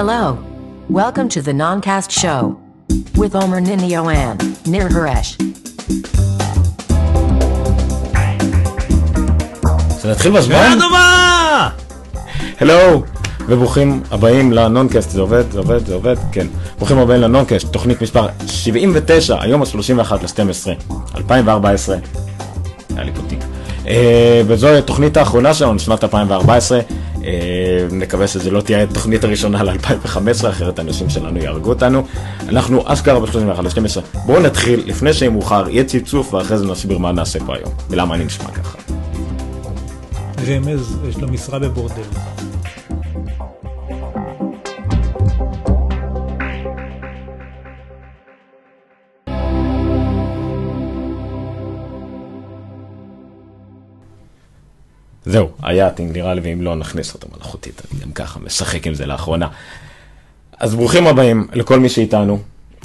Hello. Welcome to the Noncast Show with Omer Ninio and Nir Haresh. זה נתחיל בזמן? שנה טובה! הלו, וברוכים הבאים לנונקאסט, זה עובד, זה עובד, זה עובד, כן. ברוכים הבאים לנונקאסט, תוכנית מספר 79, היום ה-31 ל-12, 2014. היה לי פה תיק. אה, וזו התוכנית האחרונה שלנו, שנת 2014. אה, נקווה שזה לא תהיה התוכנית הראשונה ל-2015, אחרת האנשים שלנו יהרגו אותנו. אנחנו אשכרה ב-31 ל-12. בואו נתחיל, לפני שיהיה מאוחר, יהיה צפצוף, ואחרי זה נסביר מה נעשה פה היום, ולמה אני נשמע ככה. רמז, יש לו משרה בבורדל. זהו, היה טינג נראה לי, ואם לא נכניס אותו מלאכותית, אני גם ככה משחק עם זה לאחרונה. אז ברוכים הבאים לכל מי שאיתנו.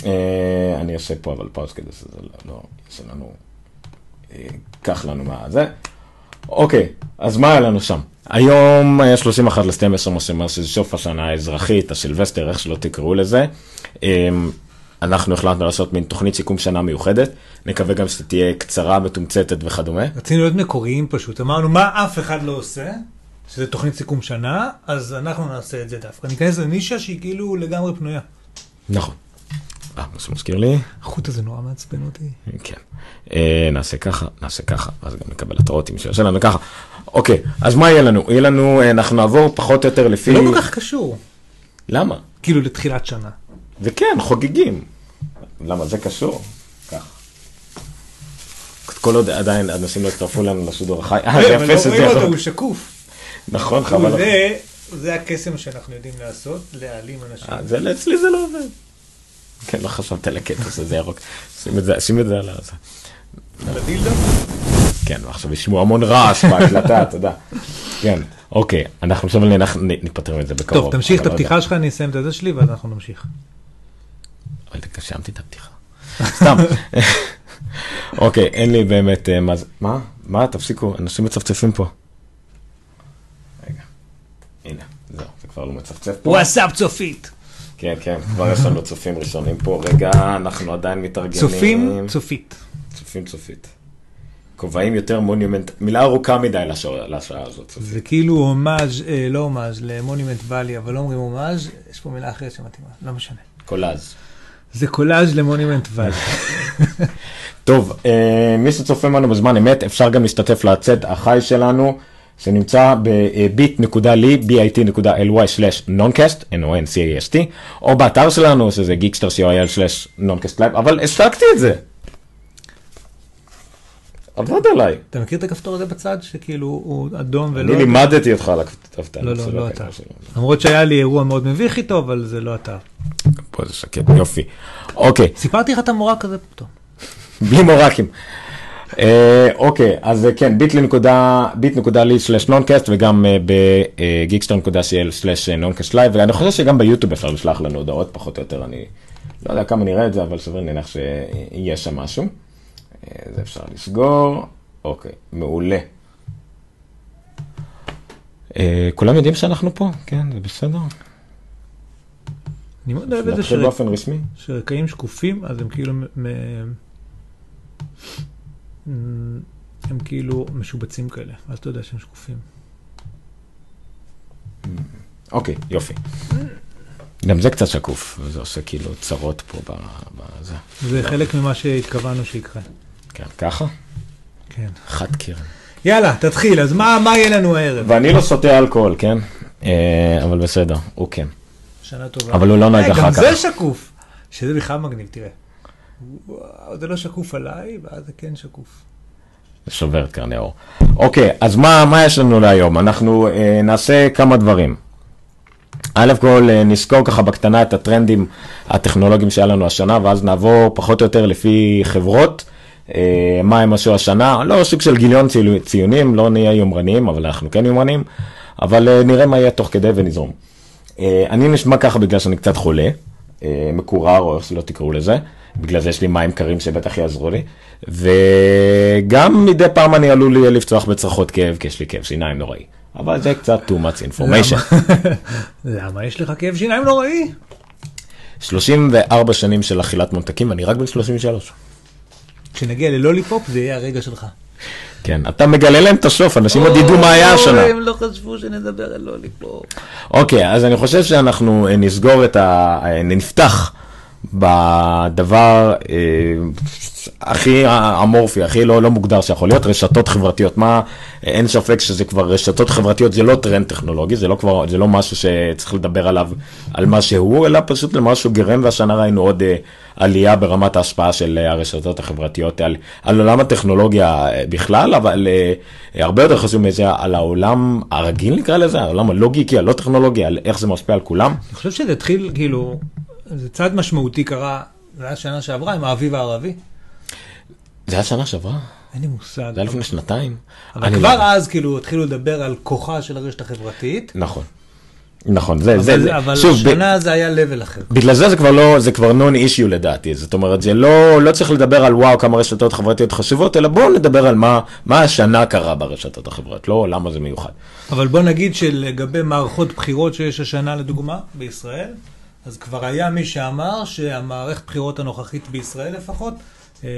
אה, אני אעשה פה אבל pause כדי שזה לא, לא יעשה לנו, אה, ייקח לנו מה זה. אוקיי, אז מה היה לנו שם? היום היה 31 ל-12, מה שאומר שזה סוף השנה האזרחית, הסילבסטר, איך שלא תקראו לזה. אה, אנחנו החלטנו לעשות מין תוכנית סיכום שנה מיוחדת, נקווה גם שתהיה קצרה, מתומצתת וכדומה. רצינו להיות מקוריים פשוט, אמרנו מה אף אחד לא עושה, שזה תוכנית סיכום שנה, אז אנחנו נעשה את זה דווקא. ניכנס לנישה שהיא כאילו לגמרי פנויה. נכון. אה, מה שמזכיר לי, החוט הזה נורא מעצבן אותי. כן. אה, נעשה ככה, נעשה ככה, ואז גם נקבל התראות אם שיעשה לנו ככה. אוקיי, אז מה יהיה לנו? יהיה לנו, אה, אנחנו נעבור פחות או יותר לפי... זה לא כל כך קשור, למה? כאילו לתחילת שנה. זה כן, חוגגים. למה זה קשור? כך. כל עוד עדיין אנשים לא הצטרפו לנו לשידור החי. אה, זה אבל יפה לא שזה יכול. הוא שקוף. נכון, חבל. זה- זה הקסם שאנחנו יודעים לעשות, להעלים אנשים. אה, זה אצלי זה לא עובד. כן, לא חשבת על הקטע הזה, זה ירוק. שים את זה, שים את זה על הזה. לדילדו? כן, ועכשיו ישמעו המון רעש בהקלטה, תודה. כן, אוקיי, אנחנו עכשיו ניפטר מזה בקרוב. טוב, תמשיך את לא. הפתיחה שלך, אני אסיים את הזה שלי ואז אנחנו נמשיך. אבל גשמתי את הפתיחה. סתם. אוקיי, אין לי באמת אה, מה זה. מה? מה? תפסיקו, אנשים מצפצפים פה. רגע, הנה, זהו, זה כבר לא מצפצף פה. וואטסאפ צופית. כן, כן, כבר יש לנו צופים ראשונים פה. רגע, אנחנו עדיין מתארגנים. צופים, צופית. צופים צופית. כובעים יותר מונימנט, מילה ארוכה מדי לשעה לשעה הזאת. זה כאילו הומאז', אה, לא הומאז', למונימנט ואלי, אבל לא אומרים הומאז', יש פה מילה אחרת שמתאימה, לא משנה. קולאז. זה קולאז' למונימנט ואלי. טוב, אה, מי שצופה בנו בזמן אמת, אפשר גם להשתתף לצאת החי שלנו, שנמצא ב-bit.ly, bit.ly/noncast, n-o-n-c-a-s-t, או באתר שלנו, שזה geekster.co.il/noncast אבל השתקתי את זה. עבד עליי. אתה מכיר את הכפתור הזה בצד, שכאילו הוא אדום ולא... אני לימדתי אותך על הכתבת. לא, לא, לא אתה. למרות שהיה לי אירוע מאוד מביך איתו, אבל זה לא אתה. פה זה שקט, יופי. אוקיי, סיפרתי לך את המורה כזה פתאום. בלי מורקים. אה, אוקיי, אז אה, כן, bit.ly slash נונקאסט וגם אה, בגיקסטר.co.il slash נונקאסט live, ואני חושב שגם ביוטיוב אפשר לשלוח לנו הודעות, פחות או יותר, אני לא יודע כמה נראה את זה, אבל סביר להניח שיהיה שם משהו. אה, זה אפשר לסגור, אוקיי, מעולה. אה, כולם יודעים שאנחנו פה? כן, זה בסדר? אני מאוד אוהב את זה שרק- באופן רשמי? שרקעים שקופים, אז הם כאילו... הם כאילו משובצים כאלה, אז אתה יודע שהם שקופים. אוקיי, יופי. גם זה קצת שקוף, וזה עושה כאילו צרות פה בזה. זה חלק ממה שהתכוונו שיקרה. כן, ככה? כן. חד קרן. יאללה, תתחיל, אז מה מה יהיה לנו הערב? ואני לא שותה אלכוהול, כן? אה, אבל בסדר, הוא כן. שנה טובה. אבל הוא לא נוהג אה, אחר גם כך. זה שקוף. שזה בכלל מגניב, תראה. זה לא שקוף עליי, ואז זה כן שקוף. זה שובר את קרני האור. אוקיי, אז מה, מה יש לנו להיום? אנחנו אה, נעשה כמה דברים. א' כל אה, נסקור ככה בקטנה את הטרנדים הטכנולוגיים שהיה לנו השנה, ואז נעבור פחות או יותר לפי חברות, מה הם עשו השנה, לא סוג של גיליון ציו- ציונים, לא נהיה יומרניים, אבל אנחנו כן יומרניים, אבל אה, נראה מה יהיה תוך כדי ונזרום. אה, אני נשמע ככה בגלל שאני קצת חולה, אה, מקורר או איך שלא תקראו לזה, בגלל זה יש לי מים קרים שבטח יעזרו לי, וגם מדי פעם אני עלול יהיה לפצוח בצרחות כאב, כי יש לי כאב שיניים נוראי. אבל זה קצת too much information. למה יש לך כאב שיניים נוראי? 34 שנים של אכילת ממתקים ואני רק בן 33. כשנגיע ללוליפופ זה יהיה הרגע שלך. כן, אתה מגלה להם את הסוף, אנשים עוד ידעו מה היה השנה. הם לא חשבו שנדבר על לוליפופ. אוקיי, אז אני חושב שאנחנו אה, נסגור את ה... אה, נפתח בדבר אה, הכי אמורפי, הכי לא, לא מוגדר שיכול להיות, רשתות חברתיות. מה, אין ספק שזה כבר רשתות חברתיות, זה לא טרנד טכנולוגי, זה לא, כבר, זה לא משהו שצריך לדבר עליו, על מה שהוא, אלא פשוט למשהו גרם, והשנה ראינו עוד אה, עלייה ברמת ההשפעה של אה, הרשתות החברתיות על, על עולם הטכנולוגיה אה, בכלל, אבל אה, הרבה יותר חשוב מזה, על העולם הרגיל נקרא לזה, העולם הלא גיקי, הלא טכנולוגי, על איך זה משפיע על כולם. אני חושב שזה התחיל, כאילו, זה צעד משמעותי קרה, זה היה שנה שעברה עם האביב הערבי. זה היה שנה שעברה? אין לי מושג. זה היה לפני שנתיים? אבל כבר לא- אז כאילו התחילו לדבר על כוחה של הרשת החברתית. נכון. נכון, זה, זה, אבל, זה, אבל שוב, ב- שנה זה היה level אחר. בגלל זה זה כבר לא, זה כבר נון אישיו לדעתי, זאת אומרת, זה לא, לא צריך לדבר על וואו כמה רשתות חברתיות חשובות, אלא בואו נדבר על מה, מה השנה קרה ברשתות החברתיות, לא למה זה מיוחד. אבל בוא נגיד שלגבי מערכות בחירות שיש השנה לדוגמה בישראל, אז כבר היה מי שאמר שהמערכת בחירות הנוכחית בישראל לפחות, אה,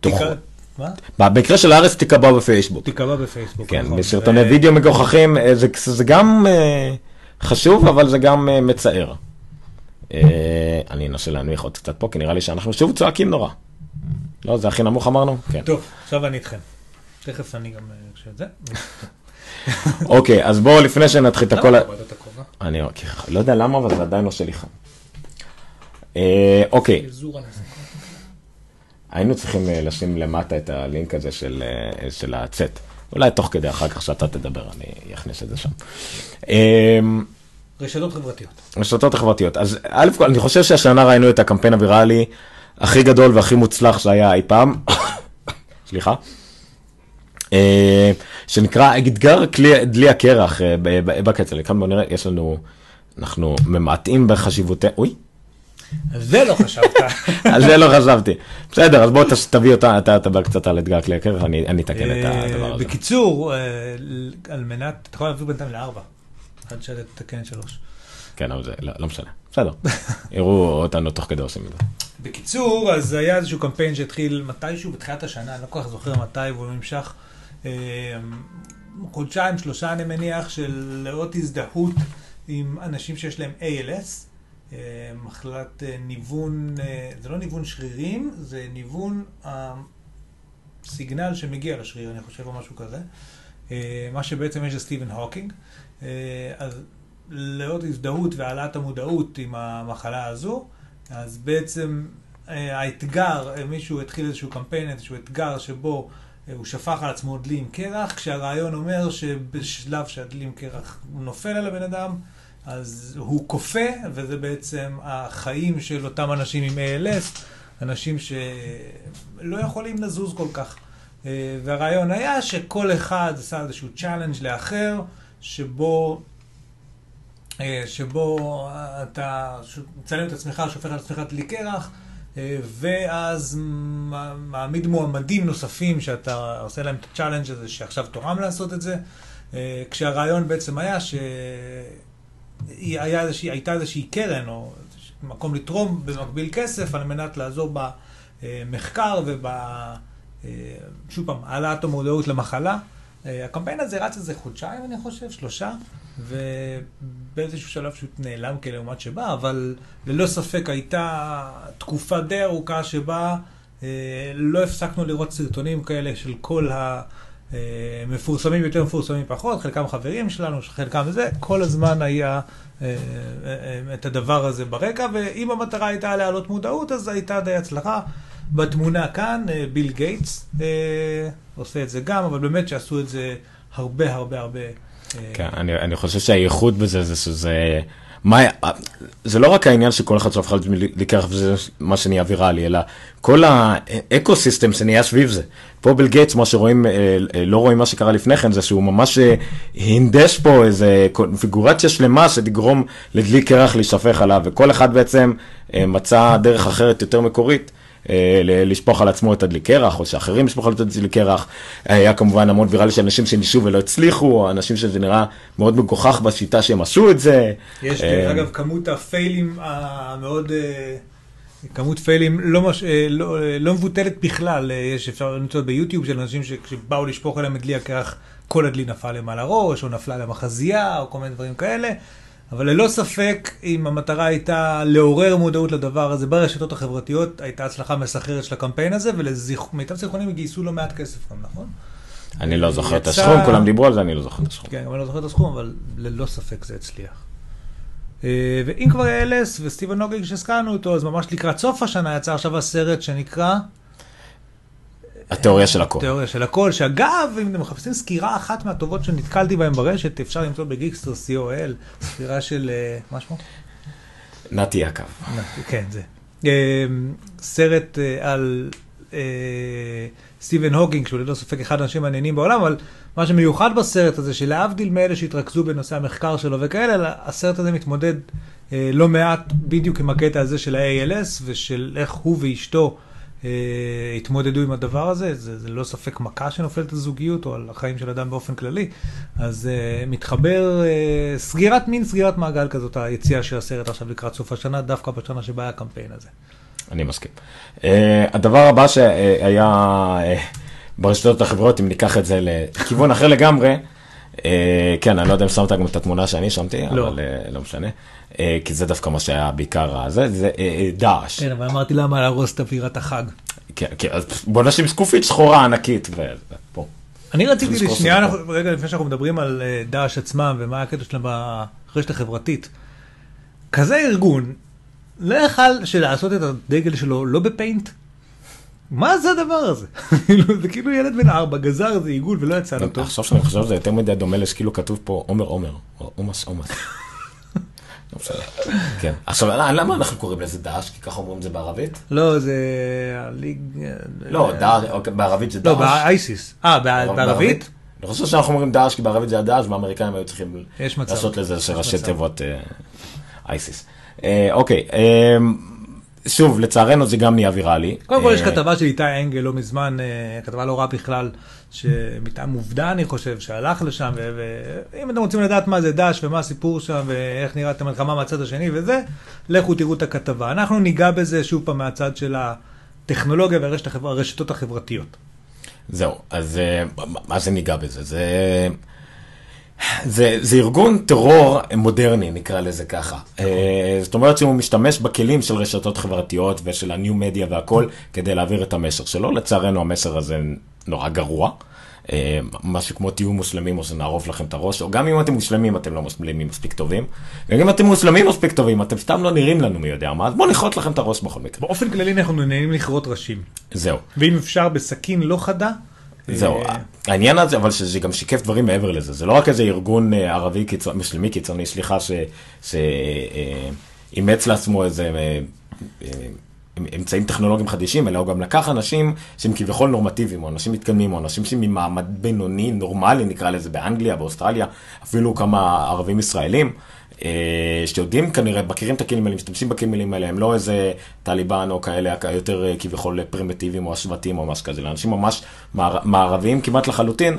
תיקה- מה? במקרה של הארץ תיקבע בפייסבוק. תיקבע בפייסבוק. כן, נכון. בסרטוני ו- וידאו מגוחכים, אה, זה, זה גם אה, חשוב, אבל זה גם אה, מצער. אה, אני אנסה להנמיך עוד קצת פה, כי נראה לי שאנחנו שוב צועקים נורא. לא, זה הכי נמוך אמרנו? כן. טוב, עכשיו אני איתכם. תכף אני גם אה, חושב את זה. אוקיי, אז בואו לפני שנתחיל את הכל... הכובע? אני לא יודע למה, אבל זה עדיין עושה לי חם. אה, אוקיי. היינו צריכים אה, לשים למטה את הלינק הזה של, אה, של הצט. אולי תוך כדי, אחר כך שאתה תדבר, אני אכניס את זה שם. רשתות חברתיות. רשתות החברתיות. אז א' כל, אני חושב שהשנה ראינו את הקמפיין הוויראלי הכי גדול והכי מוצלח שהיה אי פעם. סליחה. אה, שנקרא אתגר דלי הקרח אה, בקצל. כאן בואו נראה, יש לנו, אנחנו ממעטים בחשיבותנו, אוי, על זה לא חשבת. על זה לא חשבתי. בסדר, אז בוא תביא אותה, אתה תדבר קצת על אתגר כלי הקרח, אני אתקן את הדבר הזה. בקיצור, אה, על מנת, אתה יכול להעביר בינתיים לארבע. עד שתתקן את שלוש. כן, אבל זה לא לא משנה. בסדר. יראו אותנו תוך כדי עושים את זה. בקיצור, אז היה איזשהו קמפיין שהתחיל מתישהו בתחילת השנה, אני לא כל כך זוכר מתי, והוא נמשך אה, חודשיים, שלושה אני מניח, של לאות הזדהות עם אנשים שיש להם ALS, אה, מחלת אה, ניוון, אה, זה לא ניוון שרירים, זה ניוון הסיגנל שמגיע לשריר, אני חושב, או משהו כזה. אה, מה שבעצם יש זה סטיבן הוקינג. אה, אז לאות הזדהות והעלאת המודעות עם המחלה הזו, אז בעצם אה, האתגר, אה, מישהו התחיל איזשהו קמפיין, איזשהו אתגר שבו אה, הוא שפך על עצמו דלי עם קרח, כשהרעיון אומר שבשלב שהדלי עם קרח נופל על הבן אדם, אז הוא קופא, וזה בעצם החיים של אותם אנשים עם ALS, אנשים שלא יכולים לזוז כל כך. אה, והרעיון היה שכל אחד עשה איזשהו challenge לאחר, שבו אה, שבו אתה מצלם את עצמך, שופך על עצמך דלי קרח, ואז מ- מעמיד מועמדים נוספים שאתה עושה להם את ה challenge הזה, שעכשיו תורם לעשות את זה, אה, כשהרעיון בעצם היה שהייתה איזושהי, איזושהי קרן או מקום לתרום במקביל כסף על מנת לעזור במחקר וב... אה, שוב פעם, העלאת המודעות למחלה. אה, הקמפיין הזה רץ איזה חודשיים, אני חושב, שלושה, ובאיזשהו שלב פשוט נעלם כלעומת שבא, אבל ללא ספק הייתה תקופה די ארוכה שבה אה, לא הפסקנו לראות סרטונים כאלה של כל המפורסמים יותר, מפורסמים פחות, חלקם חברים שלנו, חלקם זה, כל הזמן היה אה, אה, אה, את הדבר הזה ברקע, ואם המטרה הייתה להעלות מודעות, אז הייתה די הצלחה. בתמונה כאן, אה, ביל גייטס אה, עושה את זה גם, אבל באמת שעשו את זה הרבה הרבה הרבה. אה, כן, אני, אני חושב שהייחוד בזה זה שזה... מה, זה לא רק העניין שכל אחד עלה לקרח וזה מה שנהיה ויראלי, אלא כל ה ecosystem שנהיה סביב זה. פה ביל גייטס, מה שרואים, לא רואים מה שקרה לפני כן, זה שהוא ממש הנדש פה איזה קונפיגורציה שלמה שתגרום לדלי קרח להישפך עליו, וכל אחד בעצם מצא דרך אחרת יותר מקורית לשפוך על עצמו את הדלי קרח, או שאחרים ישפכו על עצמו את הדלי קרח. היה כמובן המון ויראלי של אנשים שניסו ולא הצליחו, או אנשים שזה נראה מאוד מגוחך בשיטה שהם עשו את זה. יש, אה, דרך אגב, כמות הפיילים המאוד... אה, כמות פיילים לא, מש... אה, לא, אה, לא מבוטלת בכלל, אה, יש אפשר למצוא ביוטיוב של אנשים שכשבאו לשפוך עליהם את דלי הקרח, כל הדלי נפל להם על הראש, או נפלה להם החזייה, או כל מיני דברים כאלה. אבל ללא ספק, אם המטרה הייתה לעורר מודעות לדבר הזה ברשתות החברתיות, הייתה הצלחה מסחררת של הקמפיין הזה, ולמיטב זיכרונים גייסו לא מעט כסף גם, נכון? אני לא זוכר את הסכום, כולם דיברו על זה, אני לא זוכר את הסכום. כן, אני לא זוכר את הסכום, אבל ללא ספק זה הצליח. אה, ואם כבר אלס וסטיבן נוגינג שהזכרנו אותו, אז ממש לקראת סוף השנה יצא עכשיו הסרט שנקרא התיאוריה של הכל. תיאוריה של הכל, שאגב, אם אתם מחפשים סקירה אחת מהטובות שנתקלתי בהן ברשת, אפשר למצוא בגיקסטר co.il, סקירה של, אה, מה שמו? נתי יעקב. כן, זה. אה, סרט אה, על סטיבן הוקינג, שהוא ללא ספק אחד האנשים המעניינים בעולם, אבל מה שמיוחד בסרט הזה, שלהבדיל מאלה שהתרכזו בנושא המחקר שלו וכאלה, הסרט הזה מתמודד לא מעט בדיוק עם הקטע הזה של ה-ALS, ושל איך הוא ואשתו התמודדו עם הדבר הזה. זה, זה ללא ספק מכה שנופלת על זוגיות, או על החיים של אדם באופן כללי. אז אה, מתחבר, אה, סגירת מין סגירת מעגל כזאת, היציאה של הסרט עכשיו לקראת סוף השנה, דווקא בשנה שבה היה הקמפיין הזה. אני מסכים. Uh, הדבר הבא שהיה uh, ברשתות החברות, אם ניקח את זה לכיוון אחר לגמרי, uh, כן, אני לא יודע אם שמת גם את התמונה שאני שמתי, לא. אבל uh, לא משנה, uh, כי זה דווקא מה שהיה בעיקר הזה, זה דאעש. כן, אבל אמרתי למה להרוס את אווירת החג. כן, כן, אז בוא נשים זקופית שחורה ענקית, ופה. אני רציתי, שנייה, רגע לפני שאנחנו מדברים על אה, דאעש עצמם ומה הקטע שלהם ברשת החברתית. כזה ארגון, לא יכל שלעשות את הדגל שלו לא בפיינט? מה זה הדבר הזה? כאילו, זה כאילו ילד בן ארבע גזר איזה עיגול ולא יצא לו טוב. עכשיו שאני חושב שזה יותר מדי דומה לשכאילו כתוב פה עומר עומר, או עומס עומס. לא. כן. עכשיו, למה אנחנו קוראים לזה דאעש? כי ככה אומרים את זה בערבית? לא, זה הליג... לא, אוקיי, בערבית זה לא, דאעש. באייסיס. אה, בע- בערבית? אני חושב שאנחנו אומרים דאעש, כי בערבית זה הדאעש, והאמריקאים היו צריכים. לעשות לזה ראשי. תיבות אה, אייסיס. אה, אוקיי, אה, שוב, לצערנו זה גם נהיה ויראלי. קודם כל יש אה, כתבה של איתי אנגל לא מזמן, אה, כתבה לא רעה בכלל, שמטעם עובדה אני חושב, שהלך לשם, ואם אתם רוצים לדעת מה זה דש ומה הסיפור שם, ואיך נראית המלחמה מהצד השני וזה, לכו תראו את הכתבה. אנחנו ניגע בזה שוב פעם מהצד של הטכנולוגיה והרשתות החברתיות. זהו, אז אה, מה זה ניגע בזה? זה, זה, זה ארגון טרור מודרני, נקרא לזה ככה. אה, זאת אומרת שהוא משתמש בכלים של רשתות חברתיות ושל הניו מדיה והכל כדי להעביר את המסר שלו. לצערנו המסר הזה נורא גרוע. אה, משהו כמו תהיו מוסלמים או שנערוף לכם את הראש, או גם אם אתם מוסלמים אתם לא מוסלמים מספיק טובים. וגם אם אתם מוסלמים מספיק טובים, אתם סתם לא נראים לנו מי יודע מה, אז בואו נכרות לכם את הראש בכל מקרה. באופן כללי אנחנו נהנים לכרות ראשים, זהו. ואם אפשר בסכין לא חדה. זהו, אה, העניין הזה, אבל שזה גם שיקף דברים מעבר לזה, זה לא רק איזה ארגון אה, ערבי קיצוני, מוסלמי קיצוני, סליחה, שאימץ לעצמו איזה אה, אה, אמצעים טכנולוגיים חדישים, אלא הוא גם לקח אנשים שהם כביכול נורמטיביים, או אנשים מתקדמים, או אנשים שהם ממעמד בינוני, נורמלי, נקרא לזה, באנגליה, באוסטרליה, אפילו כמה ערבים ישראלים. אה, שיודעים כנראה, מכירים את הכלים האלה, משתמשים בכלים האלה, הם לא איזה טליבן או כאלה יותר אה, כביכול פרימיטיביים או השבטים או משהו כזה, אנשים ממש מער- מערביים כמעט לחלוטין,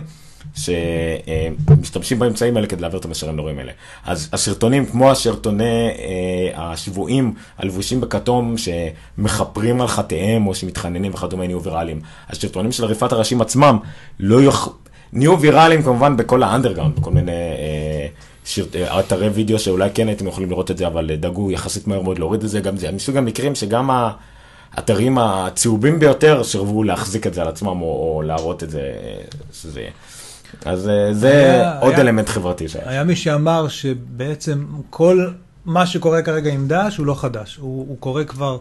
שמשתמשים באמצעים האלה כדי להעביר את המסרים הנוראים האלה. אז הסרטונים, כמו הסרטוני אה, השבויים הלבושים בכתום, שמכפרים על חטאיהם או שמתחננים וכדומה, נהיו ויראליים. הסרטונים של עריפת הראשים עצמם לא יוכ... נהיו ויראליים כמובן בכל האנדרגאונד, בכל מיני... אה, אה, אתרי וידאו שאולי כן הייתם יכולים לראות את זה, אבל אה, דאגו יחסית מהר מאוד להוריד את זה, גם זה מסוג המקרים שגם האתרים הצהובים ביותר סירבו להחזיק את זה על עצמם או, או להראות את זה, אה, שזה יהיה. אז אה, זה היה- עוד היה- אלמנט חברתי שהיה. היה מי שאמר שבעצם כל מה שקורה כרגע עם דאעש הוא לא חדש, הוא, הוא קורה כבר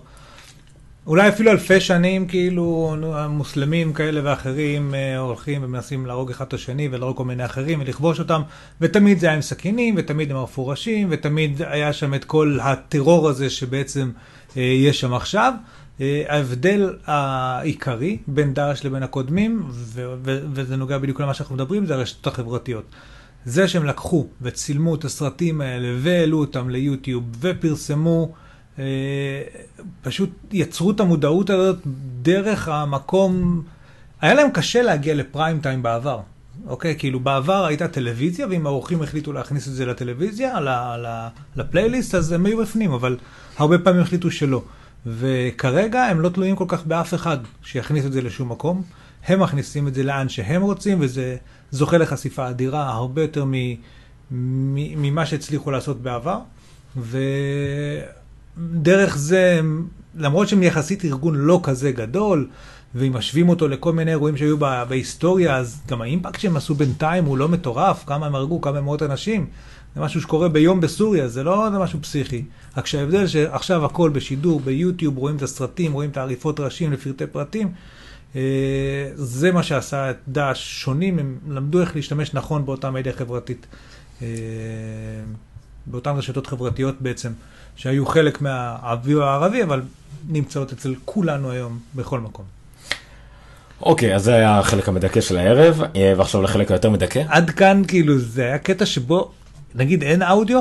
אולי אפילו אלפי שנים, כאילו המוסלמים כאלה ואחרים אה, הולכים ומנסים להרוג אחד את השני ולהרוג כל מיני אחרים ולכבוש אותם, ותמיד זה היה עם סכינים, ותמיד הם ערפו ראשים, ותמיד היה שם את כל הטרור הזה שבעצם אה, יש שם עכשיו. אה, ההבדל העיקרי בין דאעש לבין הקודמים, ו- ו- וזה נוגע בדיוק למה שאנחנו מדברים, זה הרשתות החברתיות. זה שהם לקחו וצילמו את הסרטים האלה והעלו אותם ליוטיוב ופרסמו פשוט יצרו את המודעות הזאת דרך המקום, היה להם קשה להגיע לפריים טיים בעבר. אוקיי? כאילו בעבר הייתה טלוויזיה, ואם האורחים החליטו להכניס את זה לטלוויזיה, לפלייליסט, אז הם היו בפנים, אבל הרבה פעמים החליטו שלא. וכרגע הם לא תלויים כל כך באף אחד שיכניס את זה לשום מקום. הם מכניסים את זה לאן שהם רוצים, וזה זוכה לחשיפה אדירה, הרבה יותר ממה שהצליחו לעשות בעבר. ודרך זה, למרות שהם יחסית ארגון לא כזה גדול, ואם משווים אותו לכל מיני אירועים שהיו בהיסטוריה, אז גם האימפקט שהם עשו בינתיים הוא לא מטורף, כמה הם הרגו, כמה מאות אנשים. זה משהו שקורה ביום בסוריה, זה לא זה משהו פסיכי. רק שההבדל שעכשיו הכל בשידור, ביוטיוב, רואים את הסרטים, רואים את העריפות ראשים לפרטי פרטים, אה, זה מה שעשה את דאעש שונים, הם למדו איך להשתמש נכון באותה מדיה חברתית, אה, באותן רשתות חברתיות בעצם, שהיו חלק מהאביב הערבי, אבל נמצאות אצל כולנו היום בכל מקום. אוקיי, אז זה היה החלק המדכא של הערב, אה, ועכשיו לחלק היותר מדכא. עד כאן כאילו זה היה קטע שבו, נגיד אין אודיו,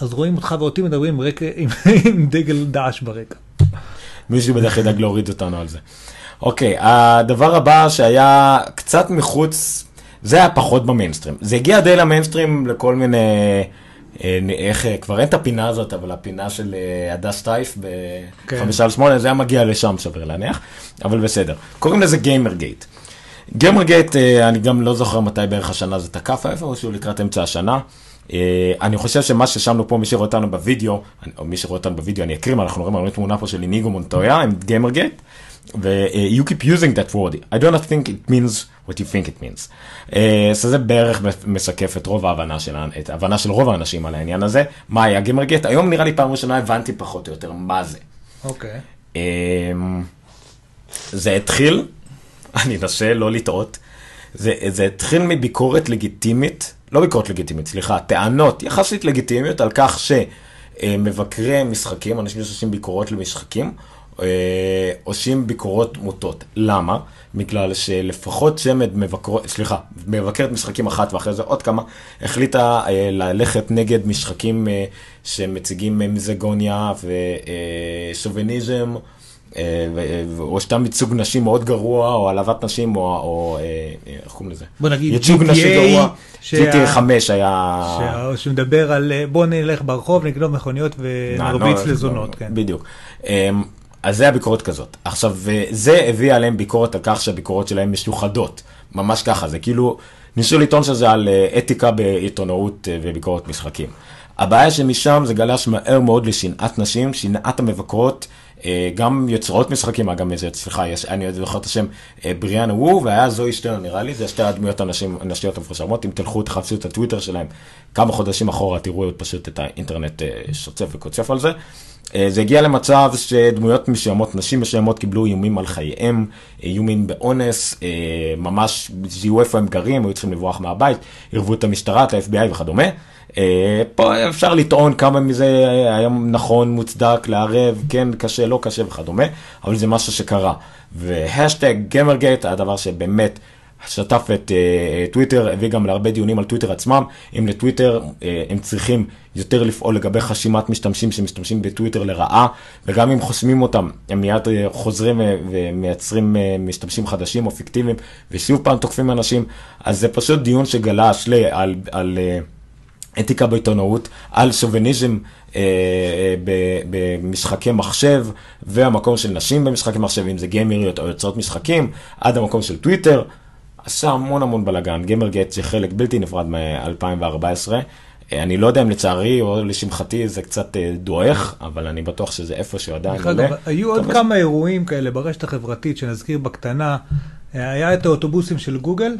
אז רואים אותך ואותי מדברים רקע, עם, עם דגל דאעש ברקע. מישהו בדרך ידאג להוריד אותנו על זה. אוקיי, הדבר הבא שהיה קצת מחוץ, זה היה פחות במיינסטרים. זה הגיע די למיינסטרים לכל מיני... אה, איך, אה, כבר אין את הפינה הזאת, אבל הפינה של אה, הדס שטייף בחמישה כן. על שמונה, זה היה מגיע לשם, שווה להניח, אבל בסדר. קוראים לזה גיימרגייט. גיימרגייט, אני גם לא זוכר מתי בערך השנה זה תקף, איפשהו לקראת אמצע השנה. אני חושב שמה ששמנו פה, מי שרואה אותנו בווידאו, או מי שרואה אותנו בווידאו, אני אקריא, אנחנו רואים תמונה פה של איניגו מונטויה עם גיימרגייט. ו- you keep using that word, I do not think it means what you think it means. Uh, so זה בערך משקף את רוב ההבנה של, את ההבנה של רוב האנשים על העניין הזה. מה היה גמרגט? היום נראה לי פעם ראשונה הבנתי פחות או יותר מה זה. אוקיי. Okay. אמ, uh, זה התחיל, אני אנסה לא לטעות, זה, זה התחיל מביקורת לגיטימית, לא ביקורת לגיטימית, סליחה, טענות יחסית לגיטימיות על כך שמבקרי משחקים, אנשים שעושים ביקורות למשחקים, אה, עושים ביקורות מוטות. למה? בגלל שלפחות צמד מבקרות, סליחה, מבקרת משחקים אחת ואחרי זה עוד כמה, החליטה אה, ללכת נגד משחקים אה, שמציגים מיזגוניה ושוביניזם. או סתם ייצוג נשים מאוד גרוע, או העלבת נשים, או איך קוראים לזה? בוא נגיד ייצוג נשי גרוע. GTA 5 היה... שמדבר על בוא נלך ברחוב, נגנוב מכוניות ונרביץ לזונות, כן. בדיוק. אז זה הביקורת כזאת. עכשיו, זה הביא עליהם ביקורת על כך שהביקורות שלהם משוחדות. ממש ככה, זה כאילו, ניסו לטעון שזה על אה, אתיקה בעיתונאות אה, וביקורת משחקים. הבעיה שמשם זה גלש מהר מאוד לשנאת נשים, שנאת המבקרות, אה, גם יוצרות משחקים, אגב, סליחה, יש, אני זוכר את השם בריאנה וו, והיה זוהי שטרן נראה לי, זה שתי הדמויות הנשיות המפורשמות, אם תלכו תחפשו את הטוויטר שלהם כמה חודשים אחורה, תראו פשוט את האינטרנט שוצף וקוצף על זה. אה, זה הגיע למצב שדמויות מסוימות, נשים מסוימות קיבלו איומים על חייהם, איומים באונס, אה, ממש זיהו איפה הם גרים, היו צריכים לברוח מהבית, ערבו את המשטרה, את ה-FBI וכדומה. אה, פה אפשר לטעון כמה מזה היה נכון, מוצדק, לערב, כן, קשה, לא קשה וכדומה, אבל זה משהו שקרה. והשטג גמרגייט, הדבר שבאמת שטף את uh, טוויטר, הביא גם להרבה דיונים על טוויטר עצמם, אם לטוויטר uh, הם צריכים יותר לפעול לגבי חשימת משתמשים שמשתמשים בטוויטר לרעה, וגם אם חוסמים אותם, הם מיד חוזרים ומייצרים משתמשים חדשים או פיקטיביים, ושוב פעם תוקפים אנשים, אז זה פשוט דיון שגלש לי על, על uh, אתיקה בעיתונאות, על שוביניזם במשחקי מחשב, והמקום של נשים במשחקי מחשב, אם זה גיימריות או יוצרות משחקים, עד המקום של טוויטר. עשה המון המון בלאגן, גיימרגט זה חלק בלתי נפרד מ-2014. אה, אני לא יודע אם לצערי או לשמחתי זה קצת אה, דועך, אבל אני בטוח שזה איפה שעדיין עולה. היו עוד כמה אירועים כאלה ברשת החברתית שנזכיר בקטנה. אה, היה את האוטובוסים של גוגל,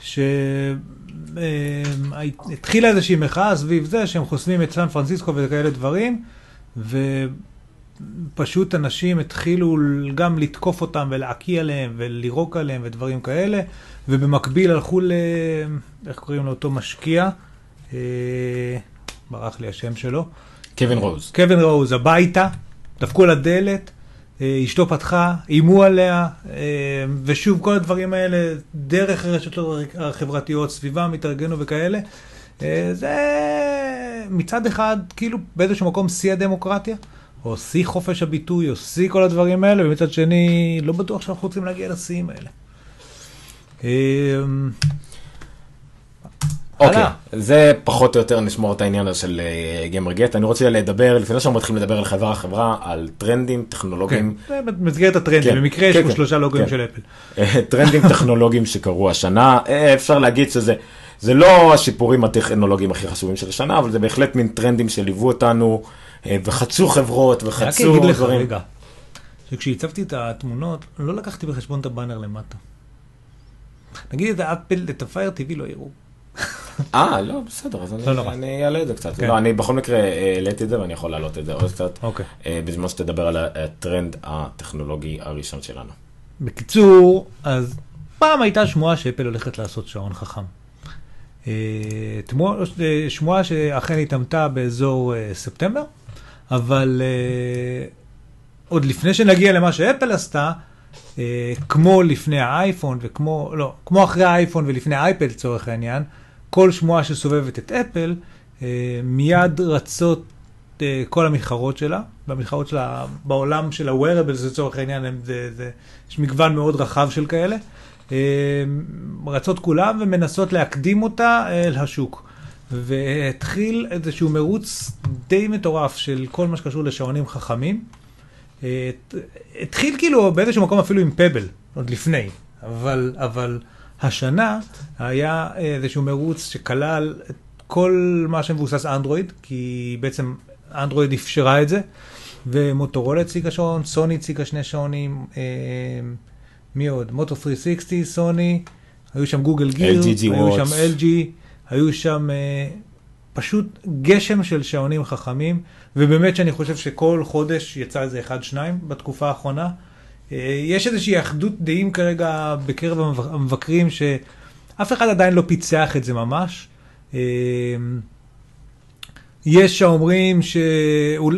שהתחילה איזושהי מחאה סביב זה שהם חוסמים את סן פרנסיסקו וכאלה דברים, ופשוט אנשים התחילו גם לתקוף אותם ולהקיא עליהם ולירוק עליהם ודברים כאלה. ובמקביל הלכו ל... איך קוראים לאותו משקיע? אה, ברח לי השם שלו. קווין רוז. קווין רוז, הביתה, דפקו על הדלת, אה, אשתו פתחה, איימו עליה, אה, ושוב, כל הדברים האלה, דרך הרשתות החברתיות, סביבם התארגנו וכאלה. זה מצד אחד, כאילו באיזשהו מקום שיא הדמוקרטיה. או שיא חופש הביטוי, או שיא כל הדברים האלה, ומצד שני, לא בטוח שאנחנו רוצים להגיע לשיאים האלה. אמ, אוקיי. זה פחות או יותר נשמור את העניין הזה של גיימרגט. אני רוצה לדבר, לפני שאנחנו מתחילים לדבר על חברה החברה, על טרנדים טכנולוגיים, זה במסגרת הטרנדים, כן, במקרה יש כן, פה כן, שלושה לוגוים כן. של אפל. אה, טרנדים טכנולוגיים שקרו השנה. אה, אפשר להגיד שזה זה לא השיפורים הטכנולוגיים הכי חשובים של השנה, אבל זה בהחלט מין טרנדים שליוו אותנו, אה, וחצו חברות, אני רק וחצו אגיד לך דברים. רגע, שכשהצבתי את התמונות, לא לקחתי בחשבון את הבאנר למטה. נגיד את האפל, את ה Fire TV לא יראו. אה, לא, בסדר, אז לא אני- נורא. אני אעלה את זה קצת. כן. לא, אני בכל מקרה אה, העליתי את זה ואני יכול להעלות את זה עוד קצת, אוקיי. אה, בזמן שתדבר על הטרנד הטכנולוגי הראשון שלנו. בקיצור, אז פעם הייתה שמועה שאפל הולכת לעשות שעון חכם. אה, שמועה שאכן התאמתה באזור ספטמבר, אבל עוד לפני שנגיע למה שאפל עשתה, אה, כמו לפני האייפון וכמו, לא, כמו אחרי האייפון ולפני האייפד לצורך העניין, כל שמועה שסובבת את אפל, אה, מיד רצות אה, כל המתחרות שלה, והמתחרות שלה בעולם של ה-wearables לצורך העניין, הם, זה, זה, יש מגוון מאוד רחב של כאלה, אה, רצות כולם ומנסות להקדים אותה אל השוק. והתחיל איזשהו מרוץ די מטורף של כל מה שקשור לשעונים חכמים. התחיל כאילו באיזשהו מקום אפילו עם פבל, עוד לפני, אבל, אבל השנה היה איזשהו מרוץ שכלל את כל מה שמבוסס אנדרואיד, כי בעצם אנדרואיד אפשרה את זה, ומוטורולה הציגה שעון, סוני הציגה שני שעונים, אה, מי עוד? מוטו 360, סוני, היו שם גוגל גיר, היו Watch. שם LG, היו שם אה, פשוט גשם של שעונים חכמים, ובאמת שאני חושב שכל חודש יצא איזה אחד-שניים בתקופה האחרונה. אה, יש איזושהי אחדות דעים כרגע בקרב המב- המבקרים, שאף אחד עדיין לא פיצח את זה ממש. אה, יש שאומרים ש...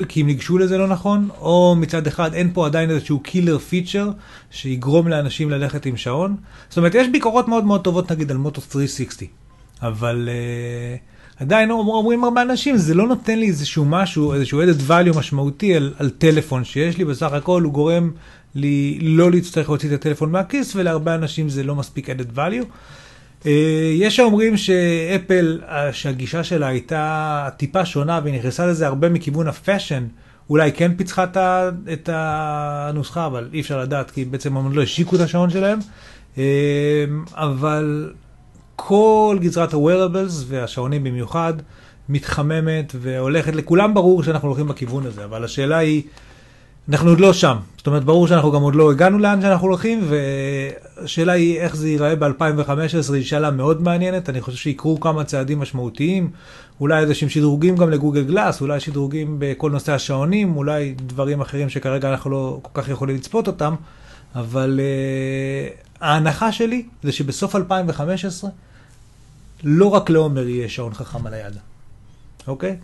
כי הם ניגשו לזה לא נכון, או מצד אחד אין פה עדיין איזשהו קילר פיצ'ר שיגרום לאנשים ללכת עם שעון. זאת אומרת, יש ביקורות מאוד מאוד טובות נגיד על מוטו 360, אבל אה, עדיין אומר- אומרים הרבה אנשים, זה לא נותן לי איזשהו משהו, איזשהו added value משמעותי על, על טלפון שיש לי, בסך הכל הוא גורם לי לא להצטרך להוציא את הטלפון מהכיס, ולהרבה אנשים זה לא מספיק added value. אה, יש שאומרים שאפל, אה, שהגישה שלה הייתה טיפה שונה והיא נכנסה לזה הרבה מכיוון ה fashion, אולי כן פיצחה את הנוסחה, אבל אי אפשר לדעת כי בעצם הם לא השיקו את השעון שלהם. אה, אבל כל גזרת ה-wearables והשעונים במיוחד מתחממת והולכת, לכולם ברור שאנחנו הולכים בכיוון הזה, אבל השאלה היא, אנחנו עוד לא שם. זאת אומרת, ברור שאנחנו גם עוד לא הגענו לאן שאנחנו הולכים, והשאלה היא איך זה ייראה ב-2015, היא שאלה מאוד מעניינת. אני חושב שיקרו כמה צעדים משמעותיים, אולי איזשהם שדרוגים גם לגוגל גלאס, אולי שדרוגים בכל נושא השעונים, אולי דברים אחרים שכרגע אנחנו לא כל כך יכולים לצפות אותם, אבל uh, ההנחה שלי זה שבסוף 2015, לא רק לעומר יהיה שעון חכם על היד, אוקיי?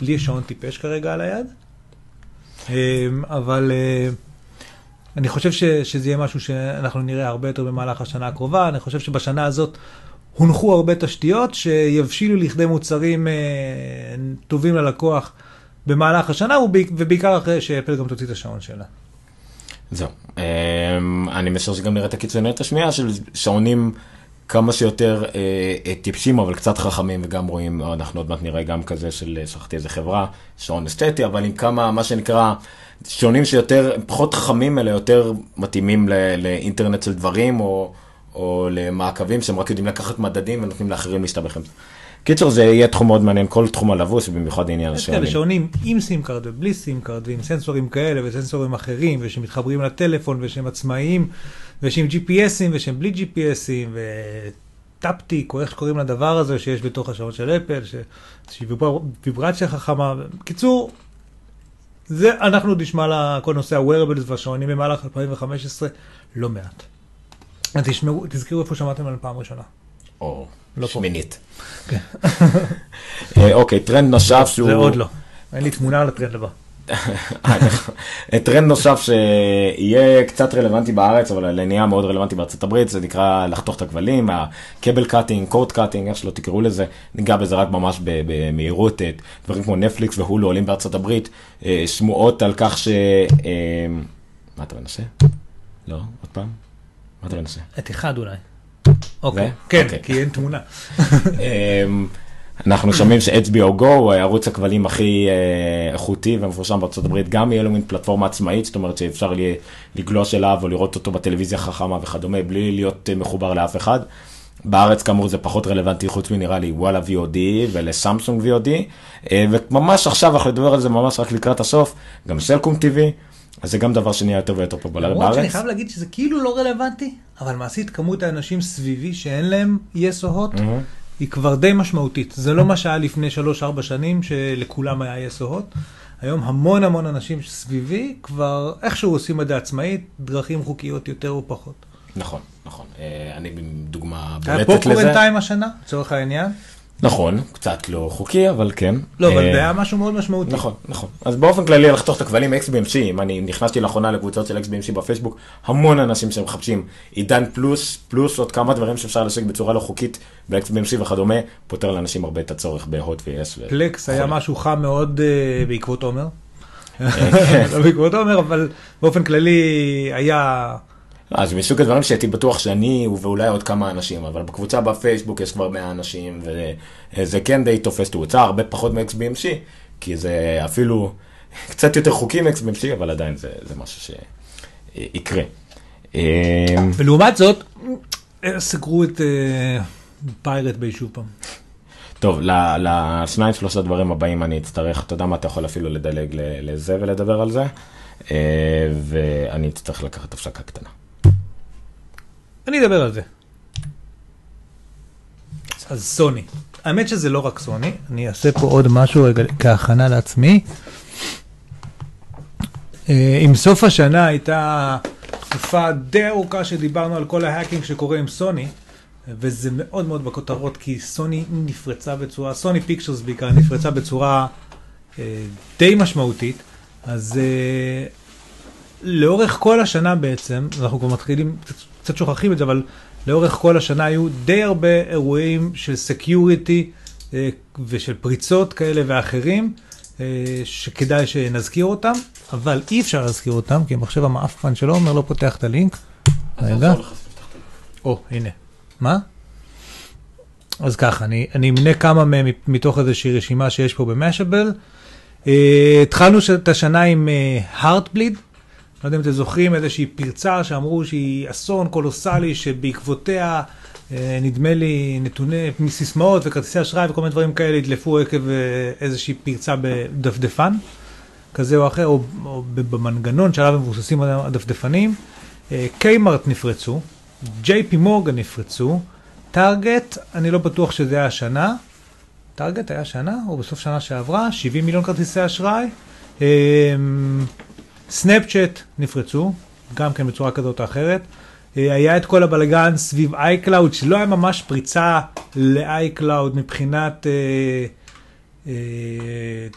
לי יש שעון טיפש כרגע על היד, אמ, אבל אה, אני חושב ש, שזה יהיה משהו שאנחנו נראה הרבה יותר במהלך השנה הקרובה. אני חושב שבשנה הזאת הונחו הרבה תשתיות שיבשילו לכדי מוצרים אה, טובים ללקוח במהלך השנה, ובעיק- ובעיקר אחרי שאפל גם תוציא את השעון שלה. זהו. אמ, אני משער שגם נראה את הקיצוניות השנייה של שעונים כמה שיותר אה, אה, טיפשים, אבל קצת חכמים, וגם רואים, אה, אנחנו עוד מעט נראה גם כזה של, אה, שכחתי איזה חברה, שעון אסתטי, אבל עם כמה, מה שנקרא, שעונים שיותר, פחות חכמים, אלא יותר מתאימים ל, לאינטרנט של דברים, או, או למעקבים שהם רק יודעים לקחת מדדים ונותנים לאחרים להסתבך עם זה. קיצור, זה יהיה תחום מאוד מעניין, כל תחום הלבוש, ובמיוחד עניין יש כאלה השעונים. שעונים עם סים קארד ובלי סים קארד ועם סנסורים כאלה וסנסורים אחרים ושמתחברים לטלפון ושהם עצמאיים ושהם GPS ים ושהם בלי GPS ים ו taptic או איך שקוראים לדבר הזה שיש בתוך השעון של אפל, ש- שהיא ויבר- ויברציה חכמה. בקיצור, זה אנחנו נשמע לכל נושא ה-wearables והשעונים במהלך 2015 לא מעט. אז תשמעו, תזכרו איפה שמעתם עליהם פעם ראשונה. או לא. שמינית. אה, אוקיי, טרנד נוסף שהוא... זה עוד לא. אין לי תמונה על הטרנד הבא. טרנד נוסף שיהיה קצת רלוונטי בארץ, אבל נהיה מאוד רלוונטי בארצות הברית, זה נקרא לחתוך את הכבלים, ה cable cutting, cord cutting, איך שלא תקראו לזה, ניגע בזה רק ממש במהירות, דברים כמו נטפליקס והולו עולים בארצות הברית, אה, שמועות על כך ש... אה, מה אתה מנסה? לא, עוד פעם? מה אתה מנסה? את אחד אולי. אוקיי, כן, אוקיי. כי אין תמונה. אנחנו שומעים ש-HBO Go הוא ערוץ הכבלים הכי אה, איכותי ומפורשם הברית, גם יהיה לו מין פלטפורמה עצמאית, זאת אומרת שאפשר לגלוש אליו או לראות אותו בטלוויזיה חכמה וכדומה, בלי להיות אה, מחובר לאף אחד. בארץ כאמור זה פחות רלוונטי, חוץ מנראה לי וואלה VOD ולסמסונג VOD, אה, וממש עכשיו אנחנו נדבר על זה ממש רק לקראת הסוף, גם סלקום TV. אז זה גם דבר שנהיה יותר ויותר פופולרי בארץ. למרות שאני חייב להגיד שזה כאילו לא רלוונטי, אבל מעשית כמות האנשים סביבי שאין להם יס או הוט, היא כבר די משמעותית. זה לא מה שהיה לפני 3-4 שנים, שלכולם היה יס או הוט. היום המון המון אנשים סביבי כבר איכשהו עושים את זה עצמאית, דרכים חוקיות יותר או פחות. נכון, נכון. אה, אני דוגמה בולטת לזה. היה פופורן טיים השנה, לצורך העניין. נכון, קצת לא חוקי, אבל כן. לא, אבל אה, זה היה משהו מאוד משמעותי. נכון, נכון. אז באופן כללי לחתוך את הכבלים XBMC, אם אני נכנסתי לאחרונה לקבוצות של XBMC בפייסבוק, המון אנשים שמחפשים עידן פלוס, פלוס עוד כמה דברים שאפשר להשיג בצורה לא חוקית ב-XBMC וכדומה, פותר לאנשים הרבה את הצורך בהוט ו-yes. פלקס היה משהו חם מאוד אה, בעקבות עומר. כן. לא בעקבות עומר, אבל באופן כללי היה... אז מסוג הדברים שהייתי בטוח שאני ואולי עוד כמה אנשים, אבל בקבוצה בפייסבוק יש כבר 100 אנשים, וזה כן די תופס תאוצה, הרבה פחות מ-XBMC, כי זה אפילו קצת יותר חוקי מ-XBMC, אבל עדיין זה, זה משהו שיקרה. ולעומת זאת, סגרו את פיירט ביישוב פעם. טוב, לשניים שלושה דברים הבאים אני אצטרך, אתה יודע מה, אתה יכול אפילו לדלג לזה ולדבר על זה, ואני אצטרך לקחת הפסקה קטנה. אני אדבר על זה. אז סוני. האמת שזה לא רק סוני, אני אעשה פה עוד משהו רגע כהכנה לעצמי. אה, עם סוף השנה הייתה תקופה די ארוכה שדיברנו על כל ה hacking שקורה עם סוני, וזה מאוד מאוד בכותרות, כי סוני נפרצה בצורה, סוני Pictures בעיקר נפרצה בצורה אה, די משמעותית. אז אה, לאורך כל השנה בעצם, אנחנו כבר מתחילים, קצת שוכחים את זה, אבל לאורך כל השנה היו די הרבה אירועים של security אה, ושל פריצות כאלה ואחרים, אה, שכדאי שנזכיר אותם, אבל אי אפשר להזכיר אותם, כי המחשב המעפן שלו אומר לא פותח את הלינק. רגע. או, הנה. מה? אז ככה, אני, אני אמנה כמה מהם מתוך איזושהי רשימה שיש פה ב-Mashable. Uh, התחלנו את השנה עם הארטבליד, uh, לא יודע אם אתם זוכרים איזושהי פרצה שאמרו שהיא אסון קולוסלי שבעקבותיה אה, נדמה לי נתוני מסיסמאות וכרטיסי אשראי וכל מיני דברים כאלה הדלפו עקב אה, איזושהי פרצה בדפדפן כזה או אחר, או, או במנגנון שעליו מבוססים הדפדפנים. אה, קיימרט נפרצו, ג'יי פי מורגן נפרצו, טארגט, אני לא בטוח שזה היה השנה, Target היה שנה או בסוף שנה שעברה, 70 מיליון כרטיסי אשראי. Snapchat נפרצו, גם כן בצורה כזאת או אחרת. אה, היה את כל הבלגן סביב iCloud, שלא היה ממש פריצה ל-iCloud מבחינת אה, אה,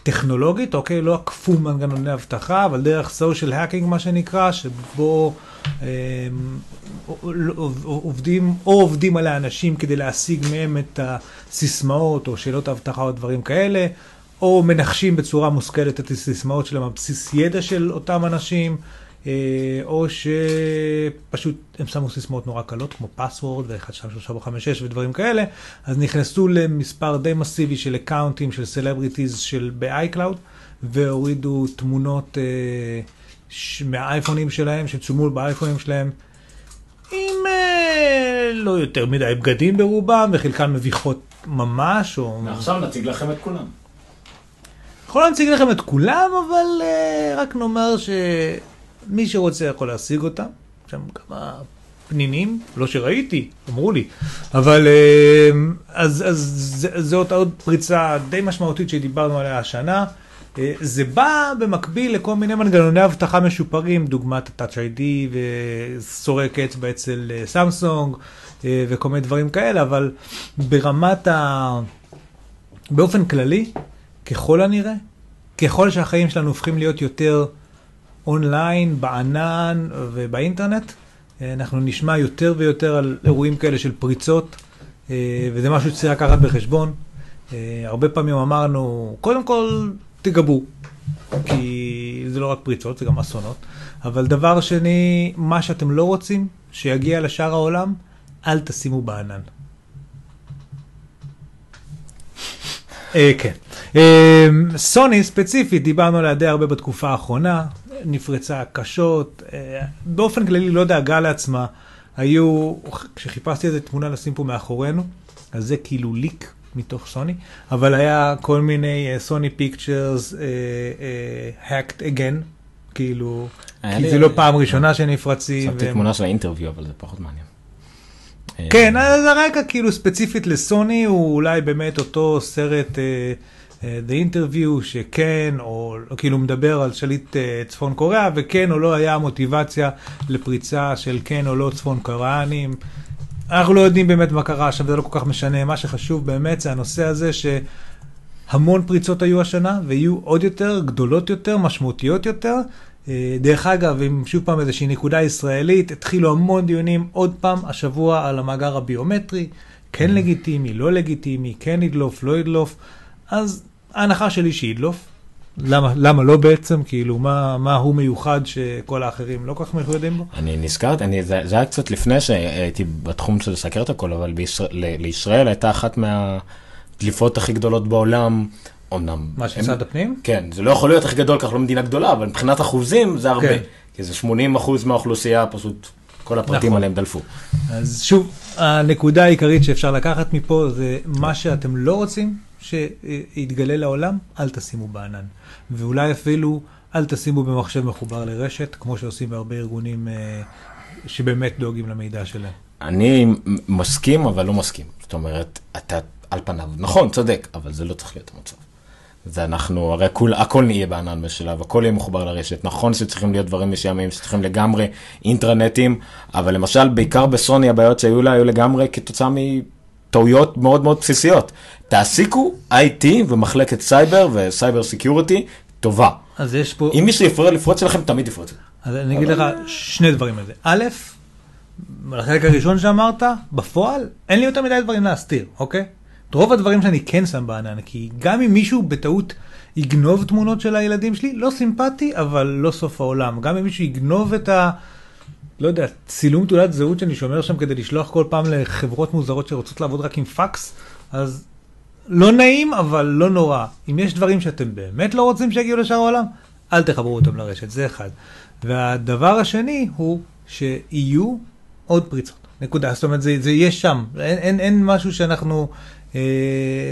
טכנולוגית, אוקיי? לא עקפו מנגנוני אבטחה, אבל דרך social hacking מה שנקרא, שבו אה, עובדים, או עובדים על האנשים כדי להשיג מהם את הסיסמאות או שאלות האבטחה או דברים כאלה, או מנחשים בצורה מושכלת את הסיסמאות שלהם על בסיס ידע של אותם אנשים, אה, או שפשוט הם שמו סיסמאות נורא קלות, כמו password ו-1, 2, 3, 4, 5, 6 ודברים כאלה, אז נכנסו למספר די מסיבי של accountים של סלבריטיז של ב-iCloud, והורידו תמונות אה, ש... מהאייפונים שלהם, שצולמו באייפונים שלהם, עם אה, לא יותר מדי בגדים ברובם, וחלקן מביכות ממש, או... ועכשיו נציג לכם את כולם. יכול להציג לכם את כולם, אבל uh, רק נאמר שמי שרוצה יכול להשיג אותם. שם כמה פנינים, לא שראיתי, אמרו לי. אבל uh, אז, אז זאת עוד פריצה די משמעותית שדיברנו עליה השנה. Uh, זה בא במקביל לכל מיני מנגנוני אבטחה משופרים, דוגמת ה-Touch ID וסורק אצבע אצל סמסונג uh, וכל מיני דברים כאלה, אבל ברמת ה... באופן כללי, ככל הנראה, ככל שהחיים שלנו הופכים להיות יותר אונליין, בענן ובאינטרנט, אה, אנחנו נשמע יותר ויותר על אירועים כאלה של פריצות, אה, וזה משהו שצריך לקחת בחשבון. אה, הרבה פעמים אמרנו, קודם כל תגבו, כי זה לא רק פריצות, זה גם אסונות. אבל דבר שני, מה שאתם לא רוצים שיגיע לשאר העולם, אל תשימו בענן. כן. אה, סוני ספציפית, דיברנו עליה די הרבה בתקופה האחרונה, נפרצה קשות, אה, באופן כללי לא דאגה לעצמה. היו, כשחיפשתי איזה תמונה לשים פה מאחורינו, אז זה כאילו ליק מתוך סוני, אבל היה כל מיני סוני פיקצ'רס, hacked again, כאילו, כי לי- זה לא פעם ראשונה שנפרצים. שמתי והם- תמונה של האינטרוויו, אבל זה פחות מעניין. כן, אז הרקע כאילו ספציפית לסוני הוא אולי באמת אותו סרט אה, אה, The Interview שכן, או כאילו מדבר על שליט אה, צפון קוריאה, וכן או לא היה מוטיבציה לפריצה של כן או לא צפון קוריאנים. אנחנו לא יודעים באמת מה קרה שם, זה לא כל כך משנה, מה שחשוב באמת זה הנושא הזה שהמון פריצות היו השנה, ויהיו עוד יותר, גדולות יותר, משמעותיות יותר. אה, דרך אגב, עם שוב פעם איזושהי נקודה ישראלית, התחילו המון דיונים עוד פעם השבוע על המאגר הביומטרי, כן לגיטימי, לא לגיטימי, כן ידלוף, לא ידלוף, אז ההנחה שלי שידלוף. למה, למה לא בעצם? כאילו, מה, מה הוא מיוחד שכל האחרים לא כל כך מיוחדים בו? אני נזכרת, אני, זה, זה היה קצת לפני שהייתי בתחום של לסקר את הכל, אבל בישראל, לישראל הייתה אחת מהדליפות הכי גדולות בעולם, אמנם... מה של משרד הפנים? כן, זה לא יכול להיות הכי גדול, כי אנחנו לא מדינה גדולה, אבל מבחינת אחוזים זה הרבה. כן. כי זה 80 אחוז מהאוכלוסייה, פשוט כל הפרטים נכון. עליהם דלפו. אז שוב, הנקודה העיקרית שאפשר לקחת מפה זה מה שאתם לא רוצים שיתגלה לעולם, אל תשימו בענן. ואולי אפילו אל תשימו במחשב מחובר לרשת, כמו שעושים בהרבה ארגונים אה, שבאמת דואגים למידע שלהם. אני מסכים, אבל לא מסכים. זאת אומרת, אתה על פניו, נכון, צודק, אבל זה לא צריך להיות המצב. זה אנחנו, הרי כול, הכל נהיה בענן בשלב, הכל יהיה מחובר לרשת. נכון שצריכים להיות דברים מסוימים, שצריכים לגמרי אינטרנטים, אבל למשל, בעיקר בסוני הבעיות שהיו לה, היו לגמרי כתוצאה מטעויות מאוד מאוד בסיסיות. תעסיקו IT ומחלקת סייבר ו-cyber security טובה. אז יש פה, אם מישהו יפרוץ לפרוץ שלכם, תמיד יפרוץ. אז אני אגיד לך שני דברים על זה. א', לחלק הראשון שאמרת, בפועל אין לי יותר מדי דברים להסתיר, אוקיי? את רוב הדברים שאני כן שם בענן, כי גם אם מישהו בטעות יגנוב תמונות של הילדים שלי, לא סימפטי, אבל לא סוף העולם. גם אם מישהו יגנוב את ה... לא יודע, צילום תעודת זהות שאני שומר שם כדי לשלוח כל פעם לחברות מוזרות שרוצות לעבוד רק עם פקס, אז לא נעים, אבל לא נורא. אם יש דברים שאתם באמת לא רוצים שיגיעו לשאר העולם, אל תחברו אותם לרשת, זה אחד. והדבר השני הוא שיהיו עוד פריצות. נקודה. זאת אומרת, זה, זה יהיה שם. אין, אין, אין משהו שאנחנו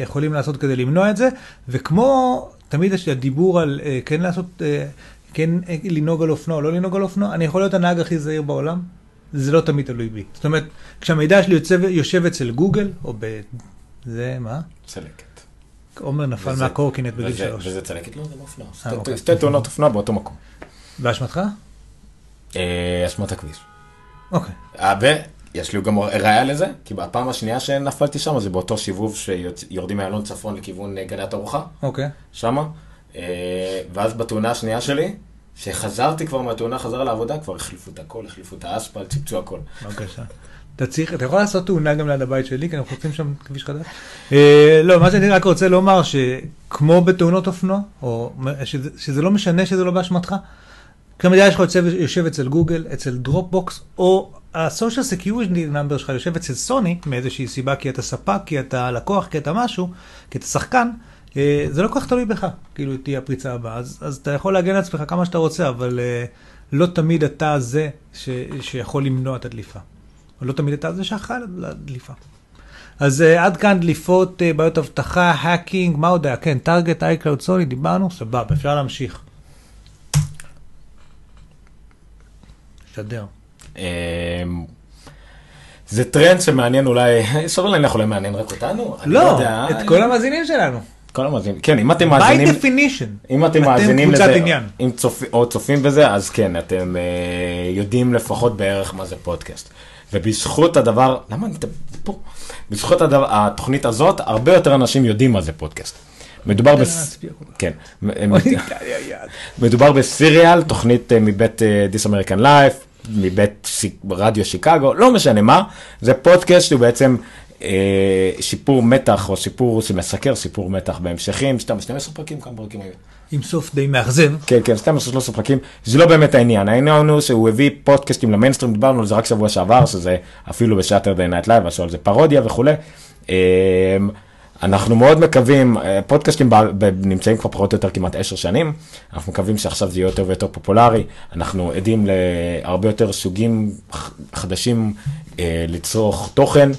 יכולים לעשות כדי למנוע את זה. וכמו תמיד יש הדיבור על אה, כן לעשות, אה, כן אה, לנהוג על אופנוע או לא לנהוג על אופנוע, אני יכול להיות הנהג הכי זהיר בעולם, זה לא תמיד תלוי בי. זאת אומרת, כשהמידע שלי יוצב, יושב אצל גוגל, או ב... זה מה? צלקת. עומר נפל וזה- מהקורקינט בגיל שלוש. וזה צלקת? לא, זה לא אופנוע. אה, שתי- אוקיי. שתי תאונות אופנוע באותו מקום. באשמתך? אה, אשמת הכביש. אוקיי. ויש לי גם ראיה לזה, כי בפעם השנייה שנפלתי שם, זה באותו שיבוב שיורדים מאלון צפון לכיוון גני התערוכה, אוקיי. שמה. אה, ואז בתאונה השנייה שלי, שחזרתי כבר מהתאונה, חזרה לעבודה, כבר החליפו את הכל, החליפו את האספלט, שיפצו הכל. בבקשה. אתה צריך, אתה יכול לעשות תאונה גם ליד הבית שלי, כי אנחנו חוצים שם כביש חדש. אה, לא, מה שאני רק רוצה לומר, שכמו בתאונות אופנוע, או שזה, לא משנה שזה לא באשמתך, שלך יוצא, יושב אצל גוגל, אצל Dropbox, או ה-social security number שלך יושב אצל סוני, מאיזושהי סיבה, כי אתה ספק, כי אתה לקוח, כי אתה משהו, כי אתה שחקן, אה, זה לא כל כך תלוי בך, כאילו תהיה הפריצה הבאה. אז, אז אתה יכול להגן על עצמך כמה שאתה רוצה, אבל אה, לא תמיד אתה זה ש, שיכול למנוע את הדליפה. לא תמיד אתה זה שאחראי לדליפה. אז אה, עד כאן דליפות, אה, בעיות אבטחה, hacking, מה עוד היה? כן, Target, iCloud, סוני, דיברנו, סבבה, אפשר להמשיך. שדר. אה, זה טרנד שמעניין אולי, סביר להניח אולי מעניין רק אותנו? אני לא, יודע. את כל המאזינים שלנו. כל המאזינים. כן, אם אתם by מאזינים... definition. אם אתם מאזינים לזה, עניין. אם צופ... או צופים בזה, אז כן, אתם אה, יודעים לפחות בערך מה זה פודקאסט. ובזכות הדבר, למה אני פה? בזכות הדבר, התוכנית הזאת, הרבה יותר אנשים יודעים מה זה פודקאסט. מדובר בס... כך. כן. מדובר בסיריאל, תוכנית אה, מבית This American Life, מבית רדיו שיקגו, לא משנה מה, זה פודקאסט שהוא בעצם אה, סיפור מתח, או סיפור שמסקר סיפור מתח בהמשכים, 12 פרקים, כמה פרקים היו? עם סוף די מאכזב. כן, כן, 12-13 פרקים, זה לא באמת העניין, העניין הוא שהוא הביא פודקאסטים למיינסטרים, דיברנו על זה רק שבוע שעבר, שזה אפילו ב-Saturday Night Live, עשו על זה פרודיה וכולי. אה, אנחנו מאוד מקווים, אה, פודקאסטים נמצאים כבר פחות או יותר כמעט עשר שנים, אנחנו מקווים שעכשיו זה יהיה יותר ויותר פופולרי, אנחנו עדים להרבה יותר סוגים חדשים אה, לצרוך תוכן.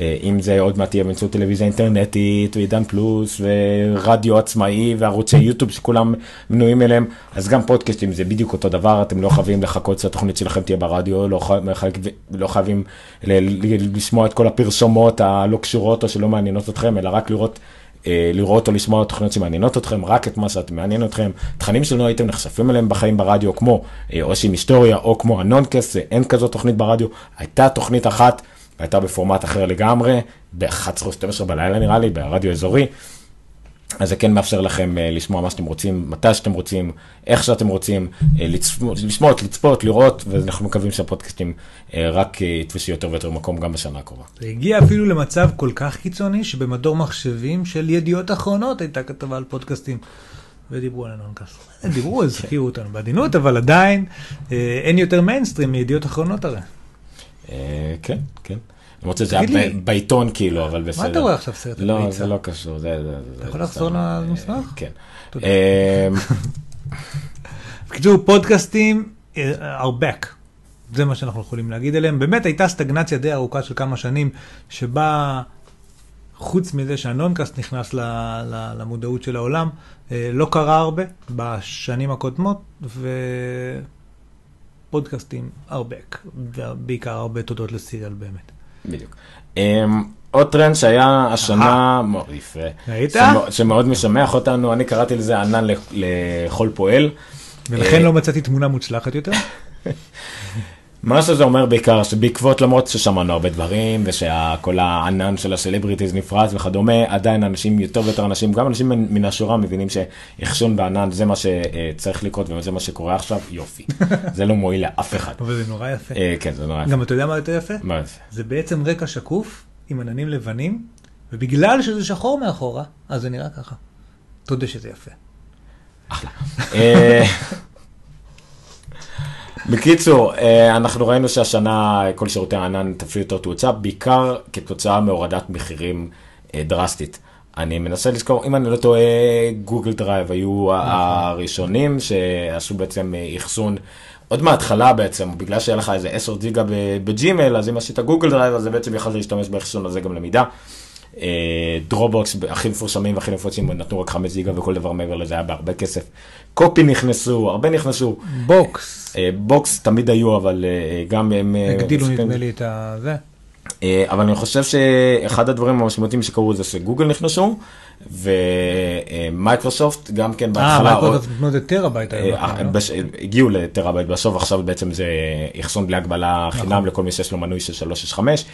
אה, אם זה עוד מעט יהיה באמצעות טלוויזיה אינטרנטית ועידן פלוס ורדיו עצמאי וערוצי יוטיוב שכולם מנויים אליהם, אז גם פודקאסטים זה בדיוק אותו דבר, אתם לא חייבים לחכות שהתוכנית שלכם תהיה ברדיו, לא, חי- מחייב- לא חייבים לשמוע את כל הפרסומות הלא קשורות או שלא מעניינות אתכם, אלא רק לראות. אה, לראות או לשמוע תוכניות שמעניינות אתכם, רק את מה שאתם מעניין אתכם, תכנים שלא הייתם נחשפים אליהם בחיים ברדיו, כמו אה, או שעם היסטוריה או כמו הנונקאסט, אין כזאת תוכנית ברדיו, הייתה תוכנית אחת, הייתה בפורמט אחר לגמרי, ב-11 או 12 בלילה נראה לי, ברדיו אזורי. אז זה כן מאפשר לכם uh, לשמוע מה שאתם רוצים, מתי שאתם רוצים, איך שאתם רוצים, לצפות, לשמות, לצפות, לראות, ואנחנו מקווים שהפודקאסטים uh, רק יתפסו יותר ויותר מקום גם בשנה הקרובה. זה הגיע אפילו למצב כל כך קיצוני, שבמדור מחשבים של ידיעות אחרונות הייתה כתבה על פודקאסטים. ודיברו על הנונקאסט. דיברו, הזכירו אותנו בעדינות, אבל עדיין אה, אין יותר מיינסטרים מידיעות אחרונות הרי. אה, כן, כן. למרות שזה היה בעיתון כאילו, אבל בסדר. מה אתה רואה עכשיו סרט על לא? זה לא קשור, זה- יכול לחזור סתם, למסמך? אה, כן. אה, בקיצור, פודקאסטים אה, are back. זה מה שאנחנו יכולים להגיד עליהם. באמת הייתה סטגנציה די ארוכה של כמה שנים, שבה חוץ מזה שהנונקאסט נכנס למודעות של העולם, אה, לא קרה הרבה בשנים הקודמות, ופודקאסטים are back, ובעיקר הרבה תודות לסיריאל באמת. בדיוק. אמ, עוד טרנד שהיה השנה, יפה, ראית? שמאוד- משמח אותנו, אני קראתי לזה ענן לכל פועל. ולכן אה, לא מצאתי תמונה מוצלחת יותר. מה שזה אומר בעיקר, שבעקבות, למרות ששמענו הרבה דברים, ושכל הענן של הסלבריטיז נפרץ וכדומה, עדיין אנשים, יותר ויותר אנשים, גם אנשים מן השורה מבינים שאחסון בענן זה מה שצריך לקרות וזה מה שקורה עכשיו, יופי. זה לא מועיל לאף אחד. אבל זה נורא יפה. אה, כן, זה נורא יפה. גם אתה יודע מה יותר יפה? מה זה? זה בעצם רקע שקוף עם עננים לבנים, ובגלל שזה שחור מאחורה, אז זה נראה ככה. תודה שזה יפה. אה, בקיצור, אה, אנחנו ראינו שהשנה כל שירותי הענן תפסו יותר תאוצה, בעיקר כתוצאה מהורדת מחירים אה, דרסטית. אני מנסה לזכור, אם אני לא טועה, Google Drive היו הראשונים שעשו בעצם אה, אחסון. עוד מההתחלה בעצם, בגלל שהיה לך איזה 10 ג'יגה ב- בג'ימל, אז אם עשית Google Drive, אז זה בעצם יכולת להשתמש באחסון הזה גם למידה. Dropbox הכי מפורסמים והכי נפוצים נתנו רק 5 ג'יגה וכל דבר מעבר לזה היה בהרבה כסף. Copy נכנסו, הרבה נכנסו. Box, אה, Box תמיד היו, אבל אה, גם הם... אה, הגדילו נדמה לי את הזה. אה, אבל אני חושב שאחד הדברים המשמעותיים שקרו זה שגוגל נכנסו, ומייקרוסופט גם כן אה, בהתחלה... מייקרוסופט נתנו את הטרהבייט היום. אה, נכון, הגיעו לטרהבייט בסוף, עכשיו בעצם זה אחסון בלי הגבלה נכון. חינם לכל מי שיש לו מנוי של 365.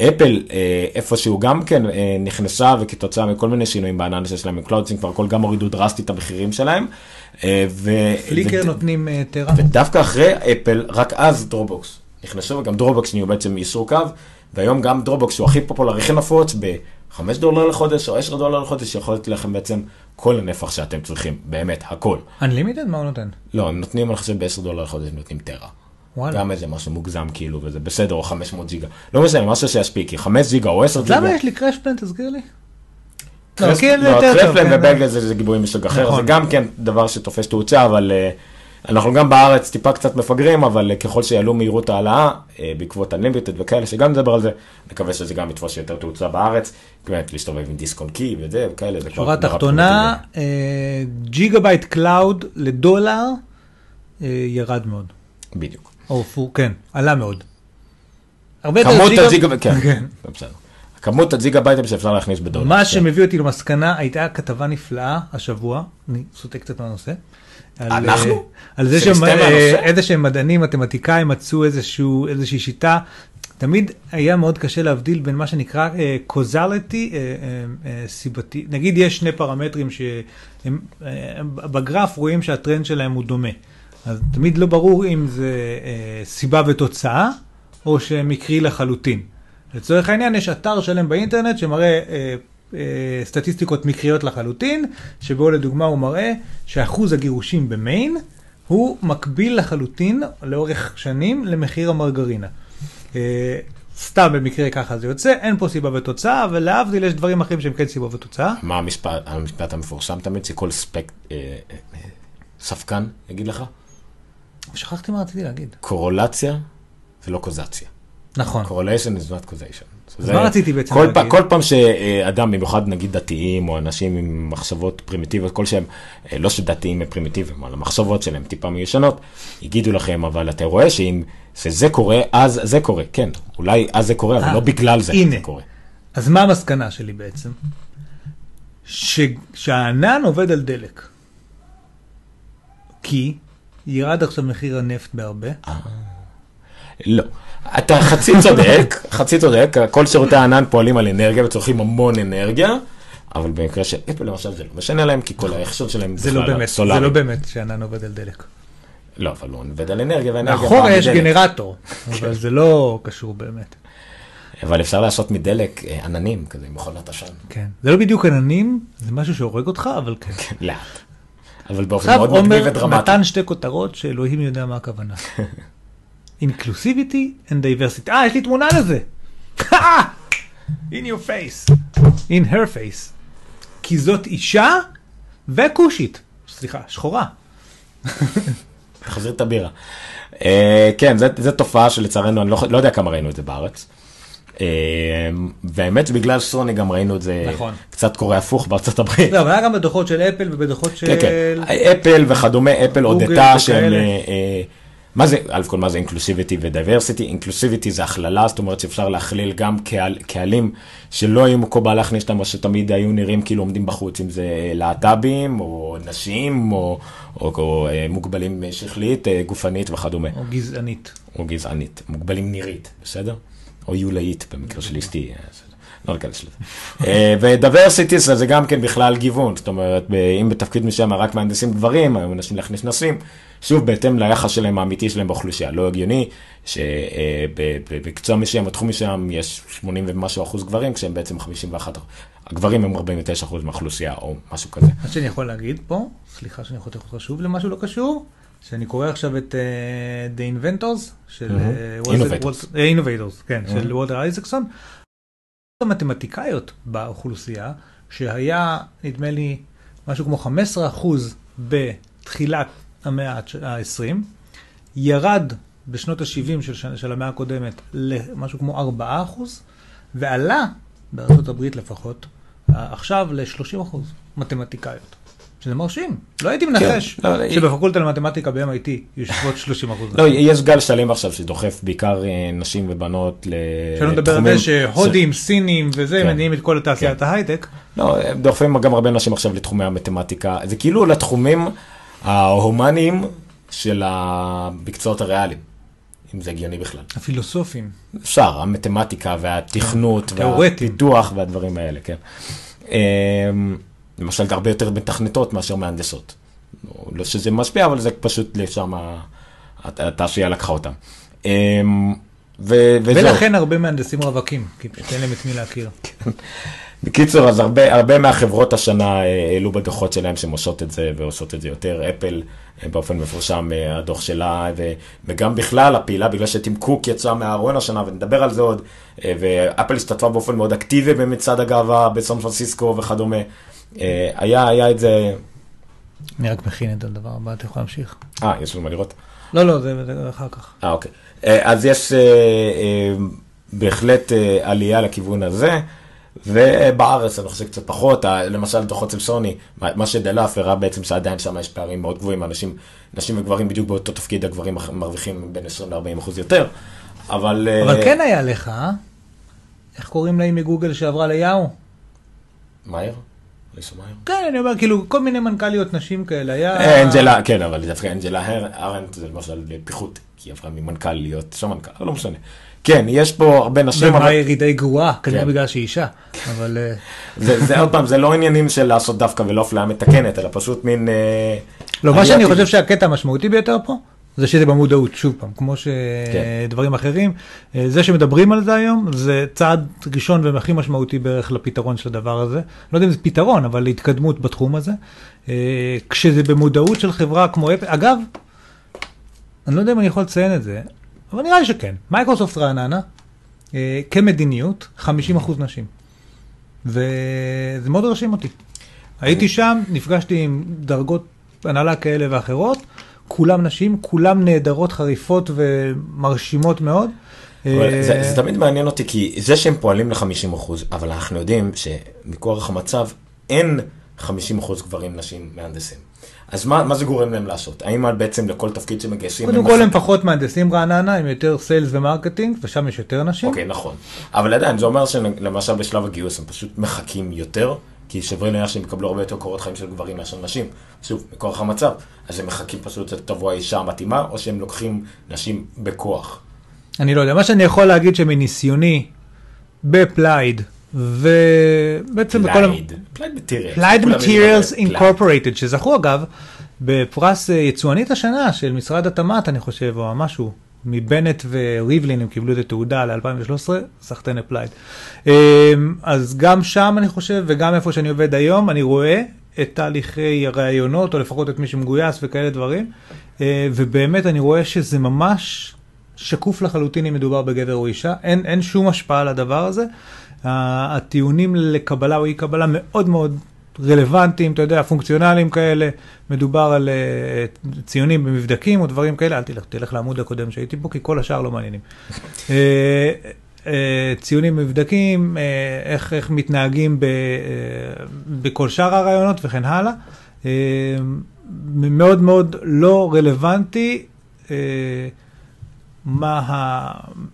אפל אה, איפשהו גם כן אה, נכנסה וכתוצאה מכל מיני שינויים בענן שיש להם מקלאודסים כבר הכל גם הורידו דרסטית את המחירים שלהם. אה, Flickr נותנים טרה. ודווקא אחרי אפל, רק אז Dropbox נכנסו, וגם Dropbox נהיו בעצם ייסור קו, והיום גם Dropbox הוא הכי פופולרי, הכי נפוץ, ב-5 דולר לחודש או 10 דולר לחודש, יכול לתת לכם בעצם כל הנפח שאתם צריכים, באמת, הכל. Unlimited? מה הוא נותן? לא, הם נותנים, אני חושב, ב-10 דולר לחודש, נותנים טרה. וואלה. גם איזה משהו מוגזם כאילו, וזה בסדר, או 500 ג'יגה. לא משנה, משהו שיספיק, כי 5 ג'יגה או 10 אז ג'יגה. למה יש לי קראשפלן? תסגיר לי. לא, קרס- כי אין לי לא, קרפלן כן. ובגל זה זה גיבוי מסוג אחר, נכון. זה גם כן דבר שתופס תאוצה, אבל אה, אנחנו גם בארץ טיפה קצת מפגרים, אבל אה, ככל שיעלו מהירות העלאה, אה, בעקבות הלימיטד וכאלה, שגם נדבר על זה, נקווה שזה גם יתפוס יותר תאוצה בארץ, באמת להסתובב עם דיסק און קי וזה וכאלה, שורה תחתונה, ג'יגה בייט cloud לדולר ירד מאוד. בדיוק. או פו, כן, עלה מאוד. הרבה כמות הג'יגה, כן, כן. זה בסדר. כמות הג'יגה בייטים שאפשר להכניס בדולר. מה כן. שמביא אותי למסקנה, הייתה כתבה נפלאה השבוע, אני סוטה קצת מהנושא. על, אנחנו? אה, על זה? שאיזה שהם מדענים, מתמטיקאים, מצאו איזשהו, איזושהי שיטה תמיד היה מאוד קשה להבדיל בין מה שנקרא uh, causality, uh, uh, uh, סיבתי. נגיד יש שני פרמטרים שהם uh, רואים שהטרנד שלהם הוא דומה. אז תמיד לא ברור אם זה uh, סיבה ותוצאה, או שמקרי לחלוטין. לצורך העניין יש אתר שלם באינטרנט שמראה uh, uh, סטטיסטיקות מקריות לחלוטין, שבו לדוגמה הוא מראה שאחוז הגירושים במיין הוא מקביל לחלוטין לאורך שנים למחיר המרגרינה. אה, סתם במקרה ככה זה יוצא, אין פה סיבה ותוצאה, אבל להבדיל יש דברים אחרים שהם כן סיבה ותוצאה. מה המשפט, המשפט המפורסם תמיד, שכל ספק, אה, אה, אה, ספקן יגיד לך? שכחתי מה רציתי להגיד. קורולציה זה לא קוזציה. נכון. correlation is not causation. אז מה רציתי בעצם כל, להגיד? פעם, כל פעם שאדם, במיוחד נגיד דתיים, או אנשים עם מחשבות פרימיטיביות כלשהם, אה, לא שדתיים הם פרימיטיביים, אבל המחשבות שלהם טיפה מיושנות, יגידו לכם, אבל אתה רואה שאם שזה קורה, אז זה קורה. כן, אולי אז זה קורה, אבל אה, לא בגלל זה הנה. זה קורה. אז מה המסקנה שלי בעצם? ש... שהענן עובד על דלק. כי ירד עכשיו מחיר הנפט בהרבה. לא. אתה חצי צודק, חצי צודק, כל שירותי הענן פועלים על אנרגיה וצורכים המון אנרגיה, אבל במקרה של אפל למשל זה לא משנה להם, כי כל ההכשר שלהם זה לא באמת, זה. לא באמת שהענן עובד על דלק. לא, אבל הוא עובד על אנרגיה, ואנרגיה מאחורה באה יש. גנרטור, אבל זה לא קשור באמת. אבל אפשר לעשות מדלק אה, עננים, כזה, עם מכונת עשן. כן. זה לא בדיוק עננים, זה משהו שהורג אותך, אבל כן. לאט. אבל באופן עכשיו מאוד מגניב עומר ודרמטי. נתן שתי כותרות שאלוהים יודע מה הכוונה. Inclusivity and diversity. אה, יש לי תמונה לזה. In your face. In her face. כי זאת אישה וכושית. סליחה, שחורה. תחזיר את הבירה. אה, כן, זו תופעה שלצערנו, אני לא לא יודע כמה ראינו את זה בארץ. אה, והאמת שבגלל סוני גם ראינו את זה נכון. קצת קורה הפוך בארצות הברית. לא, אבל היה גם בדוחות של אפל ובדוחות של... כן, כן. אפל וכדומה, אפל הודתה שהם... וכאלה. אה, אה, מה זה, אלף כל מה זה inclusivity ו diversity? inclusivity זה הכללה, זאת אומרת שאפשר להכליל גם קהל, קהלים שלא היו מקובל להכניס אותם, או שתמיד היו נראים כאילו עומדים בחוץ, אם זה להט"בים, או נשים, או, או, או אה, מוגבלים שכלית, גופנית וכדומה, או גזענית. או גזענית, מוגבלים נירית, בסדר? או יולאית במקרה של אשתי. אה. לא ניכנס לזה. אה, ו diversity זה גם כן בכלל גיוון, זאת אומרת, אם בתפקיד מסוים רק מהנדסים גברים, היו מנסים להכניס נשים, שוב, בהתאם ליחס שלהם האמיתי שלהם באוכלוסייה. לא הגיוני שבמקצוע מסוים, בתחום מסוים, יש 80 ומשהו אחוז גברים, כשהם בעצם 51 אחוז. הגברים הם 49 אחוז מהאוכלוסייה, או משהו כזה. מה שאני יכול להגיד פה, סליחה שאני חותך אותך שוב למשהו לא קשור, שאני קורא עכשיו את uh, The Inventors של. וולטר- אה, Innovators, כן, Mhm. של וולטר אייזקסון. המתמטיקאיות באוכלוסייה, שהיה נדמה לי משהו כמו 15% בתחילת המאה ה-20, ירד בשנות ה-70 של, של המאה הקודמת למשהו כמו 4%, ועלה, הברית לפחות, עכשיו ל-30% מתמטיקאיות. שזה מרשים. לא הייתי מנחש לא, לא, שבפקולטה למתמטיקה ב-MIT יושבות 30 אחוז. לא, יש גל שלם עכשיו שדוחף בעיקר אה, נשים ובנות לתחומים. שלא נדבר על זה שהודים, סינים וזה, כן. מניעים את כל תעשיית ההייטק. לא, דוחפים גם הרבה אנשים עכשיו לתחומי המתמטיקה, זה כאילו לתחומים ההומניים של המקצועות הריאליים, אם זה הגיוני בכלל. הפילוסופים. אפשר, המתמטיקה והתכנות תיאורטיים. והפיתוח והדברים האלה, כן. למשל, הרבה יותר מתכנתות מאשר מהנדסות. לא שזה משפיע, אבל זה פשוט לשם התעשייה לקחה אותם. אמ, ו- וזהו. ולכן הרבה מהנדסים רווקים, כי פשוט אין להם את מי להכיר. בקיצור, אז הרבה, הרבה מהחברות השנה אה, העלו בדוחות שלהם שהן עושות את זה ועושות את זה יותר. אפל אה, באופן מפורשם, אה, הדוח שלה, ו, וגם בכלל הפעילה, בגלל שטים קוק יצא מהארון השנה, ונדבר על זה עוד, ואפל השתתפה באופן מאוד אקטיבי במצעד הגאווה בסן פרנסיסקו וכדומה. אה, היה, היה את זה, אני רק מכין את הדבר הבא, אתה יכול להמשיך. אה, יש לנו מה לראות? לא, לא, זה זה אחר כך. אה, אוקיי. אה, אז יש אה, בהחלט עלייה לכיוון הזה, ובארץ אני חושב קצת פחות, למשל דוחות של סוני, מה- שדלף הראה בעצם שעדיין שם יש פערים מאוד גבוהים, אנשים, נשים וגברים בדיוק באותו תפקיד, הגברים מרוויחים בין 20 ל-40 אחוז יותר, אבל... אבל כן היה לך? איך קוראים לה מגוגל שעברה ליאו? מאייר? כן, אני אומר, כאילו, כל מיני מנכ"ליות נשים כאלה, היה... אה, אנג'לה, כן, אבל דווקא אנג'לה ארנט זה למשל פיחות. כי היא עברה ממנכ"ל להיות סמנכ"ל, לא משנה. כן, יש פה הרבה נשים, ומה אבל היא די גרועה, כנראה כן. בגלל שהיא אישה. אבל אה, זה, עוד פעם, זה לא עניינים של לעשות דווקא ולא אפליה מתקנת, אלא פשוט מין... אה, לא, מה שאני. חושב שהקטע המשמעותי ביותר פה, זה שזה במודעות, שוב פעם, כמו כן. שדברים אחרים. אה, זה שמדברים על זה היום, זה צעד ראשון והכי משמעותי בערך לפתרון של הדבר הזה. לא יודע אם זה פתרון, אבל להתקדמות בתחום הזה. אה, כשזה במודעות של חברה כמו אפל, אגב, אני לא יודע אם אני יכול לציין את זה, אבל נראה לי שכן. מייקרוסופט רעננה, אה, כמדיניות, 50% נשים. וזה מאוד הרשים אותי. הייתי שם, נפגשתי עם דרגות הנהלה כאלה ואחרות, כולם נשים, כולם נהדרות, חריפות ומרשימות מאוד. אה, זה, זה תמיד מעניין אותי, כי זה שהם פועלים ל-50%, אבל אנחנו יודעים שמכורח המצב אין 50% גברים, נשים, מהנדסים. אז מה, מה זה גורם להם לעשות? האם בעצם לכל תפקיד שמגייסים... קודם כל הם פחות מהנדסים רעננה, הם יותר sales ו marketing, ושם יש יותר נשים. אוקיי, נכון. אבל עדיין, זה אומר שלמשל בשלב הגיוס הם פשוט מחכים יותר, כי שווה להניח שהם יקבלו הרבה יותר קורות חיים של גברים מאשר נשים. שוב, מכורח המצב. אז הם מחכים פשוט שתבוא האישה המתאימה, או שהם לוקחים נשים בכוח. אני לא יודע, מה שאני יכול להגיד שמניסיוני ב Applied, ובעצם בכל... Applied. Applied Materials. Applied Applied. Incorporated, שזכו אגב בפרס אה, יצואנית השנה של משרד התמ"ת, אני חושב, או משהו, מבנט וריבלין, הם קיבלו את התעודה ל-2013, סחטיין Applied. אז גם שם אני חושב, וגם איפה שאני עובד היום, אני רואה את תהליכי הראיונות, או לפחות את מי שמגויס וכאלה דברים, אה, ובאמת אני רואה שזה ממש שקוף לחלוטין אם מדובר בגבר או אישה, אין, אין שום השפעה על הדבר הזה. הטיעונים לקבלה או אי קבלה מאוד מאוד רלוונטיים, אתה יודע, פונקציונליים כאלה, מדובר על uh, ציונים במבדקים או דברים כאלה, אל תלך, תלך לעמוד הקודם שהייתי פה, כי כל השאר לא מעניינים. uh, uh, ציונים במבדקים, uh, איך, איך מתנהגים ב, uh, בכל שאר הרעיונות וכן הלאה. Uh, מאוד מאוד לא רלוונטי. Uh, מה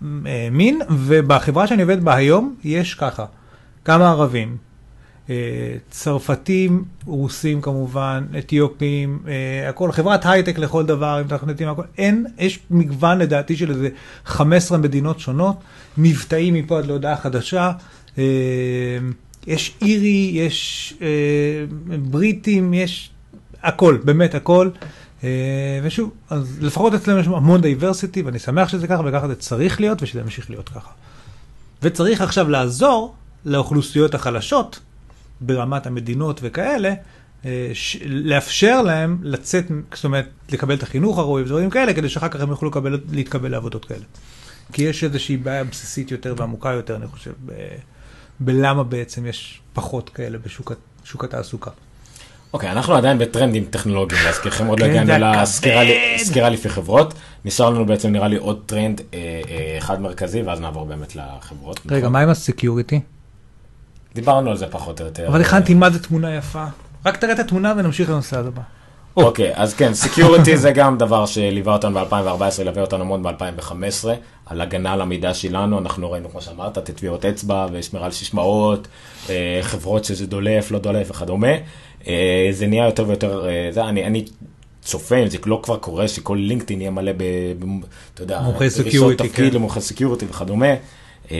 המין, ובחברה שאני עובד בה היום יש ככה, כמה ערבים, אה, צרפתים, רוסים כמובן, אתיופים, אה, הכל, חברת הייטק לכל דבר, מתכנתים, הכל, אין, יש מגוון לדעתי של איזה 15 מדינות שונות, מבטאים מפה עד להודעה חדשה, אה, יש אירי, יש אה, בריטים, יש הכל, באמת הכל. אה, ושוב, אז לפחות אצלנו יש המון דייברסיטי, ואני שמח שזה ככה, וככה זה צריך להיות, ושזה ימשיך להיות ככה. וצריך עכשיו לעזור לאוכלוסיות החלשות, ברמת המדינות וכאלה, אה, ש- לאפשר להם לצאת, זאת אומרת, לקבל את החינוך הראוי ודברים כאלה, כדי שאחר כך הם יוכלו לקבל, להתקבל לעבודות כאלה. כי יש איזושהי בעיה בסיסית יותר ועמוקה יותר, אני חושב, ב, בלמה בעצם יש פחות כאלה בשוק התעסוקה. אוקיי, אנחנו עדיין בטרנדים טכנולוגיים, להזכירכם, עוד לא כן, הגענו. לסקירה לפי חברות. נשאר לנו בעצם נראה לי עוד טרנד אה, אה, אחד מרכזי, ואז נעבור באמת לחברות. רגע, נכון? מה עם ה security? דיברנו על זה פחות או יותר. אבל הכנתי מה זה תמונה יפה. רק תראה את התמונה ונמשיך לנושא הבא. אוקיי, אז כן, security זה גם דבר שליווה אותנו ב-2014, ילווה אותנו המון ב-2015, על הגנה על המידע שלנו, אנחנו ראינו, כמו שאמרת, את טביעות אצבע ושמירה על סיסמאות, אה, חברות שזה דולף, לא דולף וכדומה. אה, זה נהיה יותר ויותר, אה, זה, אני, אני צופה, זה לא כבר קורה, שכל LinkedIn יהיה מלא ב... אתה יודע, מומחי דרישות security, תפקיד כן. למומחי security וכדומה. אה,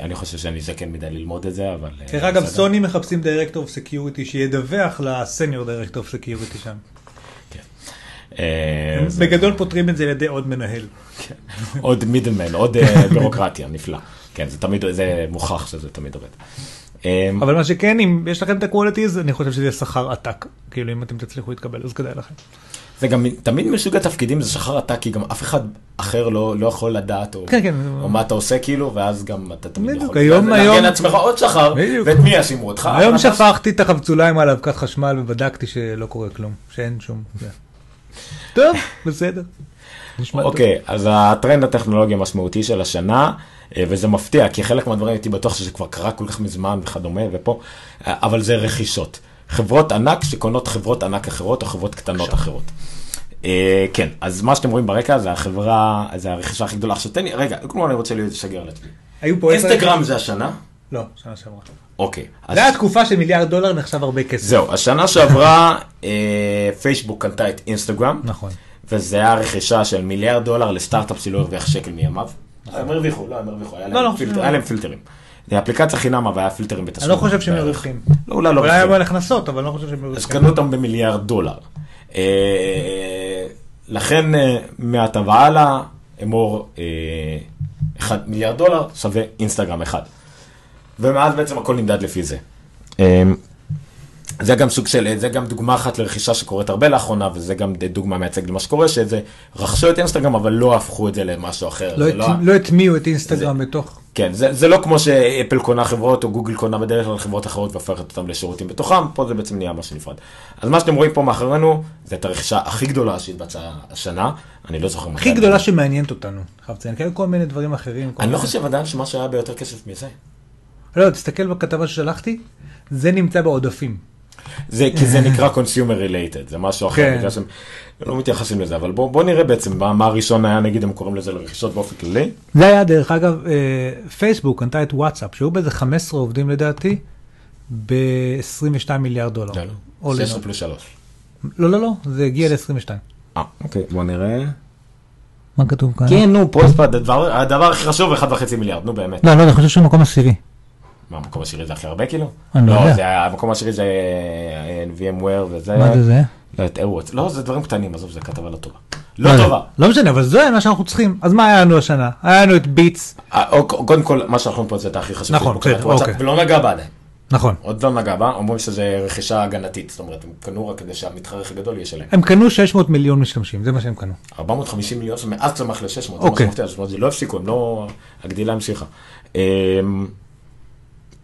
אני חושב שאני זקן מדי ללמוד את זה, אבל... אה, דרך אגב. סוני מחפשים director of security שידווח ל senior director of security שם. אה, זה- בגדול פותרים את זה על ידי עוד מנהל. עוד מידלמן, עוד אה, בירוקרטיה, נפלא. כן, זה תמיד, זה מוכח שזה תמיד עובד. אה, אבל מה שכן, אם יש לכם את ה-qualities, אני חושב שזה שכר עתק. כאילו, אם אתם תצליחו להתקבל, אז כדאי לכם. זה גם תמיד מסוג התפקידים זה שחר אתה, כי גם אף אחד אחר לא, לא יכול לדעת, או, כן, כן. או מה אתה עושה כאילו, ואז גם אתה תמיד בדיוק, יכול היום- היום- לעצמך עוד שכר, בדיוק. ואת מי ישימו אותך? היום שפכתי את החבצוליים על אבקת חשמל ובדקתי שלא קורה כלום, שאין שום... זה. טוב, בסדר. אוקיי, אז הטרנד הטכנולוגי המשמעותי של השנה, אה, וזה מפתיע, כי חלק מהדברים הייתי בטוח שזה כבר קרה כל כך מזמן וכדומה, ופה, אה, אבל זה רכישות. חברות ענק שקונות חברות ענק אחרות או חברות קטנות אחרות. אה, כן, אז מה שאתם רואים ברקע זה החברה, זה הרכישה הכי גדולה. עכשיו תן לי, רגע, קודם כל אני רוצה לשגר לעצמי. היו פה עשר... אינסטגרם זה השנה? לא, שנה שעברה. אוקיי. אז- זה היה תקופה של מיליארד דולר נחשב הרבה כסף. זהו, השנה שעברה אה, פייסבוק קנתה את אינסטגרם, נכון. וזה היה רכישה של מיליארד דולר לסטארט-אפ שלא הרוויח שקל מימיו. הם הרוויחו, לא, הם הרוויחו, היה לא, לא. היה להם פילטרים. זה אפליקציה חינם, אבל היה פילטרים אני בתשלום. לא חושב שהם. מרווחים. לא, אולי לא אולי היה. בהם הכנסות, אבל אני לא חושב שהם אז מרווחים. קנו אותם במיליארד דולר. אה, לכן אה, מעתה והלאה, אמור, אה, אחד מיליארד דולר שווה אינסטגרם אחד. ומאז בעצם הכל נמדד לפי זה. זה גם סוג של, זה גם דוגמה אחת לרכישה שקורית הרבה לאחרונה, וזה גם דוגמה מייצגת למה שקורה, שזה רכשו את אינסטגרם, אבל לא הפכו את זה למשהו אחר. לא זה הט- לא הטמיעו את אינסטגרם בתוך... כן, זה, זה לא כמו שאפל קונה חברות או גוגל קונה בדרך כלל חברות אחרות והופכת אותן לשירותים בתוכם, פה זה בעצם נהיה משהו נפרד. אז מה שאתם רואים פה מאחורינו, זה את הרכישה הכי גדולה שהתבצעה השנה, אני לא זוכר מתי. הכי גדולה שמעניינת אותנו. חייב לציין, כן, כל מיני דברים אחרים. אני לא חושב עדיין שמשהו היה ביותר כסף מזה. לא, תסתכל בכתבה ששלחתי, זה נמצא בעודפים. זה, כי זה נקרא consumer related, זה משהו אחר, כן. בגלל שהם לא מתייחסים לזה, אבל בוא, בוא נראה בעצם מה, מה הראשון היה, נגיד, הם קוראים לזה לרכישות באופן כללי. זה היה דרך אגב, אה, פייסבוק קנתה את וואטסאפ, שהיו באיזה 15 עובדים לדעתי, ב-22 מיליארד דולר. לא, או לא. לנון. 16 פלוס 3. לא, לא, לא, זה הגיע ל-22. אה, אוקיי, בוא נראה. מה כתוב כאן? כן, נו, הדבר, הדבר הכי חשוב, 1.5 מיליארד, נו באמת. לא, לא, אני חושב שהוא מקום עשירי. מה, המקום השני זה הכי הרבה כאילו? אני לא יודע. זה היה, המקום השני זה אה, VMware וזה. מה זה זה? לא, את AirWatch. לא, זה דברים קטנים, עזוב, זה כתבה לא טובה. לא זה? טובה. לא משנה, אבל זה מה שאנחנו צריכים. אז מה היה לנו השנה? היה לנו את ביטס, אה, קודם כל, מה שאנחנו פה זה את הכי חשוב. נכון, בסדר, אוקיי. ולא נגע בה עדיין. נכון. עוד לא נגע בה, אומרים שזה רכישה הגנתית, זאת אומרת, הם קנו רק כדי שהמתחרה הכי גדול יהיה שלהם. הם קנו 600 מיליון משתמשים, זה מה שהם קנו. 450 מיליון שמאז צמח ל-600, זה מה אוקיי. שמפתיע, זה לא הפסיקו, הם לא... הגדילה המשיכה.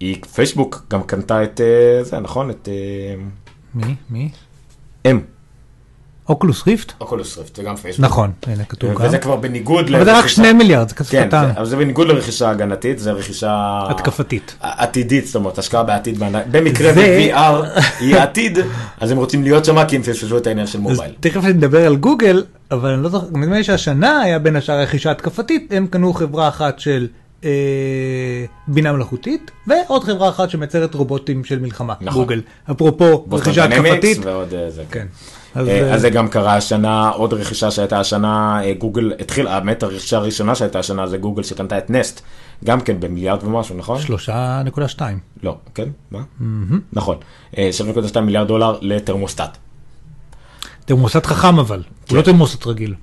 היא, פייסבוק גם קנתה את אה, זה, נכון? את מי? מי? M, אוקולוס ריפט? אוקולוס ריפט, זה גם פייסבוק. נכון, הנה כתוב כאן. וזה כבר בניגוד אבל זה רק לרכישה- 2 מיליארד, זה כסף כן, קטן. זה- אבל זה בניגוד לרכישה הגנתית, זה רכישה... התקפתית. עתידית, זאת אומרת, השקעה בעתיד, במקרה זה- ב-VR היא עתיד, אז הם רוצים להיות שם כי הם פספסו את העניין של אז מובייל. תכף נדבר על גוגל, אבל אני לא זוכר, נדמה לי שהשנה היה בין השאר רכישה התקפתית, הם קנו חברה אחת של אה, בינה מלאכותית, ועוד חברה אחת שמייצרת רובוטים של מלחמה, נכון. גוגל. אפרופו רכישה התקפתית, אה. כן. אז, אה, אה, אז זה גם קרה השנה, עוד רכישה שהייתה השנה, אה, גוגל התחיל, האמת הרכישה הראשונה שהייתה השנה זה גוגל שקנתה את נסט, גם כן במיליארד ומשהו, נכון? 3.2. לא, כן? מה? נכון. אה, 7.2 מיליארד דולר לתרמוסטט. תרמוסט חכם אבל, הוא לא תרמוסט רגיל.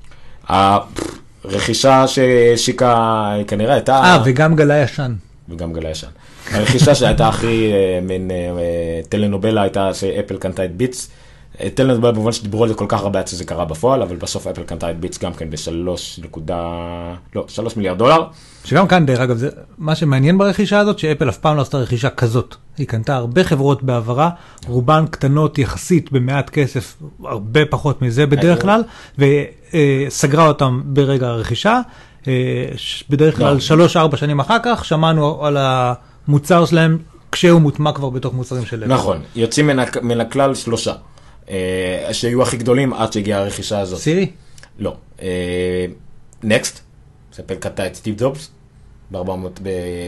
הרכישה שהשיקה כנראה הייתה... אה, וגם גלה ישן. וגם גלה ישן. הרכישה שהייתה הכי אה, מין אה, אה, טלנובלה הייתה שאפל קנתה את ביטס. אה, טלנובלה במובן שדיברו על זה כל כך הרבה עד שזה קרה בפועל, אבל בסוף אפל קנתה את ביטס גם כן בשלוש נקודה... לא, שלוש מיליארד דולר. שגם כאן, דרך אגב, זה, מה שמעניין ברכישה הזאת, שאפל אף פעם לא עשתה רכישה כזאת. היא קנתה הרבה חברות בעברה, רובן קטנות יחסית במעט כסף, הרבה פחות מזה בדרך כלל, וסגרה אותם ברגע הרכישה. אה, בדרך לא. כלל שלוש-ארבע שנים אחר כך, שמענו על המוצר שלהם כשהוא מוטמע כבר בתוך מוצרים של אפל. נכון, יוצאים מן הכלל שלושה. אה, שהיו הכי גדולים עד שהגיעה הרכישה הזאת. סירי? לא. נקסט, שאפל קנתה את סטיב ג'ובס. ב-400...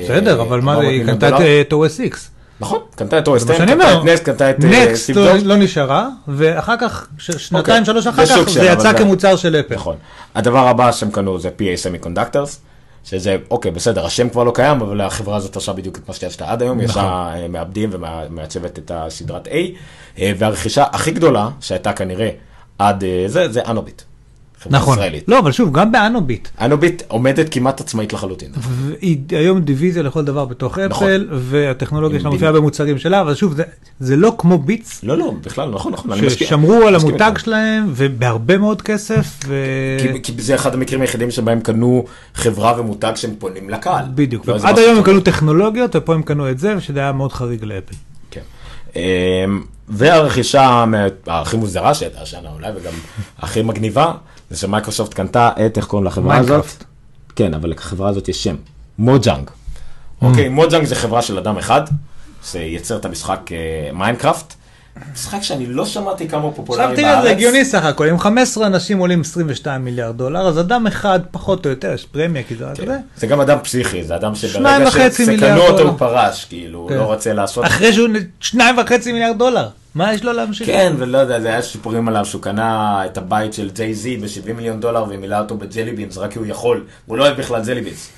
בסדר, אבל מה, היא קנתה את אה, OS X. נכון, קנתה את זה מה שאני קנתה אומר. את נקסט, קנתה את אה, נקסט סטיב לא- ג'ובס. לא נשארה, ואחר כך, ש- שנתיים אוקיי, שלוש אחר זה כך, זה יצא זה- כמוצר של אפל. נכון. הדבר הבא שהם קנו זה PA Semiconductors, שזה, אוקיי, בסדר, השם כבר לא קיים, אבל החברה הזאת עושה בדיוק את מה שעשתה עד היום, היא נכון. עושה אה, מעבדים ומעצבת את הסדרת A, אה, והרכישה הכי גדולה שהייתה כנראה עד אה, זה, זה אנוביט. חברה נכון. ישראלית. לא, אבל שוב, גם באנוביט. אנוביט עומדת כמעט עצמאית לחלוטין. והיא היום דיוויזיה לכל דבר בתוך נכון. אפל, והטכנולוגיה שלה מופיעה במוצרים שלה, אבל שוב, זה- זה לא כמו ביטס, לא, לא, בכלל, נכון, נכון. ששמרו על המותג. שלהם, ובהרבה מאוד כסף, ו... כי, כי זה אחד המקרים היחידים שבהם קנו חברה ומותג שהם פונים לקהל. בדיוק, לא עד משהו היום הם קנו טכנולוגיות, ופה הם קנו את זה, ושזה היה מאוד חריג לאפל. כן. אמ, והרכישה הכי מוזרה שהייתה השנה אולי, וגם הכי מגניבה, זה שמייקרוסופט קנתה את, איך קוראים לחברה הזאת? כן, אבל לחברה הזאת יש שם, Mojang. אוקיי, Mojang זה חברה של אדם אחד, שייצר את המשחק אה, Minecraft, משחק שאני לא שמעתי כמה הוא פופולרי עכשיו בארץ. תראה, זה הגיוני סך הכל, אם 15 אנשים עולים 22 מיליארד דולר, אז אדם אחד פחות או יותר, יש פרמיה, כי זה רק כן. זה. זה גם אדם פסיכי, זה אדם שברגע שקנו אותו. הוא פרש, כאילו, הוא כן. לא רוצה לעשות... אחרי שהוא שניים וחצי מיליארד דולר, מה יש לו להמשיך? כן, ולא יודע, זה היה סיפורים עליו שהוא קנה את הבית של ג'יי זי ב-70 מיליון דולר ומילא אותו בג'לי בינס, רק כי הוא יכול, הוא לא אוהב בכלל ג'לי בינס.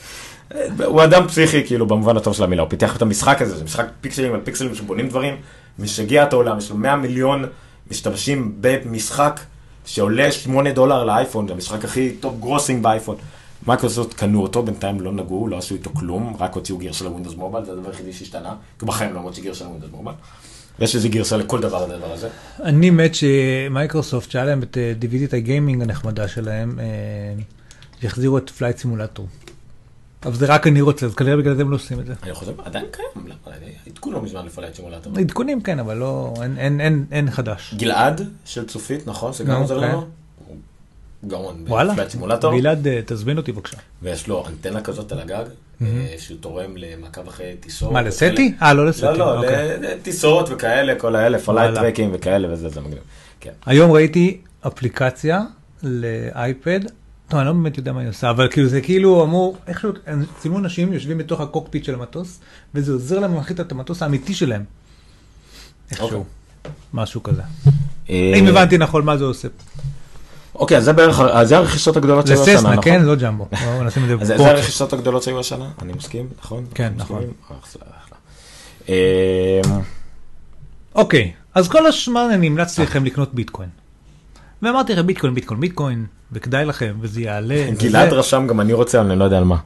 הוא אדם פסיכי, כאילו, במובן הטוב של המילה, הוא פיתח את המשחק הזה, זה משחק פיקסלים על פיקסלים שבונים דברים, משגע את העולם, יש לו 100 מיליון משתמשים במשחק שעולה 8 דולר לאייפון, זה המשחק הכי top grossing באייפון. מייקרוסופט קנו אותו, בינתיים לא נגעו, לא עשו איתו כלום, רק הוציאו גרסה ל Windows Mobile, זה הדבר היחידי שהשתנה, כי בחיים לא מוציא גרסה ל Windows Mobile. ויש איזה גרסה לכל דבר הדבר הזה. אני מת שמייקרוסופט, שהיה להם את אה, דיוויזיית הגיימינג הנחמדה שלהם, אה, יחזירו את פלייט סימולטור. אבל זה רק אני רוצה, אז כנראה בגלל זה הם לא עושים את זה. אני חושב, עדיין קיים, למה? עדכון לא מזמן ל Flight Simulator. עדכונים כן, אבל לא, אין- חדש. גלעד של צופית, נכון? זה גם עוזר כן. לנו? גאון וואלה. גלעד, אה, תזמין אותי בבקשה. ויש לו אנטנה כזאת על הגג, אה, שהוא תורם למעקב אחרי טיסות. מה. ל SETI? אה, לא ל SETI. לא, לא, אוקיי. לטיסות וכאלה, כל האלה, flight. track ים וכאלה וזה, זה מגניב. כן. היום ראיתי אפליקציה לאייפד, טוב, אני לא באמת יודע מה היא עושה, אבל כאילו זה כאילו אמור, איכשהו, צילמו אנשים יושבים בתוך הקוקפיט של המטוס, וזה עוזר להם להנחית את המטוס האמיתי שלהם. איכשהו, אוקיי. משהו כזה. אה, אם הבנתי נכון מה זה עושה. אוקיי, אז זה בערך, אז זה הרכישות הגדולות שהיו השנה, ססנה, נכון? כן? לא ג'מבו. זה. הרכישות הגדולות שהיו השנה, אני מסכים, נכון? כן, נכון. אחלה. אה, אוקיי, אז כל הזמן אני המלצתי לכם לקנות ביטקוין. ואמרתי לכם ביטקוין, ביטקוין, ביטקוין, וכדאי לכם, וזה יעלה. גלעד. רשם גם אני רוצה, אני לא יודע על מה.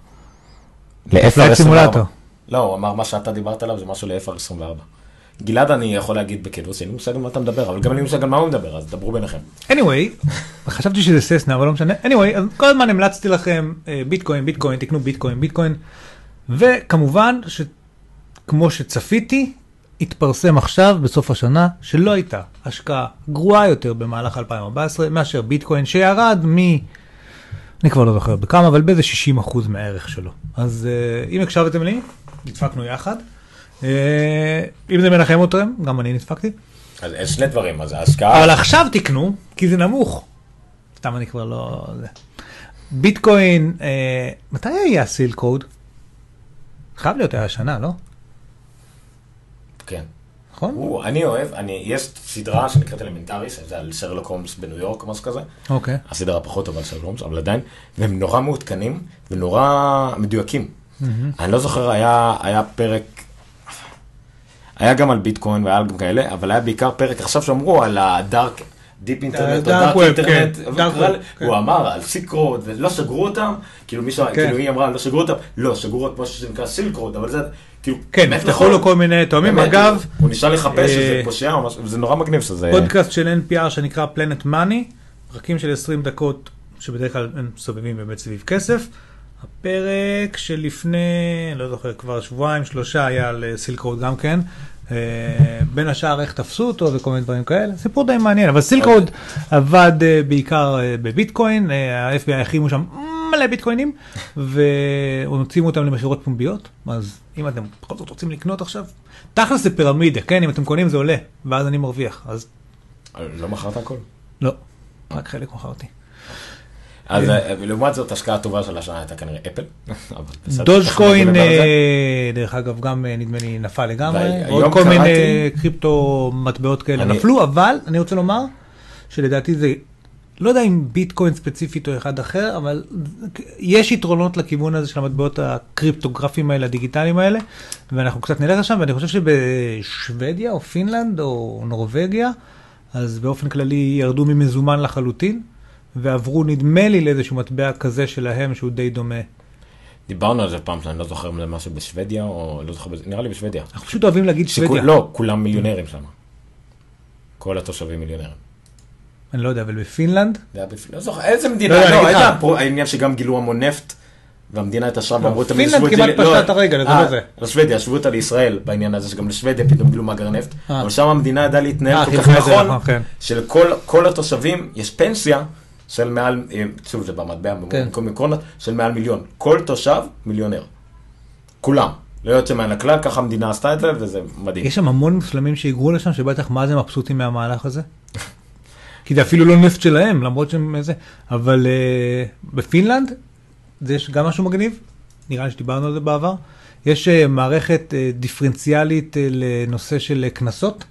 Flight ל-FR24. סימולטור. לא, הוא אמר מה שאתה דיברת עליו זה משהו ל-FR24. גלעד, אני יכול להגיד בכנות, אין לי מושג על מה אתה מדבר, אבל גם אין לי מושג על מה הוא מדבר, אז דברו ביניכם. anyway, חשבתי שזה ססנה, אבל לא משנה. anyway, אז כל הזמן המלצתי לכם אה, ביטקוין, ביטקוין, תקנו ביטקוין, ביטקוין. וכמובן, שכמו שצפיתי, התפרסם עכשיו, בסוף השנה, שלא הייתה השקעה גרועה יותר במהלך 2014 מאשר ביטקוין, שירד מ... אני כבר לא זוכר בכמה, אבל באיזה 60% מהערך שלו. אז אה, אם הקשבתם לי, נדפקנו יחד. אה, אם זה מנחם אתכם, גם אני נדפקתי. אז שני דברים, אז ההשקעה... אבל עכשיו תקנו, כי זה נמוך. סתם אני כבר לא... זה. ביטקוין, אה, מתי היה Silk Road? חייב להיות היה השנה, לא? כן. נכון? הוא, אני אוהב, אני, יש סדרה שנקראת Elementary, זה על שרלוק הולמס בניו יורק או משהו כזה. אוקיי. הסדרה פחות טובה על שרלוק הולמס, אבל עדיין, והם נורא מעודכנים ונורא מדויקים. אני לא זוכר, היה, היה פרק, היה גם על ביטקוין והיה גם כאלה, אבל היה בעיקר פרק עכשיו שאמרו על ה dark, deep אינטרנט, או dark אינטרנט, כן, כן. הוא אמר על Silk Road, ולא סגרו אותם, כאילו מישהו, כן. כאילו היא אמרה, לא סגרו אותם, לא, סגרו רק משהו שנקרא Silk Road, אבל זה, כאילו, כן, נפתחו נכון. לו כל מיני תאומים. אגב, הוא- ניסה לחפש אה, איזה פושע או משהו, וזה נורא מגניב שזה... פודקאסט של NPR שנקרא Planet Money, פרקים של 20 דקות, שבדרך כלל הם סובבים באמת סביב כסף. הפרק שלפני, לא זוכר, כבר שבועיים, שלושה היה על סילק רוד גם כן. אה, בין השאר איך תפסו אותו וכל מיני דברים כאלה, סיפור די מעניין, אבל סילק רוד עבד אה, בעיקר אה, בביטקוין, ה-FBI החרימו שם מלא ביטקוינים, והוציאו אותם למכירות פומביות, אז אם אתם בכל זאת רוצים לקנות עכשיו, תכל'ס זה פירמידה, כן, אם אתם קונים זה עולה, ואז אני מרוויח, אז לא מכרת הכל? לא, רק חלק מכרתי. אז כן. אה, לעומת זאת, השקעה הטובה של השנה הייתה כנראה אפל. דוז'קוין, על זה. אה, דרך אגב, גם אה, נדמה לי נפל לגמרי, עוד כל מיני קריפטו מטבעות כאלה נפלו, אבל אני רוצה לומר שלדעתי זה, לא יודע אם ביטקוין ספציפית או אחד אחר, אבל יש יתרונות לכיוון הזה של המטבעות הקריפטוגרפיים האלה, הדיגיטליים האלה, ואנחנו קצת נלך לשם, ואני חושב שבשוודיה או פינלנד או נורבגיה, אז באופן כללי ירדו ממזומן לחלוטין, ועברו נדמה לי לאיזשהו מטבע כזה שלהם שהוא די דומה. דיברנו על זה פעם, שאני לא זוכר אם זה משהו בשוודיה, או לא זוכר, נראה לי בשוודיה. אנחנו פשוט אוהבים להגיד שכול- שוודיה. לא, כולם מיליונרים שם. כל התושבים מיליונרים. אני לא יודע, אבל בפינלנד? זה היה בפ- לא זוכר, איזה מדינה, לא, לא, הייתה. פה העניין שגם גילו המון נפט, והמדינה התעשרה ואמרו תמיד פינלנד כמעט ל- פשטה לא, את הרגל, זה אה, לא זה. לשוודיה, השוו אותה לישראל בעניין הזה, שגם לשוודיה פתאום גילו מאגר נפט, אה. אבל שם המדינה ידעה אה, להתנהל כל כך נכון, נכון, כן. שלכל כל התושבים יש פנסיה של מעל, אה, שוב זה במטבע, כן. במקום מקרונות, של מעל מיליון. כל תושב מיליונר. כולם. לא יוצא מן הכלל, ככה המדינה עשתה את זה, וזה מדהים. יש שם המון מוסלמים שהיגרו לשם, שבטח מה זה מבסוטים מהמהלך הזה. כי זה אפילו לא נפט שלהם, למרות שהם איזה... אבל uh, בפינלנד, זה יש גם משהו מגניב, נראה לי שדיברנו על זה בעבר. יש uh, מערכת uh, דיפרנציאלית uh, לנושא של uh, קנסות.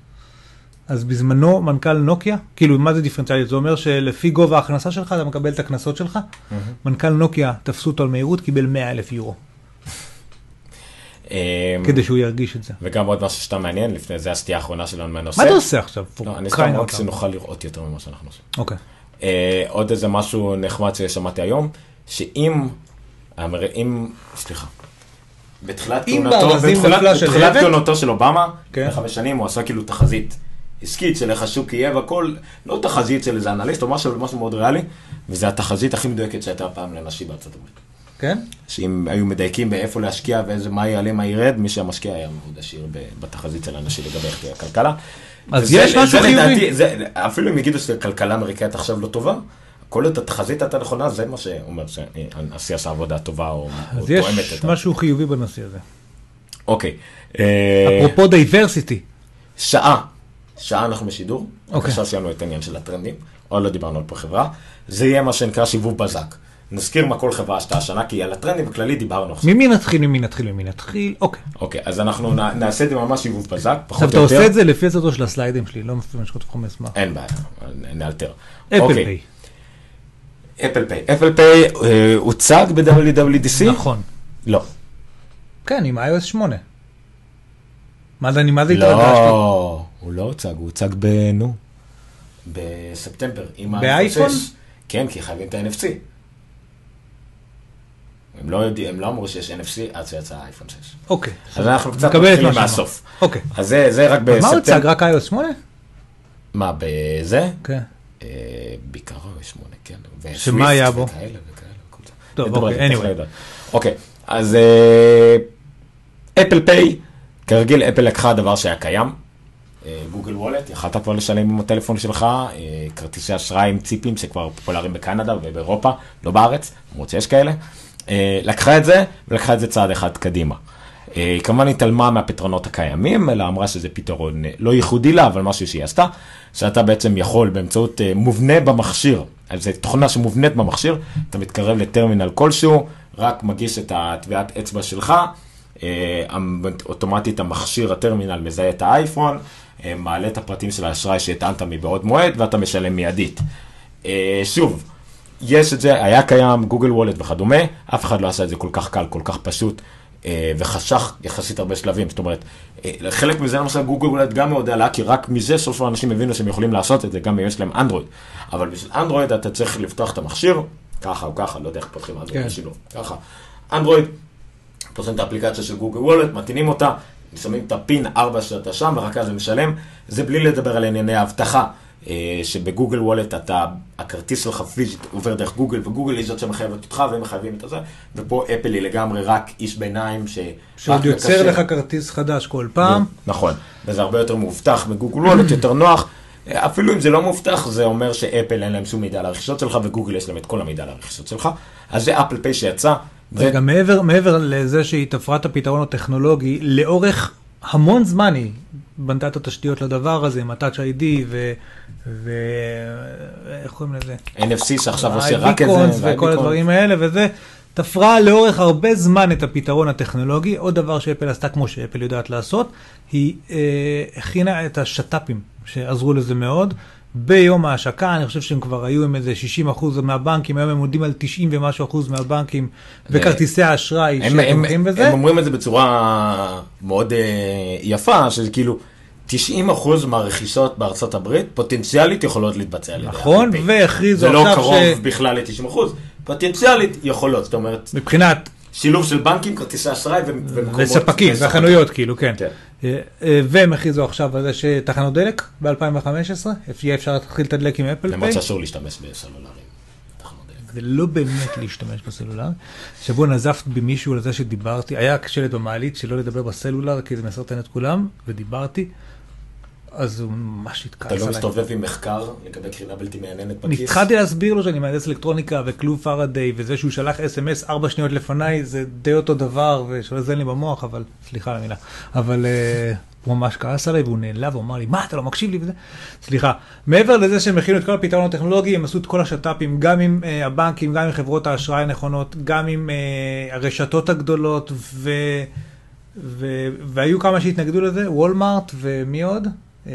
אז בזמנו מנכ"ל נוקיה, כאילו מה זה דיפרנציאלית? זה אומר שלפי גובה ההכנסה שלך אתה מקבל את הקנסות שלך. מנכ"ל נוקיה תפסו אותו על מהירות, קיבל 100 אלף יורו. אמ, כדי שהוא ירגיש את זה. וגם עוד משהו שאתה מעניין, לפני זה הסטייה האחרונה שלנו מהנושא. מה אתה עושה עכשיו? לא, אני סתם רק. שנוכל לראות יותר ממה שאנחנו עושים. אוקיי. אה, עוד איזה משהו נחמד ששמעתי היום, שאם, אם, סליחה, בתחילת כהונתו, של אובמה, כן. לפני חמש שנים הוא עשה כאילו תחזית עסקית של איך השוק יהיה והכל, לא תחזית של איזה אנליסט או משהו, משהו מאוד ריאלי, וזה התחזית הכי מדויקת שהייתה פעם לנשים בארצות הברית. כן? שאם היו מדייקים באיפה להשקיע ואיזה מה יעלה, מה ירד, מי שהמשקיע היה מאוד עשיר בתחזית של אנשים לגבי איך תהיה הכלכלה. אז וזה- יש משהו חיובי. אפילו אם יגידו שהכלכלה האמריקאית עכשיו לא טובה, כל עוד התחזית הייתה נכונה, זה מה שאומר שהנשיא עשה עבודה טובה או, אז תואמת יש את ה... משהו חיובי בנושא הזה. אוקיי. אה, אפרופו diversity. שעה, שעה אנחנו בשידור, אוקיי. עכשיו סיימנו את העניין של הטרנדים, עוד לא דיברנו על פר חברה, זה יהיה מה שנקרא סיבוב בזק. נזכיר מה כל חברה עשתה השנה, כי על הטרנדים בכללי דיברנו עכשיו. ממי נתחיל, ממי נתחיל, ממי נתחיל? אוקיי. אוקיי, אז אנחנו נ- נעשה את זה ממש שיבוב בזק, פחות עכשיו או אתה יותר. עושה את זה לפי הצעתו של הסליידים שלי, לא מה שכתוב לך במסמך. אין בעיה, נאלתר. אפל פיי. אפל פיי. אפל פיי הוצג ב-WWDC? נכון. לא. כן, עם iOS 8. מה זה, אני מה זה התרגשתי? לא, הוא לא הוצג, הוא הוצג ב... נו, בספטמבר. עם באייפון? האייפון 6. כן, כי חייבים את ה-NFC. הם לא יודעים, הם לא אמרו שיש NFC עד שיצא האייפון 6. אוקיי. אז אנחנו קצת מתחילים. מהסוף. אוקיי. אז זה, זה רק בספטמבר. מה הוצג? רק iOS 8? מה, בזה? כן. אה, בעיקר שמונה, כן. שמה היה בו? וכאלה וכאלה. טוב, אוקיי, anyway. אוקיי, אז אפל פיי, כרגיל אפל לקחה דבר שהיה קיים, גוגל וולט, יכלת כבר לשלם עם הטלפון שלך, אה, כרטיסי אשראי עם ציפים שכבר פופולריים בקנדה ובאירופה, לא בארץ, למרות שיש כאלה. אה, לקחה את זה, ולקחה את זה צעד אחד קדימה. אה, היא כמובן התעלמה מהפתרונות הקיימים, אלא אמרה שזה פתרון לא ייחודי לה, אבל משהו שהיא עשתה, שאתה בעצם יכול באמצעות מובנה במכשיר, זו תוכנה שמובנית במכשיר, אתה מתקרב לטרמינל כלשהו, רק מגיש את הטביעת אצבע שלך, אה, אוטומטית המכשיר, הטרמינל מזהה את האייפון, מעלה את הפרטים של האשראי שהטענת מבעוד מועד, ואתה משלם מיידית. אה, שוב, יש את זה, היה קיים, גוגל וולט וכדומה, אף אחד לא עשה את זה כל כך קל, כל כך פשוט, אה, וחשך יחסית הרבה שלבים, זאת אומרת, אה, חלק מזה למשל גוגל וולט גם מאוד עלה, כי רק מזה סוף סוף אנשים הבינו שהם יכולים לעשות את זה, גם אם יש להם אנדרואיד. אבל בשביל אנדרואיד אתה צריך לפתוח את המכשיר, ככה או ככה, לא יודע איך פותחים אנדרואיד כן. בשילוב, ככה. אנדרואיד, פותחים את האפליקציה של גוגל וולט, מטעינים אותה, שמים את הפין 4 שאתה שם, ורק אז זה משלם. זה בלי לדבר על ענייני האבטחה, אה, שבגוגל וולט אתה, הכרטיס שלך פיזית עובר דרך גוגל, וגוגל היא זאת שמחייבת אותך, והם מחייבים את זה, ופה אפל היא לגמרי רק איש ביניים, ש... שעוד יוצר. לך כרטיס חדש כל פעם. נכון, וזה הרבה יותר מאובטח בגוגל וולט, יותר נוח. אפילו אם זה לא מאובטח, זה אומר שאפל אין להם שום מידע על הרכישות שלך, וגוגל יש להם את כל המידע על הרכישות שלך. אז זה אפל פיי שיצא. ו- רגע, מעבר, מעבר לזה שהיא תפרה את הפתרון הטכנולוגי, לאורך המון זמן היא בנתה את התשתיות לדבר הזה, עם ה-Touch ID ו... ו... איך קוראים לזה? NFC שעכשיו עושה רק את זה. וכל. הדברים האלה, וזה תפרה לאורך הרבה זמן את הפתרון הטכנולוגי. עוד דבר שאפל עשתה, כמו שאפל יודעת לעשות, היא אה, הכינה את השת"פים, שעזרו לזה מאוד. ביום ההשקה, אני חושב שהם כבר היו עם איזה 60 אחוז מהבנקים, היום הם עומדים על 90 ומשהו אחוז מהבנקים, וכרטיסי האשראי שתומכים בזה. הם אומרים את זה בצורה מאוד אה, יפה, שזה כאילו 90% מהרכישות בארצות הברית פוטנציאלית יכולות להתבצע על ידי נכון, אפל פיי. והכריזו זה לא עכשיו קרוב ש- בכלל ל-90%, פוטנציאלית יכולות, זאת אומרת, מבחינת שילוב של בנקים, כרטיסי אשראי ו- ומקומות. וספקים, וחנויות כאילו, כן. כן. אה, אה, והם הכריזו עכשיו על זה שתחנות דלק ב-2015, יהיה אפשר להתחיל לתדלק עם אפל פיי. למרות שאסור להשתמש בסלולרים. זה לא באמת להשתמש בסלולר. שבוע נזפת במישהו על זה שדיברתי, היה שלט במעלית שלא לדבר בסלולר, כי זה מסרטן את כולם, ודיברתי. אז הוא ממש התכעס אתה עליי. לא מסתובב עם מחקר לגבי קרינה בלתי מייננת בכיס? התחלתי להסביר לו שאני מהנדס אלקטרוניקה וכלוב פארדיי, וזה שהוא שלח אס.אם.אס ארבע שניות לפניי זה די אותו דבר, ושלא יזיין לי במוח, אבל, סליחה על המילה, אבל אה, הוא ממש כעס עליי והוא נעלב, הוא אמר לי, מה, אתה לא מקשיב לי וזה? סליחה. מעבר לזה שהם הכינו את כל הפתרון הטכנולוגי, הם עשו את כל השת"פים, גם עם אה, הבנקים, גם עם חברות האשראי הנכונות, גם עם אה, הרשתות הגדולות, ו... ו... והיו כמה שהתנגדו לזה, וולמארט ומי עוד? אה,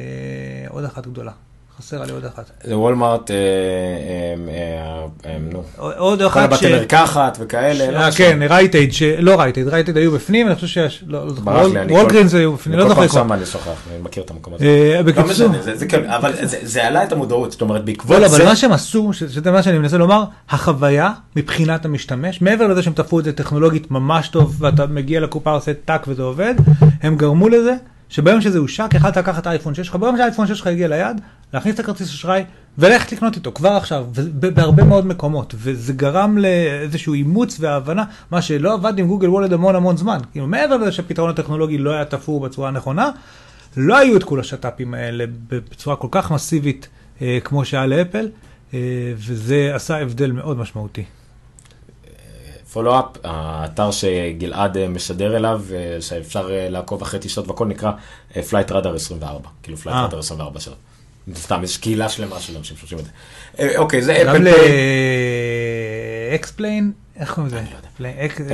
עוד אחת גדולה. חסרה לי עוד אחת. זה וולמארט, אה, אה, אה, נו. עוד כל אחת הבתי מרקחת וכאלה. לא. כן, רייט אייד, ש- לא רייט אייד, רייט אייד היו בפנים, אני חושב שיש, לא לא זוכר, ברח לי, אני כל- וולגרינס היו בפנים, לא כל זוכר פעם כבר. שם אני שוכח, אני מכיר את המקום הזה. לא בקיצור, זה כן, אבל זה- העלה את המודעות, זאת אומרת, בעקבות לא, לא, זה... אבל מה שהם עשו, ש- שזה מה שאני מנסה לומר, החוויה מבחינת המשתמש, מעבר לזה שהם תפרו את זה טכנולוגית ממש טוב, ואתה מגיע לקופה, עושה טאק וזה עובד, הם גרמו לזה שביום שזה הושק, יכלת לקחת את האייפון 6 שלך, ביום שהאייפון 6 שלך הגיע ליד, להכניס את הכרטיס אשראי וללכת לקנות איתו כבר עכשיו, בהרבה מאוד מקומות, וזה גרם לאיזשהו אימוץ והבנה, מה שלא עבד עם גוגל וולד המון המון זמן. כאילו, מעבר לזה שהפתרון הטכנולוגי לא היה תפור בצורה הנכונה, לא היו את כל השת"פים האלה בצורה כל כך מסיבית אה, כמו שהיה לאפל, אה, וזה עשה הבדל מאוד משמעותי. follow-up, האתר שגלעד אה, משדר אליו, אה, שאפשר אה, לעקוב אחרי טיסות והכל נקרא פלייט רדאר 24, כאילו פלייט. רדאר 24 שלו. סתם, יש קהילה שלמה של אנשים שעושים את זה. אוקיי, זה אפל פיי. ל explain, איך קוראים לזה?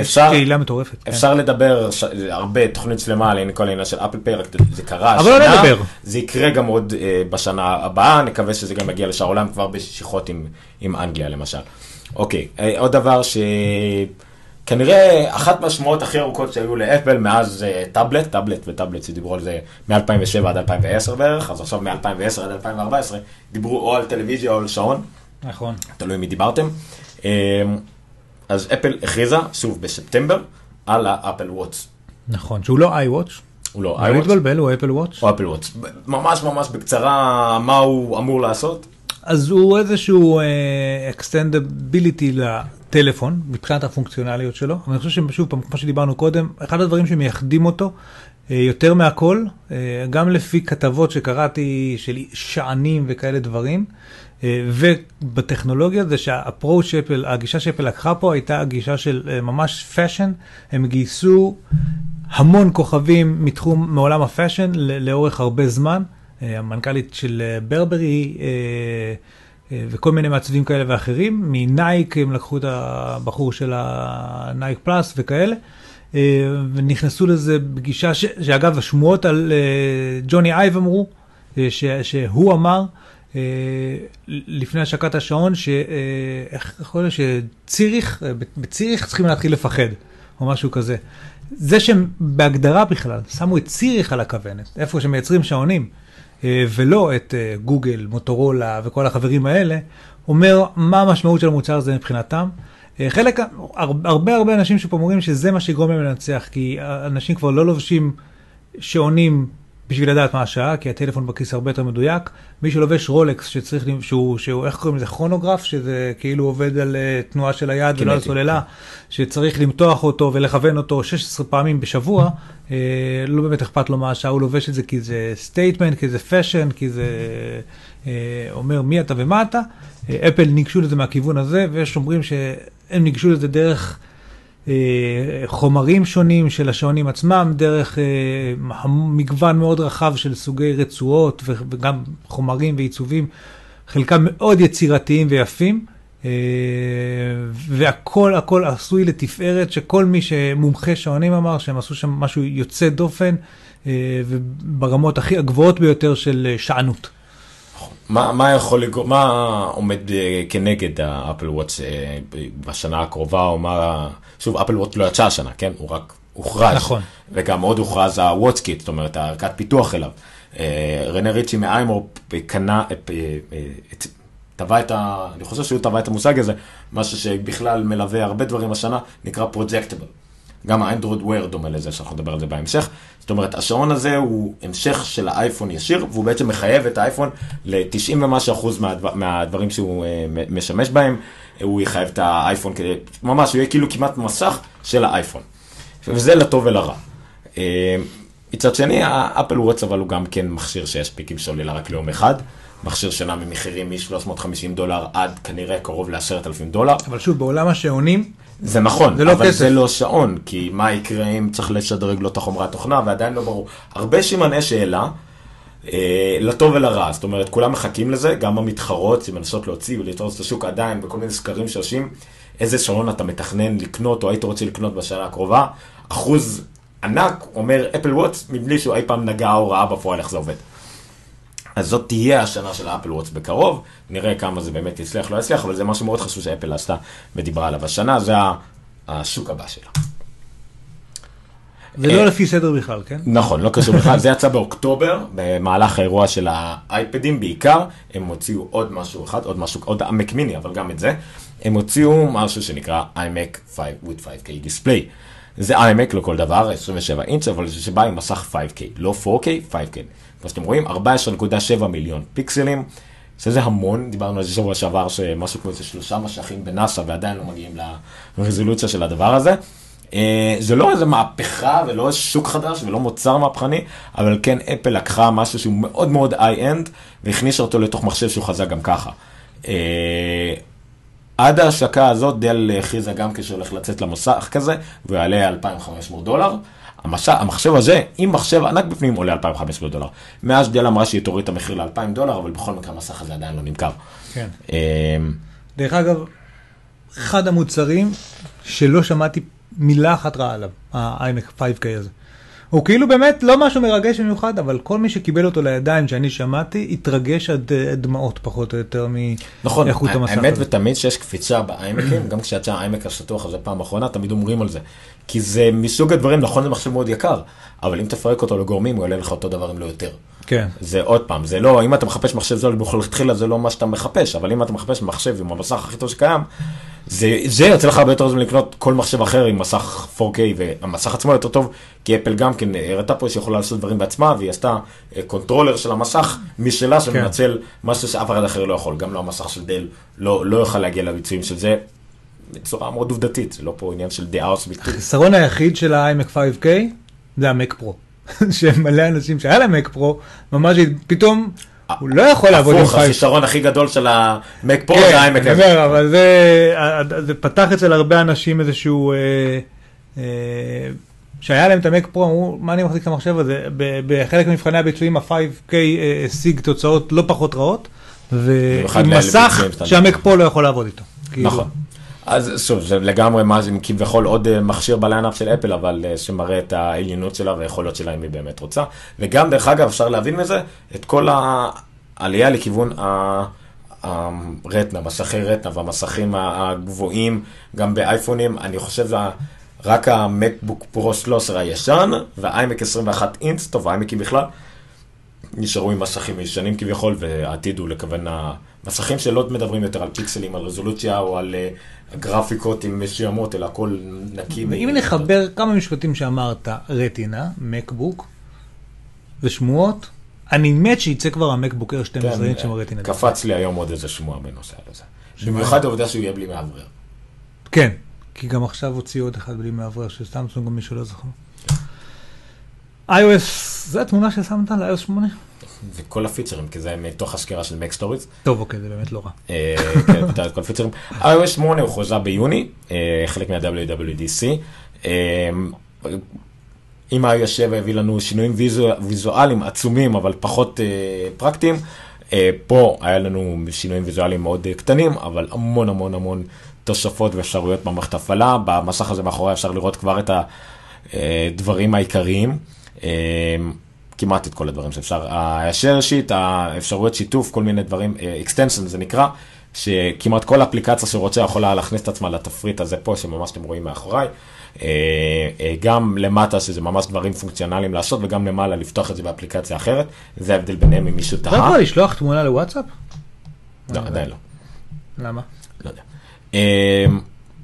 יש אפשר- קהילה מטורפת. כן. אפשר לדבר. הרבה, תוכנית שלמה על כל העניין של אפל פיי, רק זה קרה אבל לא השנה, נדבר. זה יקרה גם עוד בשנה הבאה, נקווה שזה גם יגיע לשאר העולם כבר בשיחות עם אנגליה למשל. אוקיי, אה, עוד דבר ש... כנראה אחת מהשמועות הכי ארוכות שהיו לאפל מאז אה, טאבלט, טאבלט וטאבלט שדיברו על זה מ-2007 עד 2010 בערך, אז עכשיו מ-2010 עד 2014 דיברו או על טלוויזיה או על שעון, נכון. תלוי מי דיברתם. אה, אז אפל הכריזה, שוב בספטמבר, על האפל וואטס. נכון, שהוא לא iWatch, הוא לא לא iWatch, להתבלבל, הוא אפל וואץ'. או אפל וואטס. ממש ממש בקצרה, מה הוא אמור לעשות? אז הוא איזשהו אה, extendability לטלפון, מבחינת הפונקציונליות שלו, אני חושב ששוב פעם, כמו שדיברנו קודם, אחד הדברים שמייחדים אותו אה, יותר מהכל, אה, גם לפי כתבות שקראתי של שענים וכאלה דברים, אה, ובטכנולוגיה זה שה approach שאפל, הגישה שאפל לקחה פה הייתה הגישה של אה, ממש fashion, הם גייסו המון כוכבים מתחום, מעולם ה fashion לאורך הרבה זמן. אה, המנכ"לית של אה, ברברי אה, וכל מיני מעצבים כאלה ואחרים. מנייקי הם לקחו את הבחור של הנייק פלוס וכאלה. ונכנסו לזה בגישה, ש, שאגב השמועות על ג'וני אייב אמרו, ש, שהוא אמר לפני השקת השעון, שאיך יכול להיות שציריך, בציריך צריכים להתחיל לפחד, או משהו כזה. זה שהם בהגדרה בכלל שמו את ציריך על הכוונת, איפה שמייצרים שעונים, ולא את אה, גוגל, מוטורולה וכל החברים האלה, אומר מה המשמעות של המוצר הזה מבחינתם. אה, חלק, הר- הרבה הרבה אנשים שפה אומרים שזה מה שיגרום להם לנצח, כי אנשים כבר לא לובשים שעונים בשביל לדעת מה השעה, כי הטלפון בכיס הרבה יותר מדויק. מי שלובש רולקס שצריך, שהוא, שהוא איך קוראים לזה, כרונוגרף, שזה כאילו עובד על אה, תנועה של היד ולא על. סוללה, שצריך למתוח אותו ולכוון אותו 16 פעמים בשבוע, אה, לא באמת אכפת לו מה השעה, הוא לובש את זה כי זה statement, כי זה fashion, כי זה אה, אומר מי אתה ומה אתה. אפל ניגשו לזה מהכיוון הזה, ויש אומרים שהם ניגשו לזה דרך חומרים שונים של השעונים עצמם, דרך אה, מגוון מאוד רחב של סוגי רצועות וגם חומרים ועיצובים, חלקם מאוד יצירתיים ויפים. אה, והכל הכל עשוי לתפארת שכל מי שמומחה שעונים אמר שהם עשו שם משהו יוצא דופן אה, וברמות הכי הגבוהות ביותר של אה, שענות. מה, מה יכול לגרום, מה עומד אה, כנגד האפל אה, בשנה הקרובה, או מה, שוב, אפל וואטס לא יצא השנה, כן? הוא רק הוכרז. נכון. וגם עוד הוכרז הוואטסקיט, זאת אומרת, הערכת פיתוח אליו. אה, רנה ריצ'י מאיימור קנה, טבע את ה... אני חושב שהוא טבע את המושג הזה, משהו שבכלל מלווה הרבה דברים השנה, נקרא פרוג'קטיבל. גם האנדרואיד וויר דומה לזה, שאנחנו נדבר על זה בהמשך. זאת אומרת, השעון הזה הוא המשך של האייפון ישיר, והוא בעצם מחייב את האייפון ל-90 ומשהו אחוז מהדבר, מהדברים שהוא מ- משמש בהם. הוא יחייב את האייפון כדי, ממש, הוא יהיה כאילו כמעט מסך של האייפון. וזה לטוב ולרע. אה, מצד שני, האפל וואטס אבל הוא גם כן מכשיר שיש פיקים סוללה רק ליום אחד. מכשיר שנע ממחירים מ-350 דולר עד כנראה קרוב ל-10,000 דולר. אבל שוב, בעולם השעונים, זה נכון, זה לא אבל כסף. זה לא שעון, כי מה יקרה אם צריך לשדרג לו את החומרת תוכנה, ועדיין לא ברור. הרבה סימני שאלה, אה, לטוב ולרע, זאת אומרת, כולם מחכים לזה, גם המתחרות שמנסות להוציא ולתרוץ את השוק עדיין, בכל מיני סקרים שעושים, איזה שעון אתה מתכנן לקנות, או היית רוצה לקנות בשנה הקרובה, אחוז ענק אומר אפל וואטס, מבלי שהוא אי פעם נגע או ראה בפועל איך זה עובד. אז זאת תהיה השנה של האפל וואטס בקרוב, נראה כמה זה באמת יצליח, לא יצליח, אבל זה משהו מאוד חשוב שאפל עשתה ודיברה עליו. השנה זה השוק הבא שלה. זה אה, לא לפי סדר בכלל, כן? נכון, לא קשור בכלל, זה יצא באוקטובר, במהלך האירוע של האייפדים בעיקר, הם הוציאו עוד משהו אחד, עוד משהו, עוד עמק מיני, אבל גם את זה, הם הוציאו משהו שנקרא iMac 5 with 5K display. זה iMac לכל דבר, 27 אינץ', אבל זה שבא עם מסך 5K, לא 4K, 5K. כמו שאתם רואים, 14.7 מיליון פיקסלים, שזה המון, דיברנו על זה שבוע שעבר, שמשהו כמו איזה שלושה משכים בנאסא ועדיין לא מגיעים לרזולוציה של הדבר הזה. אה, זה לא איזה מהפכה ולא שוק חדש ולא מוצר מהפכני, אבל כן אפל לקחה משהו שהוא מאוד מאוד high-end והכניסה אותו לתוך מחשב שהוא חזק גם ככה. אה, עד ההשקה הזאת דל הכריזה גם כן שהולך לצאת למסך כזה, והוא יעלה 2,500 דולר. המש... המחשב הזה, עם מחשב ענק בפנים, עולה 2,500 דולר. מאז דל אמרה שהיא תוריד את המחיר ל-2,000 דולר, אבל בכל מקרה המסך הזה עדיין לא נמכר. כן. אה, דרך אגב, אחד המוצרים שלא שמעתי מילה אחת רעה עליו, ה-iMac 5K הזה. הוא כאילו באמת לא משהו מרגש במיוחד, אבל כל מי שקיבל אותו לידיים שאני שמעתי, התרגש עד אה, דמעות פחות או יותר נכון, מאיכות המסך האמת הזה. ותמיד שיש קפיצה באיימקים, גם כשיצא האיימק השטוח הזה פעם אחרונה, תמיד אומרים על זה. כי זה מסוג הדברים, נכון זה מחשב מאוד יקר, אבל אם תפרק אותו לגורמים, הוא יעלה לך אותו דבר אם לא יותר. כן. זה עוד פעם, זה לא, אם אתה מחפש מחשב זול מלכתחילה זה לא מה שאתה מחפש, אבל אם אתה מחפש מחשב עם המסך הכי טוב שקיים, זה, זה יוצא לך הרבה יותר זול לקנות כל מחשב אחר עם מסך 4K, והמסך עצמו יותר טוב, כי אפל גם כן הראתה פה שהיא יכולה לעשות דברים בעצמה, והיא עשתה אה, controller של המסך משלה שמנצל משהו שאף אחד אחר לא יכול, גם לא המסך של דל לא, לא יוכל להגיע לביצועים של זה. בצורה מאוד עובדתית, זה לא פה עניין של דעה או סביבתית. החיסרון היחיד של ה-iMac 5K זה המק פרו. שמלא אנשים שהיה להם מק פרו, ממש פתאום הוא לא יכול לעבוד עם הפוך, 5K. הכישרון הכי גדול של המק פרו כן, זה אני הזה. אומר, אבל זה, זה פתח אצל הרבה אנשים איזשהו, אה, אה, שהיה להם את המק פרו, אמרו, מה אני מחזיק את המחשב הזה? בחלק ממבחני הביצועים ה-5K אה, השיג תוצאות לא פחות רעות, ועם מסך שהמק פרו לא יכול לעבוד איתו. כאילו, נכון. אז שוב, זה לגמרי מה זה כביכול עוד אה, מכשיר בליינאפ של אפל, אבל אה, שמראה את העליונות שלה והיכולות שלה אם היא באמת רוצה. וגם, דרך אגב, אפשר להבין מזה את כל העלייה לכיוון ה- הרטנה, מסכי רטנה והמסכים הגבוהים, גם באייפונים, אני חושב רק המקבוק פרו 13 הישן, והאיימק 21 אינץ, טוב, האיימקים בכלל, נשארו עם מסכים ישנים כביכול, והעתיד הוא לכוון המסכים שלא מדברים יותר על פיקסלים, על רזולוציה או על אה, גרפיקות עם מסוימות, אלא הכל נקי. ואם נחבר כמה משפטים שאמרת, רטינה, מקבוק ושמועות, אני מת שיצא כבר המקבוק אר 12 אינץ' עם הרטינה. כן, קפץ לי היום עוד איזה שמועה בנושא הזה. במיוחד העובדה שהוא יהיה בלי מאוורר. כן, כי גם עכשיו הוציאו עוד אחד בלי מאוורר של סמסונג, גם מי שלא זוכר. iOS, זה התמונה ששמת על iOS 8? זה כל הפיצ'רים, כי זה מתוך הסקירה של Stories. טוב, אוקיי, זה באמת לא רע. אה, כן, אתה את כל הפיצ'רים. iOS 8 הוא חוזה ביוני, אה, חלק מה-WWDC. אה, אם iOS 7 הביא לנו שינויים ויזו- ויזואליים עצומים, אבל פחות אה, פרקטיים, אה, פה היה לנו שינויים ויזואליים מאוד אה, קטנים, אבל המון המון המון תוספות ואפשרויות במערכת הפעלה. במסך הזה מאחורי אפשר לראות כבר את הדברים העיקריים. אה, כמעט את כל הדברים שאפשר. ה-share sheet, האפשרויות שיתוף, כל מיני דברים, אה, extension זה נקרא, שכמעט כל אפליקציה שרוצה יכולה להכניס את עצמה לתפריט הזה פה, שממש אתם רואים מאחוריי. אה, אה, גם למטה, שזה ממש דברים פונקציונליים לעשות, וגם למעלה לפתוח את זה באפליקציה אחרת. זה ההבדל ביניהם אם מישהו אתה תהה. יכול לשלוח תמונה לוואטסאפ? לא, עדיין לא. למה? לא יודע.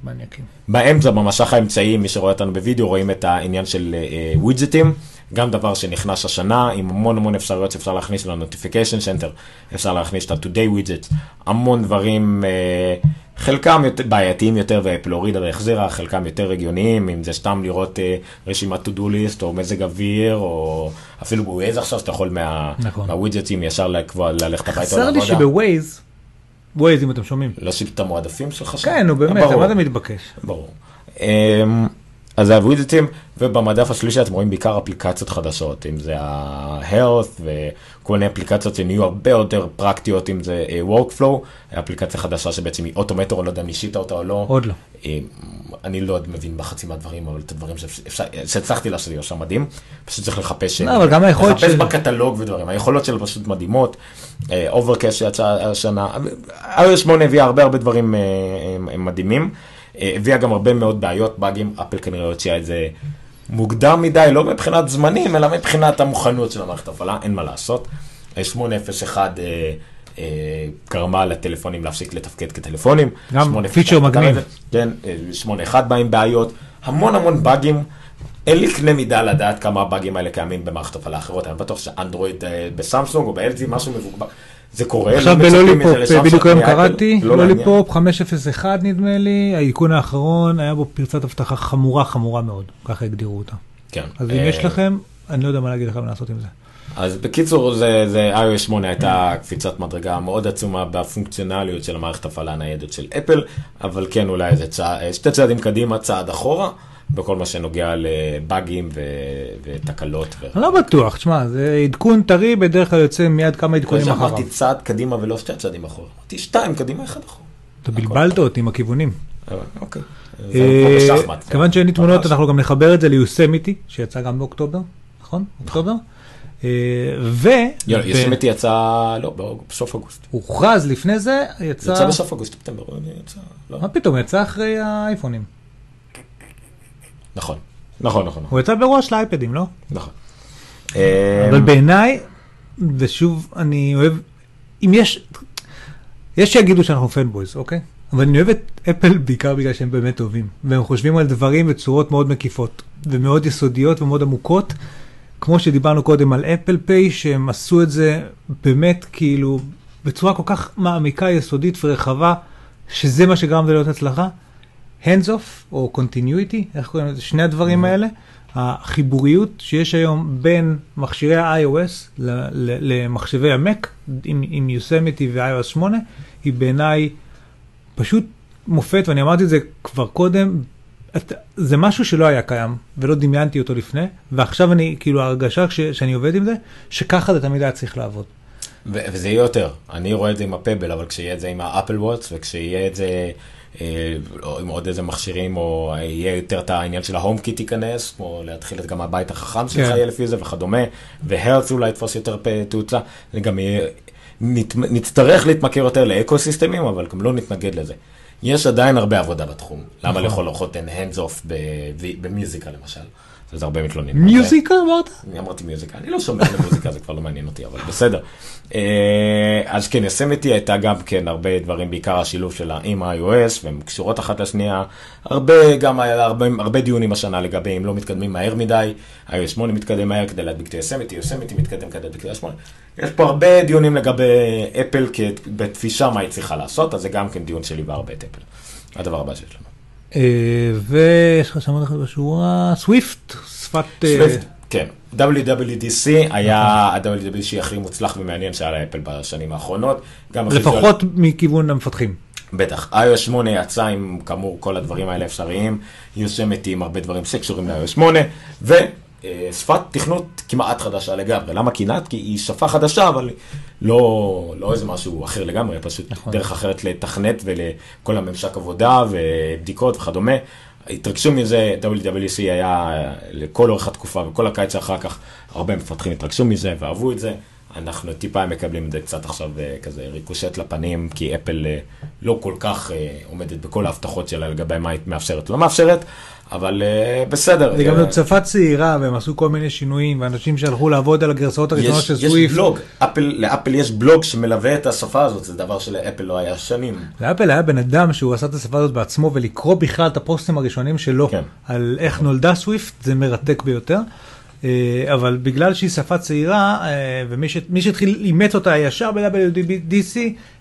מניאקים. באמצע, במשך האמצעי, מי שרואה אותנו בווידאו, רואים את העניין של ווידג'טים, גם דבר שנכנס השנה, עם המון המון אפשרויות שאפשר להכניס ל notification center, אפשר להכניס את ה-today widget, המון דברים, אה, חלקם יותר, בעייתיים יותר ואפל הורידה והחזירה, חלקם יותר הגיוניים, אם זה סתם לראות אה, רשימת to do list או מזג אוויר, או אפילו בווייז עכשיו, שאתה יכול מה, נכון. מהווידג'טים ישר לקבוע, ללכת הביתה חסר לי שבווייז, ווייז אם אתם שומעים. להוסיף את המועדפים שלך שם. כן, נו באמת. מה זה מתבקש? ברור. אז זה הווידג'טים, ובמדף השלישי אתם רואים בעיקר אפליקציות חדשות, אם זה ה-health וכל מיני אפליקציות שנהיו הרבה יותר פרקטיות, אם זה אה, workflow, אפליקציה חדשה שבעצם היא Automator, לא יודע אם ניסית אותה או לא. עוד לא. אה, אני לא מבין בחצי מהדברים, אבל את הדברים שהצלחתי לעשות היא עושה מדהים, פשוט צריך לחפש, לא, אבל גם היכולת לחפש של- בקטלוג ודברים, היכולות שלו פשוט מדהימות, Overcast שיצא השנה, iOS 8 הביאה הרבה הרבה דברים אה, אה, מדהימים, אה, הביאה גם הרבה מאוד בעיות, באגים, אפל כנראה הוציאה את זה מוקדם מדי, לא מבחינת זמנים, אלא מבחינת המוכנות של המערכת ההפעלה, אין מה לעשות. אה, 8.0.1 אה, אה, גרמה לטלפונים להפסיק לתפקד כטלפונים. גם 8.1 feature מגניב. כן, אה, 8.1 בא עם בעיות, המון המון באגים. אין לי קנה מידה לדעת כמה הבאגים האלה קיימים במערכת הפעלה אחרות, אני בטוח שאנדרואיד אה, בסמסונג או ב-LG משהו מבוגבר, זה קורה. עכשיו לא בלוליפופ, בדיוק היום קראתי, לא. לוליפופ 5.0.1 נדמה לי, העדכון האחרון, היה בו פרצת אבטחה חמורה חמורה מאוד, ככה הגדירו אותה. כן. אז אם אה, יש לכם, אני לא יודע מה להגיד לכם לעשות עם זה. אז בקיצור, זה, זה iOS 8 הייתה קפיצת מדרגה מאוד עצומה בפונקציונליות של המערכת הפעלה הניידת של אפל, אבל כן אולי זה צע, שתי צעדים קדימה, צעד אחורה, בכל מה שנוגע לבאגים ו, ותקלות. ו... לא בטוח, תשמע, זה עדכון טרי, בדרך כלל יוצא מיד כמה עדכונים אחריו. אמרתי צעד קדימה ולא שתי צעדים אחורה. אמרתי שתיים קדימה, אחד אחורה. אתה בלבלת אותי עם הכיוונים. אוקיי. אה, בשחמט. כיוון שאין לי תמונות. אנחנו גם נחבר את זה ליוסמיטי, שיצא גם באוקטובר, נכון? אוקטובר? אה, ו... יוסימיטי יצא, לא, בסוף אוגוסט. הוכרז לפני זה, יצא... יצא בסוף אוגוסט, ספטמבר, יצא, לא. מה פתאום, יצא אחרי האייפונים. נכון, נכון, נכון, נכון. הוא יצא באירוע של האייפדים, לא? נכון. אבל בעיניי, ושוב, אני אוהב, אם יש, יש שיגידו שאנחנו פנבויז, אוקיי? אבל אני אוהב את אפל בעיקר בגלל שהם באמת טובים, והם חושבים על דברים בצורות מאוד מקיפות, ומאוד יסודיות ומאוד עמוקות, כמו שדיברנו קודם על אפל פיי, שהם עשו את זה באמת כאילו בצורה כל כך מעמיקה, יסודית ורחבה, שזה מה שגרם לזה להיות הצלחה. Hands off או continuity, איך קוראים לזה? שני הדברים האלה, החיבוריות שיש היום בין מכשירי ה-iOS למחשבי המק עם, עם יוסמיטי ו-iOS 8, היא בעיניי פשוט מופת, ואני אמרתי את זה כבר קודם, את, זה משהו שלא היה קיים, ולא דמיינתי אותו לפני, ועכשיו אני, כאילו ההרגשה כש, שאני עובד עם זה, שככה זה תמיד היה צריך לעבוד. ו- וזה יהיה יותר, אני רואה את זה עם ה Pebble, אבל כשיהיה את זה עם האפל ווטש, וכשיהיה את זה עם עוד איזה מכשירים, או יהיה יותר את העניין של ה HomeKit ייכנס, כמו להתחיל את גם הבית החכם שלך כן. יהיה לפי זה וכדומה, והרץ אולי יתפוס יותר תאוצה, זה גם יהיה, נת, נצטרך להתמכר יותר לאקו סיסטמים, אבל גם לא נתנגד לזה. יש עדיין הרבה עבודה בתחום, למה נכון. לכל אורחות אין hands off במיוזיקה למשל, זה הרבה מתלוננים. מיוזיקה אמרת? אני אמרתי מיוזיקה, אני לא שומע למוזיקה, זה כבר לא מעניין אותי, אבל בסדר. אה, אז כן, יסמיטי הייתה גם כן הרבה דברים, בעיקר השילוב שלה עם ה-iOS, והן קשורות אחת לשנייה. הרבה, גם היה הרבה, הרבה דיונים השנה לגבי אם לא מתקדמים מהר מדי, iOS 8 מתקדם מהר כדי להדביק את יסמיטי, יסמיטי מתקדם כדי להדביק את iOS 8. יש פה הרבה דיונים לגבי אפל כ- בתפישה מה היא צריכה לעשות, אז זה גם כן דיון שליווה הרבה את אפל. הדבר הבא שיש לנו. אה, ויש לך שם לך בשורה, סוויפט, שפת... אה, סוויפט, כן. WWDC היה ה-WWDC הכי מוצלח ומעניין שהיה לאפל בשנים האחרונות. לפחות מכיוון המפתחים. בטח. iOS 8 יצא עם כאמור כל הדברים האלה אפשריים, יושמתי עם הרבה דברים שקשורים ל-iOS 8, ושפת תכנות כמעט חדשה לגמרי. למה כמעט? כי היא שפה חדשה, אבל לא, לא איזה משהו אחר לגמרי, פשוט נכון. דרך אחרת לתכנת ולכל הממשק עבודה ובדיקות וכדומה. התרגשו מזה, WWC היה לכל אורך התקופה וכל הקיץ שאחר כך, הרבה מפתחים התרגשו מזה ואהבו את זה. אנחנו טיפה מקבלים את זה קצת עכשיו אה, כזה ריקושט לפנים, כי אפל אה, לא כל כך אה, עומדת בכל ההבטחות שלה לגבי מה היא מאפשרת או לא מאפשרת, אבל אה, בסדר. זה גם אה, זאת שפה צעירה, והם עשו כל מיני שינויים, ואנשים שהלכו לעבוד על הגרסאות הראשונות יש, של יש סוויפט. בלוג, אפל, לאפל יש בלוג שמלווה את השפה הזאת, זה דבר שלאפל לא היה שנים. לאפל היה בן אדם שהוא עשה את השפה הזאת בעצמו, ולקרוא בכלל את הפוסטים הראשונים שלו כן. על איך נולדה סוויפט, זה מרתק ביותר. אה, אבל בגלל שהיא שפה צעירה, אה, ומי שהתחיל אימץ אותה ישר ב-WDC,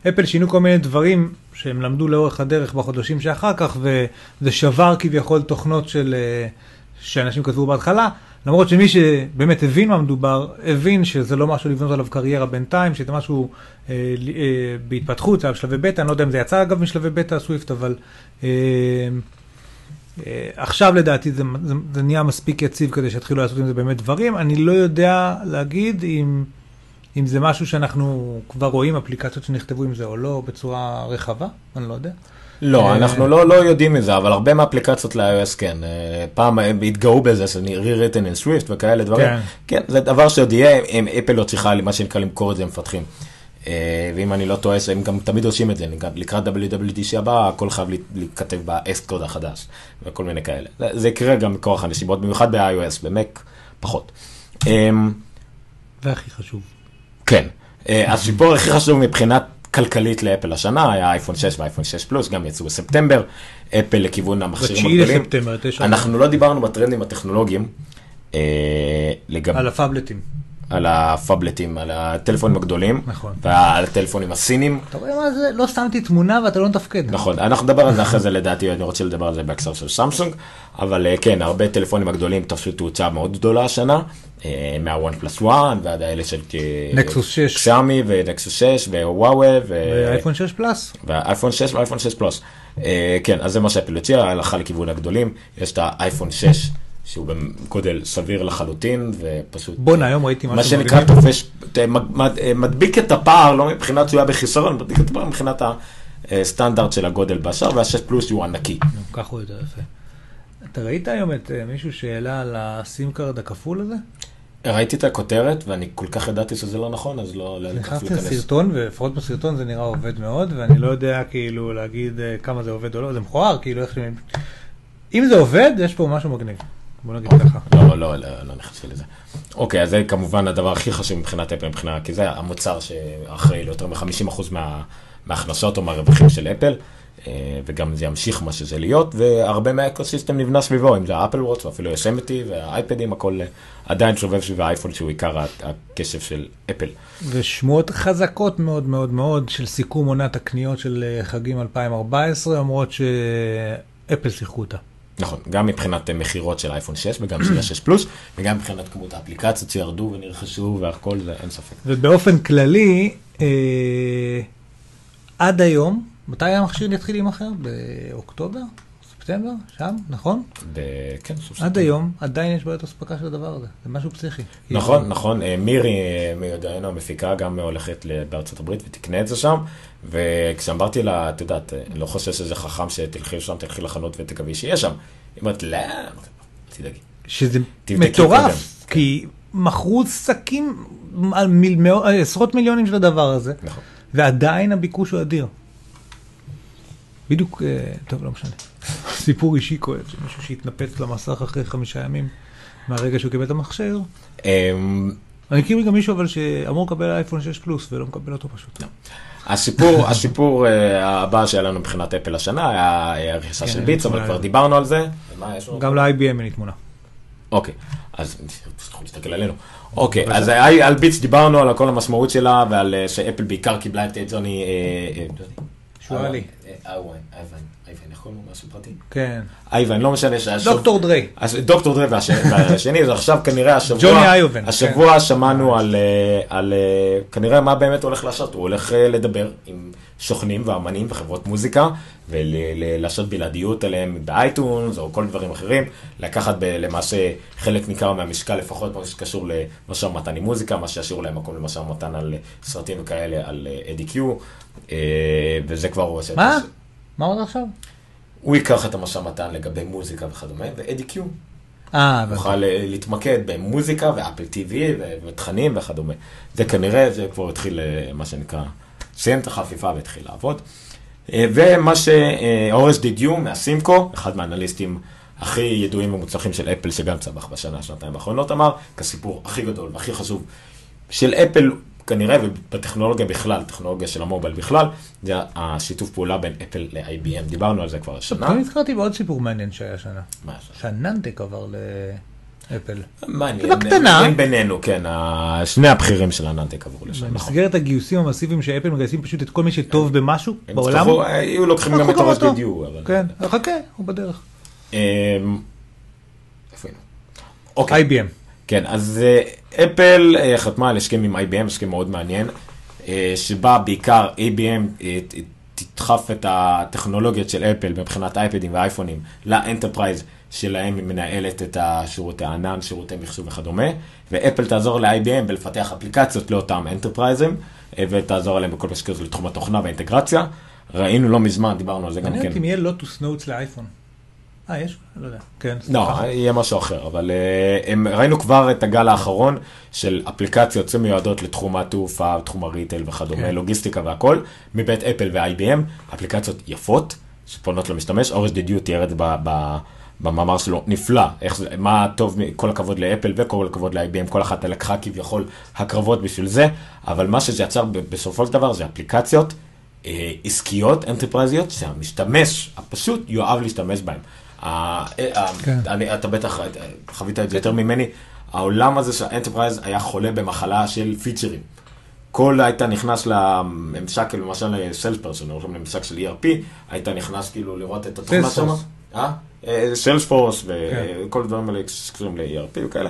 אפל שינו כל מיני דברים שהם למדו לאורך הדרך בחודשים שאחר כך, וזה שבר כביכול תוכנות של, אה, שאנשים כתבו בהתחלה, למרות שמי שבאמת הבין מה מדובר, הבין שזה לא משהו לבנות עליו קריירה בינתיים, שזה משהו אה, אה, בהתפתחות, זה היה בשלבי בטא, אני לא יודע אם זה יצא אגב משלבי בטא סוויפט, אבל אה, אה, עכשיו לדעתי זה, זה, זה נהיה מספיק יציב כדי שיתחילו לעשות עם זה באמת דברים. אני לא יודע להגיד אם, אם זה משהו שאנחנו כבר רואים אפליקציות שנכתבו עם זה או לא בצורה רחבה, אני לא יודע. לא, אה, אנחנו לא, לא יודעים מזה, אבל הרבה מהאפליקציות ל-iOS כן. אה, פעם הם התגאו בזה, re-written in Swift וכאלה דברים. כן. כן, זה דבר שעוד יהיה, אם אפל לא צריכה, מה שנקרא, למכור את זה למפתחים. אה, ואם אני לא טועה, הם גם תמיד עושים את זה, לקראת WWDC הבא, הכל חייב להיכתב ב-S קוד החדש, וכל מיני כאלה. זה, יקרה גם מכורח הנסיבות, במיוחד ב-iOS, ב-Mac פחות. אמ, והכי חשוב. כן, אה, השיפור הכי חשוב מבחינת כלכלית לאפל השנה היה אייפון 6 ואייפון 6 פלוס, גם יצאו בספטמבר, אפל לכיוון המכשירים הגדולים. אנחנו לא דיברנו בטרנדים הטכנולוגיים, אה. על הפאבלטים. על הפאבלטים, על הטלפונים הגדולים, נכון. ועל הטלפונים הסינים. אתה רואה מה זה? לא שמתי תמונה ואתה לא מתפקד. נכון, אנחנו נדבר על זה אחרי זה לדעתי, אני רוצה לדבר על זה בהקשר של סמסונג, אבל אה, כן, הרבה טלפונים הגדולים תפסו תאוצה מאוד גדולה השנה, מה OnePlus One ועד האלה של Nexus 6. Xiaomi ו Nexus 6 ו Huawei ואייפון 6 פלאס. והאייפון 6 והאייפון 6 פלוס. כן, אז זה מה שאפל הציעה, הלכה לכיוון הגדולים, יש את האייפון 6. שהוא בגודל סביר לחלוטין, ופשוט... בואנה, היום ראיתי משהו מה שנקרא. תופש, מד- מדביק את הפער, לא מבחינת שהוא היה בחיסרון, מדביק את הפער מבחינת הסטנדרט של הגודל בשאר, והשש פלוס שהוא ענקי. ככה הוא יותר יפה. אתה ראית היום את אה, מישהו שהעלה על ה SIM card הכפול הזה? ראיתי את הכותרת, ואני כל כך ידעתי שזה לא נכון, אז לא לא נכנסתי. לסרטון, ולפחות בסרטון זה נראה עובד מאוד, ואני לא יודע כאילו להגיד אה, כמה זה עובד או לא, זה מכוער, כאילו איך... אם זה עובד, יש פה משהו מגניב. בוא נגיד ככה. לא, לא, לא, לא נכנסתי לזה. אוקיי, אז זה כמובן הדבר הכי חשוב מבחינת אפל, מבחינה, כי זה המוצר שאחראי ליותר מ-50% מה, מההכנסות או מהרווחים של אפל, אה, וגם זה ימשיך מה שזה להיות, והרבה מה ecosystem נבנה סביבו, אם זה ה Apple Watch, ואפילו יוסמתי והאייפדים, הכל אה, עדיין סובב סביב האייפון, שהוא עיקר הקשב של אפל. ושמועות חזקות מאוד מאוד מאוד של סיכום עונת הקניות של אה, חגים 2014, אומרות שאפל שיחקו אותה. נכון, גם מבחינת אה, מכירות של אייפון 6 וגם של ה-6 פלוס, וגם מבחינת כמות האפליקציות שירדו ונרכשו והכל, זה אין ספק. ובאופן כללי, אה, עד היום, מתי המכשיר יתחיל להימכר? באוקטובר? ספטמבר? שם? נכון? ב- כן, סוף עד היום עדיין יש בעיות אספקה של הדבר הזה, זה משהו פסיכי. נכון, נכון, אה, מירי אה, מיודענו המפיקה גם הולכת בארצות הברית ותקנה את זה שם, וכשאמרתי לה, את יודעת, אה, אני לא חושב שזה חכם שתלכי לשם, תלכי לחנות ותקווי שיהיה שם. היא אומרת, לא, תדאגי. שזה מטורף. כי מכרו שקים על מיל- מאות- עשרות מיליונים של הדבר הזה, נכון. ועדיין הביקוש הוא אדיר. בדיוק, אה, טוב, לא משנה. סיפור אישי כואב, שמישהו שהתנפץ למסך אחרי חמישה ימים מהרגע שהוא קיבל את המכשיר. אמ, אני מכיר גם מישהו אבל שאמור לקבל אייפון 6 פלוס ולא מקבל אותו פשוט. לא. הסיפור, הסיפור אה, הבא שהיה לנו מבחינת אפל השנה היה אה, הרכישה כן, של אין ביטס, אבל כבר. דיברנו על זה. גם ל-IBM אין לי תמונה. אוקיי, אז תצטרכו להסתכל עלינו. אוקיי, אז על ביטס דיברנו על כל המשמעות שלה ועל אה, שאפל בעיקר קיבלה את ג'וני... שואלי. אה, אייבן, אייבן, אייבן, איך קוראים לו משהו פרטי? כן. אייבן, לא משנה. דוקטור דריי. אז דוקטור דרי והש- והשני, אז עכשיו כנראה השבוע, ג'וני איובן, השבוע שמענו על, אה, אה, כנראה מה באמת הולך לעשות, הוא הולך לדבר עם סוכנים ואמנים וחברות מוזיקה, ולעשות בלעדיות עליהם באייטונס או כל דברים אחרים, לקחת למעשה חלק ניכר מהמשקל, לפחות מה שקשור למשא ומתן עם מוזיקה, מה שישאירו להם מקום למשא ומתן על סרטים וכאלה, על אדי קיו, וזה כבר הוא עושה. מה? מה עוד עכשיו? הוא ייקח את המשא ומתן לגבי מוזיקה וכדומה, ואדי קיו אה. נוכל אה, להתמקד במוזיקה ואפל טיווי ותכנים וכדומה. זה כנראה, זה כבר התחיל, אה, מה שנקרא, סיים את החפיפה והתחיל לעבוד. אה, ומה שאורס דידיו מהסימקו, אחד מהאנליסטים הכי ידועים ומוצלחים של אפל, שגם צמח בשנה, שנתיים האחרונות, אמר, כסיפור הכי גדול והכי חשוב של אפל, כנראה, ובטכנולוגיה בכלל, טכנולוגיה של המובייל בכלל, זה השיתוף פעולה בין אפל ל-IBM. דיברנו על זה כבר השנה. אני נזכרתי בעוד סיפור מעניין שהיה השנה. מה זה? שהננטק עבר ל... אפל. מעניין. בקטנה. הם בינינו, כן, שני הבכירים של הננטק עברו לשם, נכון. במסגרת הגיוסים המסיביים שאפל מגייסים פשוט את כל מי שטוב במשהו בעולם. היו לוקחים גם את גם אורס אותו. בדיו, אבל... כן, חכה, הוא בדרך. אמ, איפה היינו? אוקיי. IBM. כן, אז אה, אפל אה, חתמה על הסכם עם IBM, הסכם מאוד מעניין, אה, שבה בעיקר IBM תדחף את הטכנולוגיות של אפל מבחינת אייפדים ואייפונים ל enterprise שלהם היא מנהלת את השירותי הענן, שירותי מחשוב וכדומה, ואפל תעזור ל-IBM בלפתח אפליקציות לאותם אנטרפרייזים, ותעזור להם בכל מה שקשור לתחום התוכנה והאינטגרציה. ראינו לא מזמן, דיברנו על זה גם מעניין כן. אותי אם יהיה Lotus Notes לאייפון. אה, יש? לא יודע. כן. לא, סליחה. יהיה משהו אחר, אבל אה, הם, ראינו כבר את הגל האחרון של אפליקציות שמיועדות לתחום התעופה, תחום ה retail וכדומה, כן. לוגיסטיקה והכל, מבית אפל ו-IBM, אפליקציות יפות, שפונות למשתמש, Horace Dediu תיאר את זה ב- ב- במאמר שלו, נפלא, איך זה, מה טוב, כל הכבוד לאפל וכל הכבוד ל-IBM, כל אחת לקחה כביכול הקרבות בשביל זה, אבל מה שזה יצר בסופו של דבר זה אפליקציות אה, עסקיות, אנטרפרייזיות, שהמשתמש הפשוט יאהב להשתמש בהן. ה- אה, כן. אתה בטח אה, חווית את זה יותר ממני, העולם הזה של ה enterprise היה חולה במחלה של פיצ'רים. כל היית נכנס לממשק, למשל לסלס פרסון, הולכים לממשק של ERP, היית נכנס כאילו לראות את התוכנה שם. אה? סלס פורס כן. וכל הדברים האלה שקשורים ל-ERP וכאלה.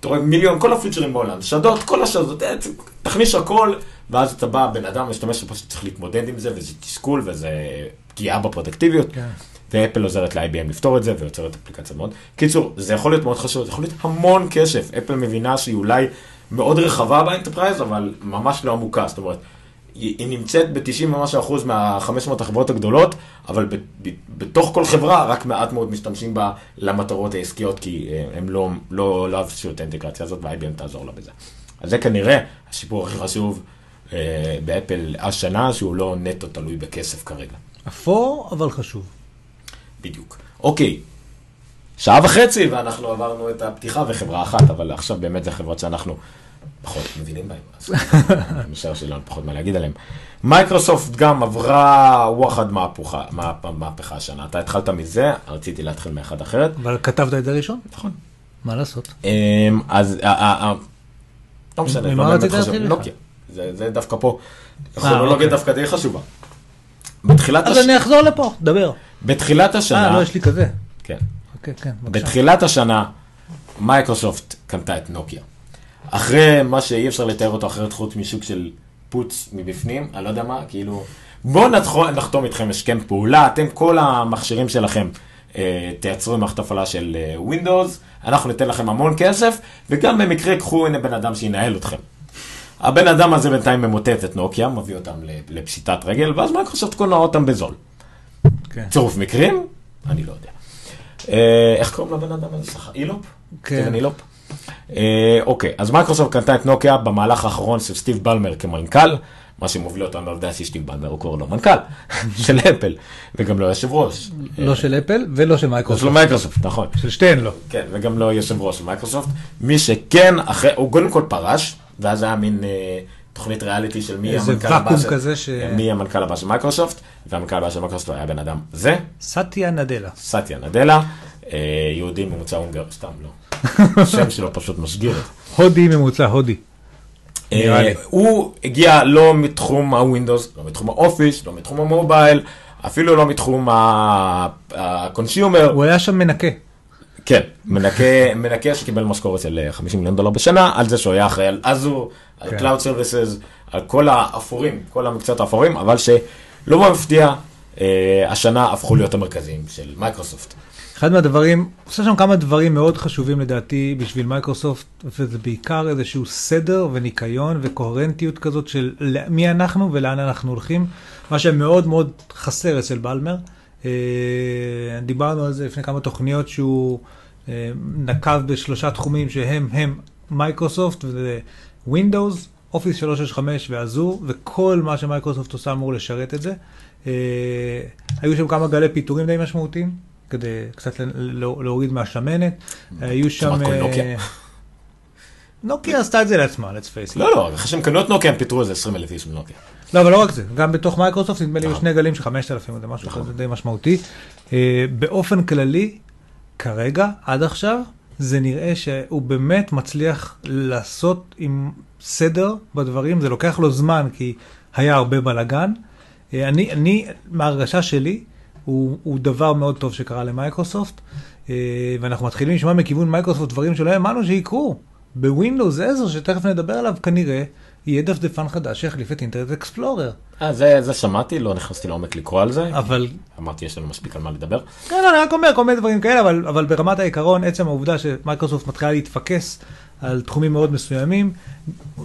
אתה רואה מיליון, כל הפיצ'רים בעולם, שדות, כל השדות, אה, תכניס הכל, ואז אתה בא, בן אדם משתמש שפשוט צריך להתמודד עם זה, וזה תסכול, וזה פגיעה בפרודקטיביות. ואפל עוזרת ל-IBM לפתור את זה, ויוצרת אפליקציה מאוד. קיצור, זה יכול להיות מאוד חשוב, זה יכול להיות המון כסף. אפל מבינה שהיא אולי מאוד רחבה ב enterprise, אבל ממש לא עמוקה. זאת אומרת, היא נמצאת ב-90 ומשהו אחוז מה-500 החברות הגדולות, אבל ב, ב, בתוך כל חברה רק מעט מאוד משתמשים בה למטרות העסקיות, כי אה, הם לא, לא, לא עשו את האינטגרציה הזאת, ו-IBM תעזור לה בזה. אז זה כנראה השיפור הכי חשוב אה, באפל השנה, שהוא לא נטו תלוי בכסף כרגע. אפור, אבל חשוב. בדיוק. אוקיי, שעה וחצי ואנחנו עברנו את הפתיחה וחברה אחת, אבל עכשיו באמת זה חברות שאנחנו פחות מבינים בהן, אז אני משער שלנו פחות מה להגיד עליהן. מייקרוסופט גם עברה וואחד מהפוכה, מה- מהפכה השנה. אתה התחלת מזה, רציתי להתחיל מאחד אחרת. אבל כתבת את זה ראשון? נכון. מה לעשות? אמ, אז אה, אה, אה, לא משנה, לא באמת חשוב. נוקיה. זה זה דווקא פה, כרונולוגיה אוקיי. דווקא די חשובה. בתחילת אז אני אחזור לפה, דבר. בתחילת השנה, אה, לא, יש לי כזה. כן. אוקיי, כן, בבקשה. בתחילת השנה, מייקרוסופט קנתה את נוקיה. אחרי מה שאי אפשר לתאר אותו אחרת חוץ משוק של פוץ מבפנים, אני לא יודע מה, כאילו, בואו נחתום, איתכם הסכם פעולה, אתם כל המכשירים שלכם אה, תייצרו מערכת הפעלה של אה, Windows, אנחנו ניתן לכם המון כסף, וגם במקרה קחו הנה בן אדם שינהל אתכם. הבן אדם הזה בינתיים ממוטט את נוקיה, מביא אותם לפשיטת רגל, ואז מייקרוסופט קונה אותם בזול. כן. צירוף מקרים? אני לא יודע. אה, איך קוראים לבן אדם הזה? אילופ? כן. אילופ? אה, אוקיי, אז מייקרוסופט קנתה את נוקיה במהלך האחרון של סטיב בלמר כמנכ"ל, מה שמוביל אותנו לעובדה שסטיב בלמר הוא כבר לא מנכ"ל של אפל, וגם לא יושב ראש. לא של אפל ולא של לא של מייקרוסופט. מייקרוסופט, נכון. של שתיהן לא. כן, וגם לא יושב ראש של מייקרוסופט. מי שכן, אחרי, הוא קודם כל פרש, ואז היה מין אה, תוכנית ריאליטי של מי המנכ"ל הבא של... כזה ש- מי המנכ"ל הבא של מייקרוסופט, והמנכ"ל הבא של מייקרוסופט היה בן אדם זה, סטיה נדלה. סטיה נדלה, אה, יהודי ממוצא הונגר, סתם לא. השם שלו פשוט זה. הודי ממוצא הודי. אה. הוא הגיע לא מתחום ה Windows, לא מתחום ה Office, לא מתחום ה mobile, אפילו לא מתחום ה consumer. הוא היה שם מנקה. כן, מנקה, מנקה שקיבל משכורת של אה, 50 מיליון דולר בשנה, על זה שהוא היה אחראי על Azure, על כן. Cloud Services, על כל האפורים, כל המקצועות האפורים, אבל שלא מפתיע, אה, השנה הפכו להיות המרכזיים של מייקרוסופט. אחד מהדברים, עושה שם כמה דברים מאוד חשובים לדעתי בשביל מייקרוסופט, וזה בעיקר איזשהו סדר וניקיון וקוהרנטיות כזאת של מי אנחנו ולאן אנחנו הולכים, מה שמאוד מאוד חסר אצל בלמר. אה, דיברנו על זה לפני כמה תוכניות שהוא אה, נקב בשלושה תחומים שהם הם מייקרוסופט וזה Windows, Office 365 ו Azure, וכל מה שמייקרוסופט עושה אמור לשרת את זה. אה, היו שם כמה גלי פיטורים די משמעותיים, כדי קצת להוריד מהשמנת. היו שם... כמעט כל אה, נוקיה. נוקיה עשתה את זה לעצמה, let's face it. לא, לא, אחרי שהם קנו את נוקיה, הם פיטרו איזה 20 אלף איש מנוקיה. לא, אבל לא רק זה, גם בתוך מייקרוסופט נדמה לי. שני גלים של 5,000 או זה משהו נכון. כזה די משמעותי. אה, באופן כללי, כרגע, עד עכשיו, זה נראה שהוא באמת מצליח לעשות שם סדר בדברים, זה לוקח לו זמן כי היה הרבה בלאגן. אה, אני, אני, מההרגשה שלי, הוא, הוא דבר מאוד טוב שקרה למייקרוסופט, אה, ואנחנו מתחילים לשמוע מכיוון מייקרוסופט דברים שלא האמנו שיקרו. בווינדוס 10, שתכף נדבר עליו, כנראה יהיה דפדפן חדש שיחליף את אינטרנט אקספלורר. אה, זה, זה שמעתי, לא נכנסתי לעומק לקרוא על זה. אבל אמרתי, יש לנו מספיק על מה לדבר. כן, לא, אני רק אומר כל מיני דברים כאלה, אבל, אבל ברמת העיקרון, עצם העובדה שמייקרוסופט מתחילה להתפקס על תחומים מאוד מסוימים,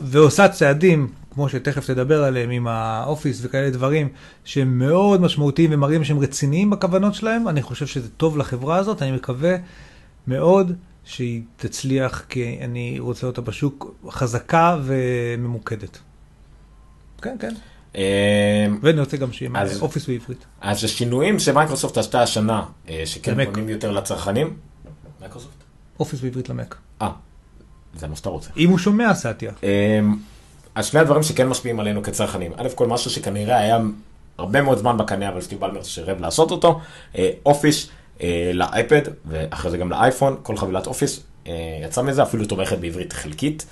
ועושה צעדים, כמו שתכף תדבר עליהם, עם האופיס וכאלה דברים, שהם מאוד משמעותיים ומראים שהם רציניים בכוונות שלהם, אני חושב שזה טוב לחברה הזאת, אני מקווה מאוד שהיא תצליח, כי אני רוצה אותה בשוק חזקה וממוקדת. כן, כן. אה, ואני רוצה גם שיהיה אופיס בעברית. אז השינויים שמייקרוסופט עשתה השנה, אה, שכן. פונים יותר לצרכנים, מייקרוסופט? אופיס בעברית למק. אה, זה מה שאתה רוצה. אם הוא שומע, סאטיה. אמ, אז שני הדברים שכן משפיעים עלינו כצרכנים. א' כל משהו שכנראה היה הרבה מאוד זמן בקנה, אבל סטיב בלמר סירב לעשות אותו. אה, אופיס לאייפד, ואחרי זה גם לאייפון, כל חבילת אופיס אה, יצא מזה, אפילו תומכת בעברית חלקית.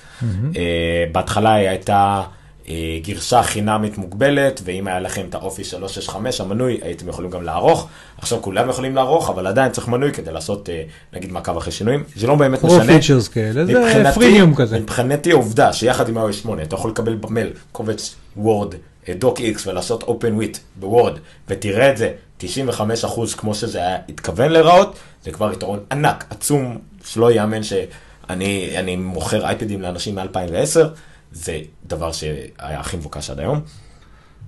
אה, בהתחלה היא הייתה אה, גרסה חינמית מוגבלת, ואם היה לכם את האופיס 365 המנוי, הייתם יכולים גם לערוך. עכשיו כולם יכולים לערוך, אבל עדיין צריך מנוי כדי לעשות, אה, נגיד, מעקב אחרי שינויים. זה לא באמת משנה. features כאלה, זה פרימיום כזה. מבחינתי העובדה שיחד עם ה-iOS 8 אתה יכול לקבל במייל קובץ וורד, doc x ולעשות open with בוורד ותראה את זה 95% כמו שזה היה התכוון להיראות, זה כבר יתרון ענק, עצום, שלא ייאמן שאני אני מוכר אייפדים לאנשים מ-2010, זה דבר שהיה הכי מבוקש עד היום.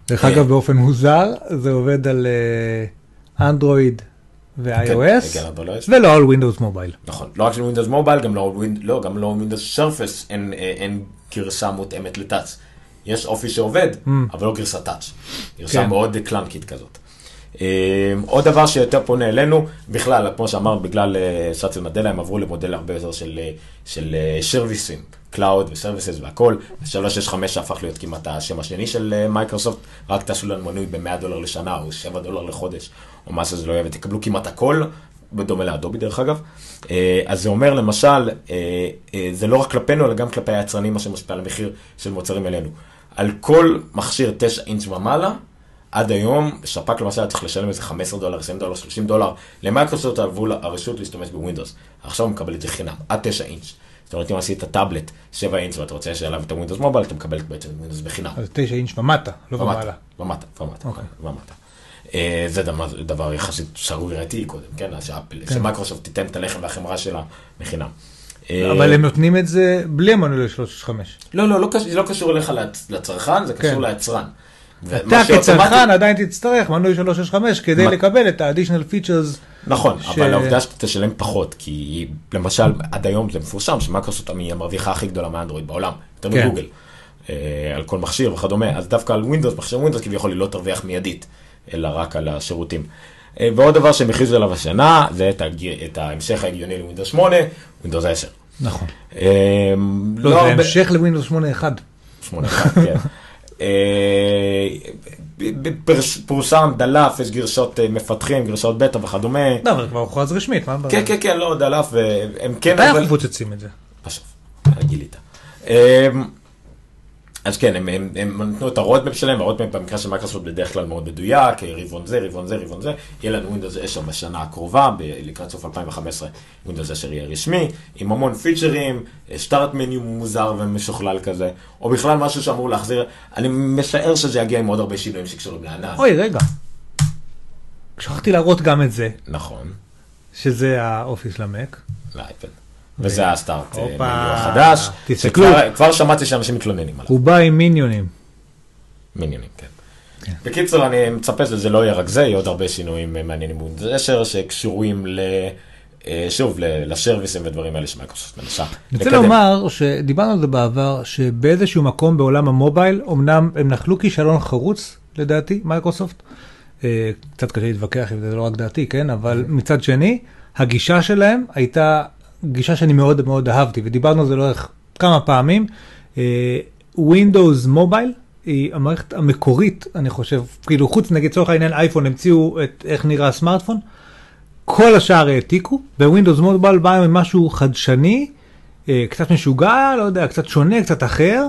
דרך אגב, באופן מוזר, זה עובד על אה, אנדרואיד כן, ו-iOS, כן, לא ולא על Windows Mobile. נכון, לא רק של Windows Mobile, גם לא, ווינ- לא, גם לא Surface, אין, אה, אין גרסה מותאמת ל touch. יש אופי שעובד, אבל לא גרסת touch. גרסה Mm. כן. מאוד קלאנקית כזאת. אה, עוד דבר שיותר פונה אלינו, בכלל, כמו שאמרת, בגלל אה, סאטיה נדלה, הם עברו למודל הרבה יותר של, אה, של סרוויסים, cloud ו services והכל. 365 הפך להיות כמעט השם השני של אה, מייקרוסופט, רק תעשו לנו מנוי ב-100 דולר לשנה או 7 דולר לחודש, או מה שזה לא יהיה, ותקבלו כמעט הכל, בדומה לאדובי דרך אגב. אה, אז זה אומר למשל, אה, אה, זה לא רק כלפינו, אלא גם כלפי היצרנים, מה שמשפיע על המחיר של מוצרים אלינו. על כל מכשיר 9 אינץ' ומעלה, עד היום, ספק למשל היה צריך לשלם איזה 15 דולר, 20 דולר, 30 דולר, למייקרוסופט עברו לה- הרשות להשתמש בווינדוס. עכשיו הוא מקבל את זה חינם, עד 9 אינץ'. זאת אומרת, אם עשית טאבלט 7 אינץ' ואתה רוצה שעליו את ה Windows Mobile, אתה מקבל בעצם ווינדוס בחינם. אז 9 אינץ' ומטה, לא ומעלה. ומטה, ומטה, אוקיי. ומטה. אה, זה דבר, יחסית שערורייתי קודם, כן? אז שאפל- שמייקרוסופט תיתן את הלחם והחמרה שלה בחינם. אה, אבל הם נותנים את זה בלי המנוי ל-365. לא, לא, לא קשור- זה לא קשור אליך לצ- לצרכן, זה קשור כן. ליצרן. אתה כצרכן עדיין תצטרך מנוי 365 כדי לקבל את ה-additional features. נכון, אבל העובדה שאתה תשלם פחות, כי למשל, עד היום זה מפורסם שמייקרוסופט היא המרוויחה הכי גדולה מאנדרואיד בעולם, יותר כן. מגוגל, אה, על כל מכשיר וכדומה, אז דווקא על ווינדוס, מכשיר ווינדוס כביכול היא לא תרוויח מיידית, אלא רק על השירותים. אה, ועוד דבר שהם הכריזו עליו השנה, זה את, ההמשך ההגיוני לווינדוס 8, ווינדוס 10. נכון. אה, לא, זה הרבה- המשך לווינדוס 8.1. שמונה אחת, כן. אה, פורסם, דלף, יש גרסות אה, מפתחים, גרסות בטא וכדומה. לא, אבל כבר הוכרז רשמית, מה הבעיה? כן, כן, כן, לא, דלף, והם כן, מתי. אנחנו מפוצצים את זה? בסוף, גילית. אז כן, הם, הם, הם נתנו את ה roadmap שלהם, ה roadmap במקרה של מייקרוסופט בדרך כלל מאוד מדויק, רבעון זה, רבעון זה, רבעון זה, יהיה לנו Windows 10 בשנה הקרובה, ב- לקראת סוף 2015 Windows 10 יהיה רשמי, עם המון פיצ'רים, start menu מוזר ומשוכלל כזה, או בכלל משהו שאמור להחזיר, אני משער שזה יגיע עם עוד הרבה שינויים שקשורים לענן. אוי, רגע. שכחתי להראות גם את זה, נכון, שזה האופיס למק. לאייפד. וזה ה start אה. menu החדש, תסתכלו. כבר שמעתי שאנשים מתלוננים עליו. הוא בא עם מיניונים. מיניונים, כן. בקיצור, אני מצפה שזה לא יהיה רק זה, יהיו עוד הרבה שינויים אה, מעניינים 10 שקשורים ל... אה, שוב, לסרוויסים ודברים האלה שמייקרוסופט מנסה. אני רוצה. לומר שדיברנו על זה בעבר, שבאיזשהו מקום בעולם המובייל, אמנם הם נחלו כישלון חרוץ, לדעתי, מייקרוסופט. קצת קשה להתווכח אם זה לא רק דעתי, כן? אבל מצד שני, הגישה שלהם הייתה גישה שאני מאוד מאוד אהבתי, ודיברנו על זה לאורך כמה פעמים. אה, Windows מובייל היא המערכת המקורית, אני חושב, כאילו חוץ נגיד לצורך העניין אייפון המציאו את איך נראה הסמארטפון. כל השאר העתיקו, ווינדוס מובייל בא עם משהו חדשני, אה, קצת משוגע, לא יודע, קצת שונה, קצת אחר,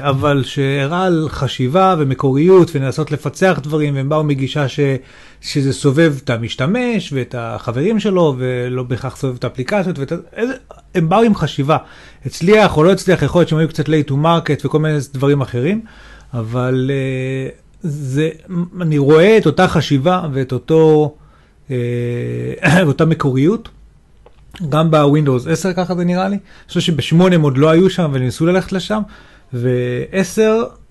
אבל שהראה על חשיבה ומקוריות ולנסות לפצח דברים, והם באו מגישה ש, שזה סובב את המשתמש ואת החברים שלו, ולא בהכרח סובב את האפליקציות, ואת, הם באו עם חשיבה. הצליח או לא הצליח, יכול להיות שהם היו קצת late to market וכל מיני דברים אחרים, אבל אה, זה, אני רואה את אותה חשיבה ואת אותו, אה, אותה מקוריות. גם בווינדוס 10 ככה זה נראה לי. אני חושב שב-8 הם עוד לא היו שם וניסו ללכת לשם, ו-10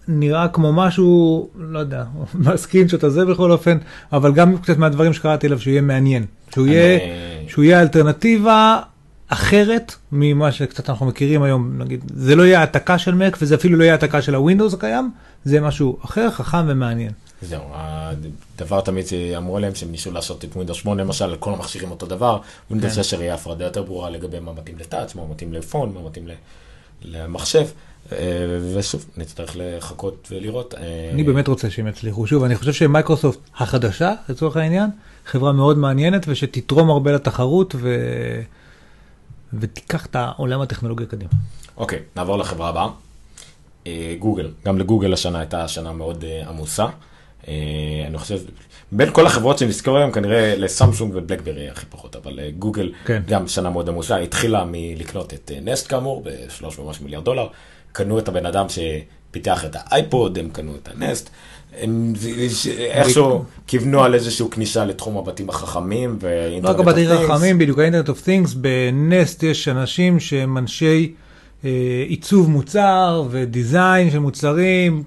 נראה כמו משהו, לא יודע, מה screenshot הזה בכל אופן, אבל גם קצת מהדברים שקראתי עליו שהוא יהיה מעניין. שהוא יהיה, אני- שהוא יהיה אלטרנטיבה אחרת ממה שקצת אנחנו מכירים היום, נגיד, זה לא יהיה העתקה של מק וזה אפילו לא יהיה העתקה של הווינדוס הקיים, זה יהיה משהו אחר, חכם ומעניין. זהו, הדבר תמיד שאמרו להם שהם ניסו לעשות את ווינדוס 8 למשל, כל המכשירים אותו דבר, ווינדוס כן. 10 יהיה הפרדה יותר ברורה לגבי מה מתאים ל touch, מה מתאים ל phone, מה מתאים ל- למחשב, אה, ושוב, נצטרך לחכות ולראות. אה, אני באמת רוצה שהם יצליחו. שוב, אני חושב שמייקרוסופט החדשה, לצורך העניין, חברה מאוד מעניינת ושתתרום הרבה לתחרות ו... ותיקח את העולם הטכנולוגי קדימה. אוקיי, נעבור לחברה הבאה. אה, גוגל, גם לגוגל השנה הייתה שנה מאוד עמוסה. אה, אני חושב, בין כל החברות שנזכור היום, כנראה לסמסונג ובלקברי הכי פחות, אבל אה, גוגל כן. גם שנה מאוד עמוסה, התחילה מלקנות את אה, נסט כאמור, ב-3 ומשהו מיליארד דולר, קנו את הבן אדם שפיתח את האייפוד, הם קנו את ה Nest. הם איכשהו כיוונו על איזושהי כניסה לתחום הבתים החכמים לא ואינטרנט רק הבתים of Things. חכמים, בדיוק ה Internet of Things, ב Nest יש אנשים שהם אנשי עיצוב מוצר ו design של מוצרים,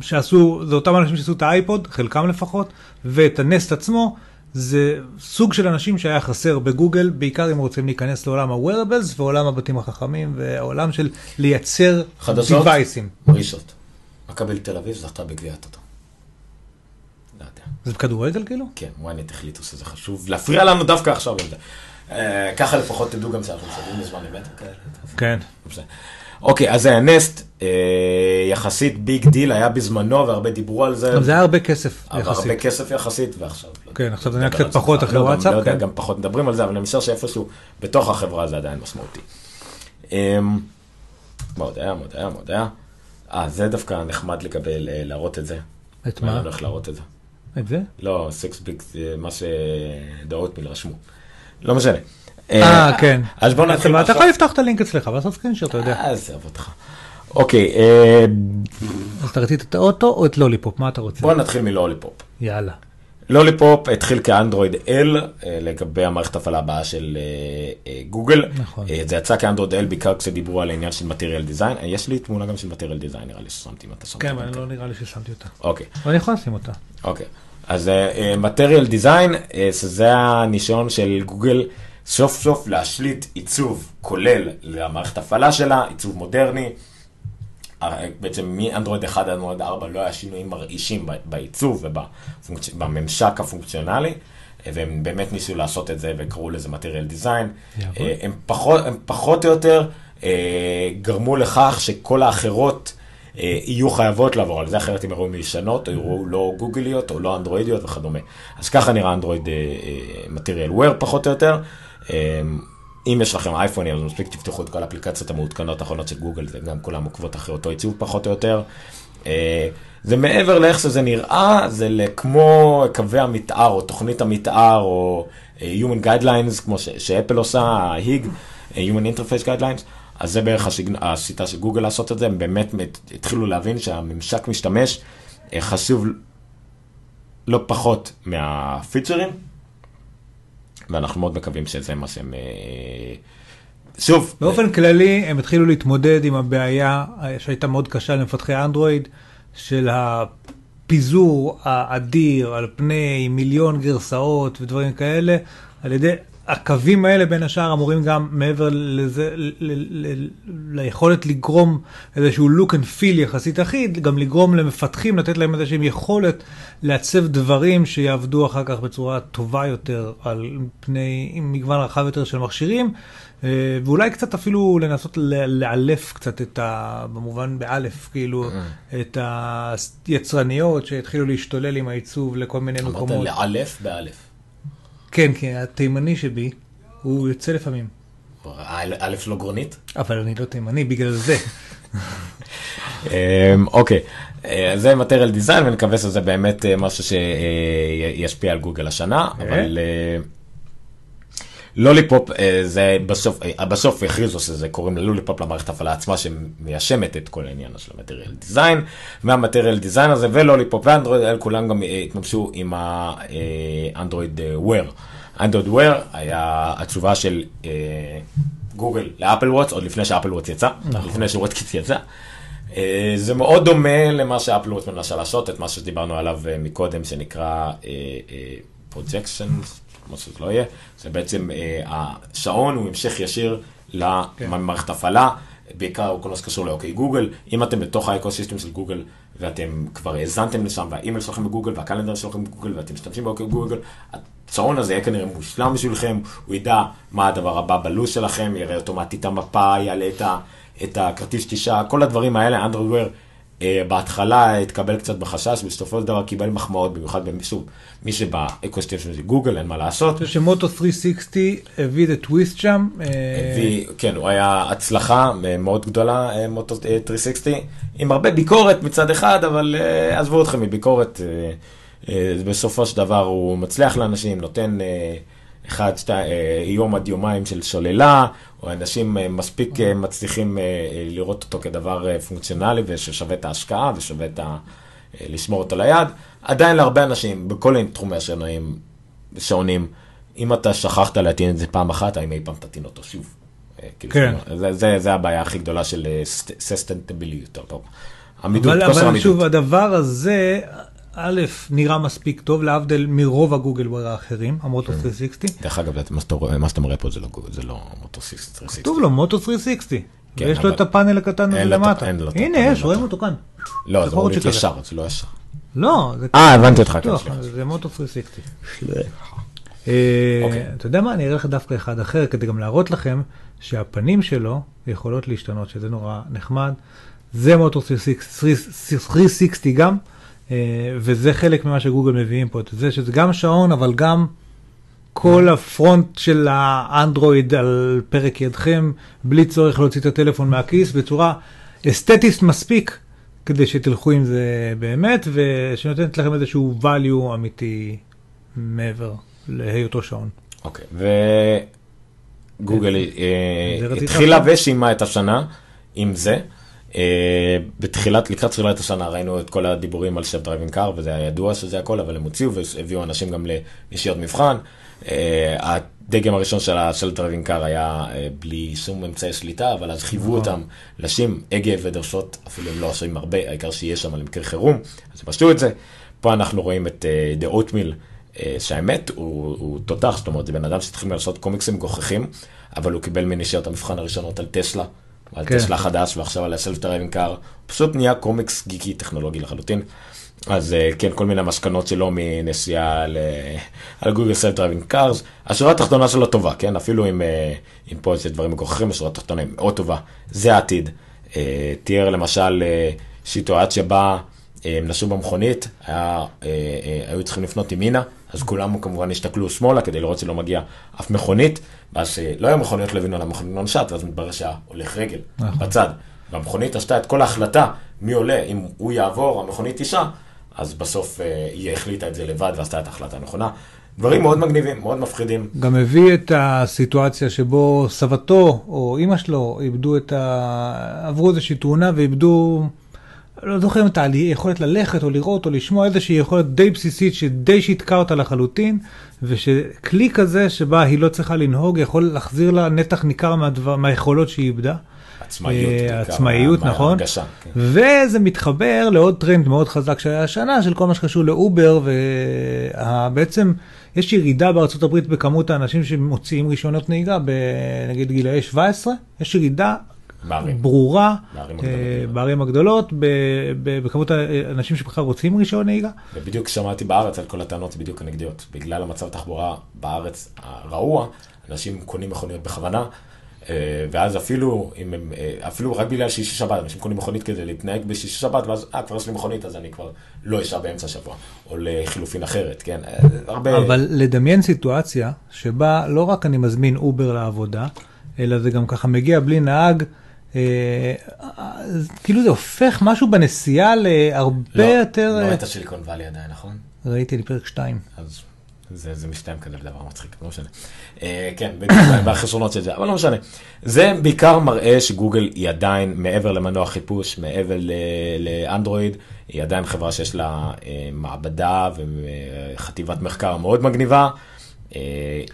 שעשו, זה אותם אנשים שעשו את האייפוד, חלקם לפחות, ואת ה Nest עצמו. זה סוג של אנשים שהיה חסר בגוגל, בעיקר אם רוצים להיכנס לעולם ה-wearables ועולם הבתים החכמים והעולם של לייצר חדשות? דיווייסים. ראשון. מכבי תל אביב זכתה בגביעת אותו. לא יודע. זה בכדורגל כאילו? כן, ynet החליטו שזה חשוב להפריע לנו דווקא עכשיו זה. אה, ככה לפחות תדעו גם שאנחנו משלמים בזמן אמת כן. אוקיי, אז זה ה Nest, אה, יחסית big deal, היה בזמנו והרבה דיברו על זה. זה היה הרבה כסף אבל יחסית. הרבה כסף יחסית, ועכשיו... לא כן, עכשיו זה נהיה קצת פחות כבר. אחרי לא, וואטסאפ, לא יודע, כן. גם פחות מדברים על זה, אבל אני משער שאיפשהו בתוך החברה זה עדיין משמעותי. אמ, מה עוד היה, מה עוד היה, מה עוד היה? אה, זה דווקא נחמד לגבי ל- להראות את זה. את אני מה? הולך להראות את זה. את זה? לא, סקס ביג זה מה שדעות מיל רשמו. לא משנה. אה, כן. אז בואו נתחיל אבל אתה. יכול לפתוח את הלינק אצלך ולעשות סקרינשוט, אתה יודע. אה, עזוב אותך. אוקיי, אה, אז אתה רצית את האוטו או את לוליפופ, מה אתה רוצה? בואו נתחיל מלוליפופ. יאללה. לוליפופ התחיל כאנדרואיד L אה, לגבי המערכת הפעלה הבאה של אה, אה, גוגל. נכון. אה, זה יצא כאנדרואיד L בעיקר כשדיברו על העניין של Material Design. אה, יש לי תמונה גם של Material Design נראה לי ששמתי אם אתה שמת. כן. אבל לא נראה לי ששמתי אותה. אוקיי, אבל אני יכול לשים אותה. אוקיי. אז Material Design, זה הניסיון של גוגל סוף סוף להשליט עיצוב כולל למערכת הפעלה שלה, עיצוב מודרני. אה, בעצם מאנדרואיד 1 עד אנדרואיד 4 לא היה שינויים מרעישים בעיצוב ובממשק הפונקציונלי, אה, והם באמת ניסו לעשות את זה וקראו לזה material design. יעבוד. אה, הם פחות, הם פחות או יותר גרמו לכך שכל האחרות יהיו חייבות לעבור על זה, אחרת הם יראו מישנות, או יראו לא גוגליות, או לא אנדרואידיות וכדומה. אז ככה נראה אנדרואיד material wear פחות או יותר. אה, אם יש לכם אייפונים, אז מספיק תפתחו את כל האפליקציות המעודכנות האחרונות של גוגל, זה גם כולם עוקבות אחרי אותו עיצוב פחות או יותר. אה, זה מעבר לאיך שזה נראה, זה כמו קווי המתאר, או תוכנית המתאר, או אה, Human Guidelines, כמו שאפל עושה, ה-HIG, אה, Human Interface Guidelines, אז זה בערך השג... השיטה של גוגל לעשות את זה, הם באמת מת- התחילו להבין שהממשק משתמש חשוב לא פחות מהפיצ'רים, ואנחנו מאוד מקווים שזה מה שהם... אה, שוב, באופן כללי, הם התחילו להתמודד עם הבעיה שהייתה מאוד קשה למפתחי אנדרואיד, של הפיזור האדיר על פני מיליון גרסאות ודברים כאלה, על ידי הקווים האלה בין השאר אמורים גם מעבר לזה, ליכולת לגרום איזשהו look and feel יחסית אחיד, גם לגרום למפתחים, לתת להם איזושהי יכולת לעצב דברים שיעבדו אחר כך בצורה טובה יותר על פני עם מגוון רחב יותר של מכשירים. אה, ואולי קצת אפילו לנסות לאלף קצת את ה... במובן באלף, כאילו, את היצרניות שהתחילו להשתולל עם העיצוב לכל מיני אמרת מקומות. לאלף באלף. כן, כן, התימני שבי, הוא יוצא לפעמים. א' לא גרונית? אבל אני לא תימני בגלל זה. אמ, אוקיי, אה, זה מטריאל דיזיין ונקווה שזה באמת אה, משהו שישפיע על גוגל השנה, אבל אה, לוליפופ זה בסוף, בסוף הכריזו שזה קוראים ללוליפופ למערכת הפעלה עצמה שמיישמת את כל העניין של ה Material Design, וה Material Design הזה ולוליפופ ואנדרואיד, כולם גם התממשו עם האנדרואיד וויר. אנדרואיד וויר היה התשובה של גוגל לאפל Watch, עוד לפני שאפל Watch יצא, נכון. לפני ש WatchKit יצא. אה, זה מאוד דומה למה שאפל Watch מנסה לעשות, את מה שדיברנו עליו אה, מקודם, שנקרא projections, כמו שזה לא יהיה, זה בעצם אה, השעון הוא המשך ישיר למערכת כן. הפעלה. בעיקר כל מה שקשור ל Okay Google, אם אתם בתוך ה ecosystem של גוגל ואתם כבר הזנתם לשם והאימייל שלכם בגוגל וה calendar שלכם בגוגל ואתם משתמשים ב Okay Google, השעון הזה יהיה כנראה מושלם בשבילכם, הוא ידע מה הדבר הבא בלו"ז שלכם, יראה אוטומטית המפה, יעלה את, ה, את הכרטיס טיסה, כל הדברים האלה, אנדרואיד Wear אה, בהתחלה התקבל קצת בחשש, בסופו של דבר קיבל מחמאות, במיוחד במישהו, מי שבאקוסיסטם של גוגל, אין מה לעשות. אני חושב שמוטו 360 הביא את הטוויסט שם. אה, הביא, כן, הוא היה הצלחה אה, מאוד גדולה, מוטו 360, עם הרבה ביקורת מצד אחד, אבל עזבו אתכם מביקורת. אה, בסופו של דבר הוא מצליח לאנשים, נותן אה, אחד, שתי, אה, יום עד יומיים של שוללה, או אנשים מספיק מצליחים לראות אותו כדבר פונקציונלי וששווה את ההשקעה ושווה את ה... לשמור אותו ליד. עדיין להרבה אנשים, בכל תחומי השעונים, שעונים, אם אתה שכחת להטעין את זה פעם אחת, האם אי פעם תטעין אותו שוב. כאילו, כן. זה, זה, זה הבעיה הכי גדולה של ססטנטביליות. אבל, אבל שוב, הדבר הזה, א', נראה מספיק טוב, להבדיל מרוב הגוגל וויר האחרים, המוטו 360. כן. דרך אגב, מה שאתה מראה פה זה לא, לא מוטו 360. כתוב לו מוטו 360. כן, ויש לו את הפאנל הקטן הזה למטה. הנה, יש, רואים אותו כאן. לא, זה אמור להיות ישר, זה לא ישר. לא, זה... אה, הבנתי אותך. כן, זה מוטו 360. אה, אוקיי. אתה יודע מה, אני אראה לך דווקא אחד אחר, כדי גם להראות לכם שהפנים שלו יכולות להשתנות, שזה נורא נחמד. זה מוטו 360 גם. אה, וזה חלק ממה שגוגל מביאים פה, את זה שזה גם שעון, אבל גם כל ה front של האנדרואיד על פרק ידכם, בלי צורך להוציא את הטלפון מהכיס, בצורה אסתטית מספיק, כדי שתלכו עם זה באמת, ושנותנת לכם איזשהו value אמיתי מעבר להיותו שעון. אוקיי, okay, וגוגל אה, התחילה וסיימה את השנה עם זה. אה, בתחילת, לקראת תחילת השנה ראינו את כל הדיבורים על self driving car, וזה היה ידוע שזה הכל, אבל הם הוציאו והביאו אנשים גם לנסיעות מבחן. אה, הדגם הראשון של driving car היה אה, בלי שום אמצעי שליטה, אבל אז חייבו. אותם לשים הגה ודוושות, אפילו הם לא עושים הרבה, העיקר שיהיה שם למקרה חירום, אז הם עשו את זה. פה אנחנו רואים את The Oatmeal, שהאמת הוא, הוא תותח, זאת אומרת, זה בן אדם שהתחיל לעשות קומיקסים מגוחכים, אבל הוא קיבל מנסיעות המבחן הראשונות על טסלה. על כן. טסלה חדש ועכשיו על ה self driving car, פשוט נהיה קומיקס גיקי טכנולוגי לחלוטין. אז אה, כן, כל מיני מסקנות שלו מנסיעה על, על גוגל self driving cars. השורה התחתונה שלו טובה, כן? אפילו אם, אה, אם פה איזה דברים מגוחכים, השורה התחתונה היא מאוד טובה. זה העתיד. אה, תיאר למשל סיטואציה בה הם נסעו במכונית, היה, היו צריכים לפנות ימינה, אז כולם כמובן הסתכלו שמאלה כדי לראות שלא מגיע אף מכונית, ואז לא היו מכוניות לא היינו, על המכונית לא נסעה, ואז מתברר שהיה הולך רגל נכון. בצד. והמכונית עשתה את כל ההחלטה, מי עולה, אם הוא יעבור, המכונית תיסע, אז בסוף אה, היא החליטה את זה לבד ועשתה את ההחלטה הנכונה. דברים מאוד מגניבים, מאוד מפחידים. גם הביא את הסיטואציה שבו סבתו או אימא שלו איבדו את ה... עברו איזושהי תאונה ואיבדו לא זוכר אם אתה יכולת ללכת או לראות או לשמוע איזושהי יכולת די בסיסית שדי שיתקה אותה לחלוטין, ושכלי כזה שבה היא לא צריכה לנהוג יכול להחזיר לה נתח ניכר מהדבר, מהיכולות שהיא איבדה. עצמאיות, אה, עצמאיות, נכון. מהרגשה, כן. וזה מתחבר לעוד טרנד מאוד חזק שהיה השנה, של כל מה שקשור לאובר, ובעצם יש ירידה בארצות הברית בכמות האנשים שמוציאים רישיונות נהיגה, נגיד גילאי 17, יש ירידה בערים. ברורה, בערים הגדולות, אה, בכמות האנשים שבכלל רוצים רישיון נהיגה. ובדיוק שמעתי בארץ על כל הטענות בדיוק הנגדיות. בגלל המצב התחבורה בארץ הרעוע, אנשים קונים מכוניות בכוונה. אה, ואז אפילו, אם הם, אה, אפילו רק בגלל שישי שבת, אנשים קונים מכונית כדי להתנהג בשישי שבת, ואז, אה, כבר יש לי מכונית, אז אני כבר לא אשאר באמצע השבוע, או לחילופין אחרת, כן? הרבה... אבל לדמיין סיטואציה שבה לא רק אני מזמין אובר לעבודה, אלא זה גם ככה מגיע בלי נהג, כאילו זה הופך משהו בנסיעה להרבה לא, יותר... לא אה, ראית סיליקון וואלי עדיין, נכון? ראיתי לי פרק 2. אז זה, זה מסתיים כזה בדבר מצחיק, לא משנה. אה, כן, בחסרונות של זה, אבל לא משנה. זה בעיקר מראה שגוגל היא עדיין, מעבר למנוע חיפוש, מעבר לאנדרואיד, היא עדיין חברה שיש לה אה, מעבדה וחטיבת מחקר מאוד מגניבה. אה,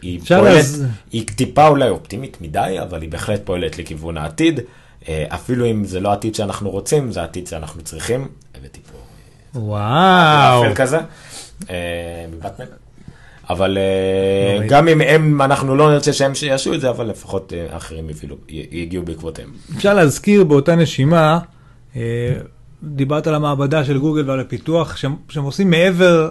היא פועלת, להז- היא טיפה אולי אופטימית מדי, אבל היא בהחלט פועלת לכיוון העתיד. אה, אפילו אם זה לא העתיד שאנחנו רוצים, זה העתיד שאנחנו צריכים. הבאתי פה וואו. אפל כזה, אה, מבטמן. אבל אה, נוראי. גם אם הם, אנחנו לא נרצה שהם יעשו את זה, אבל לפחות אה, האחרים יגיעו בעקבותיהם. אפשר להזכיר באותה נשימה, אה, דיברת על המעבדה של גוגל ועל הפיתוח, שהם, עושים מעבר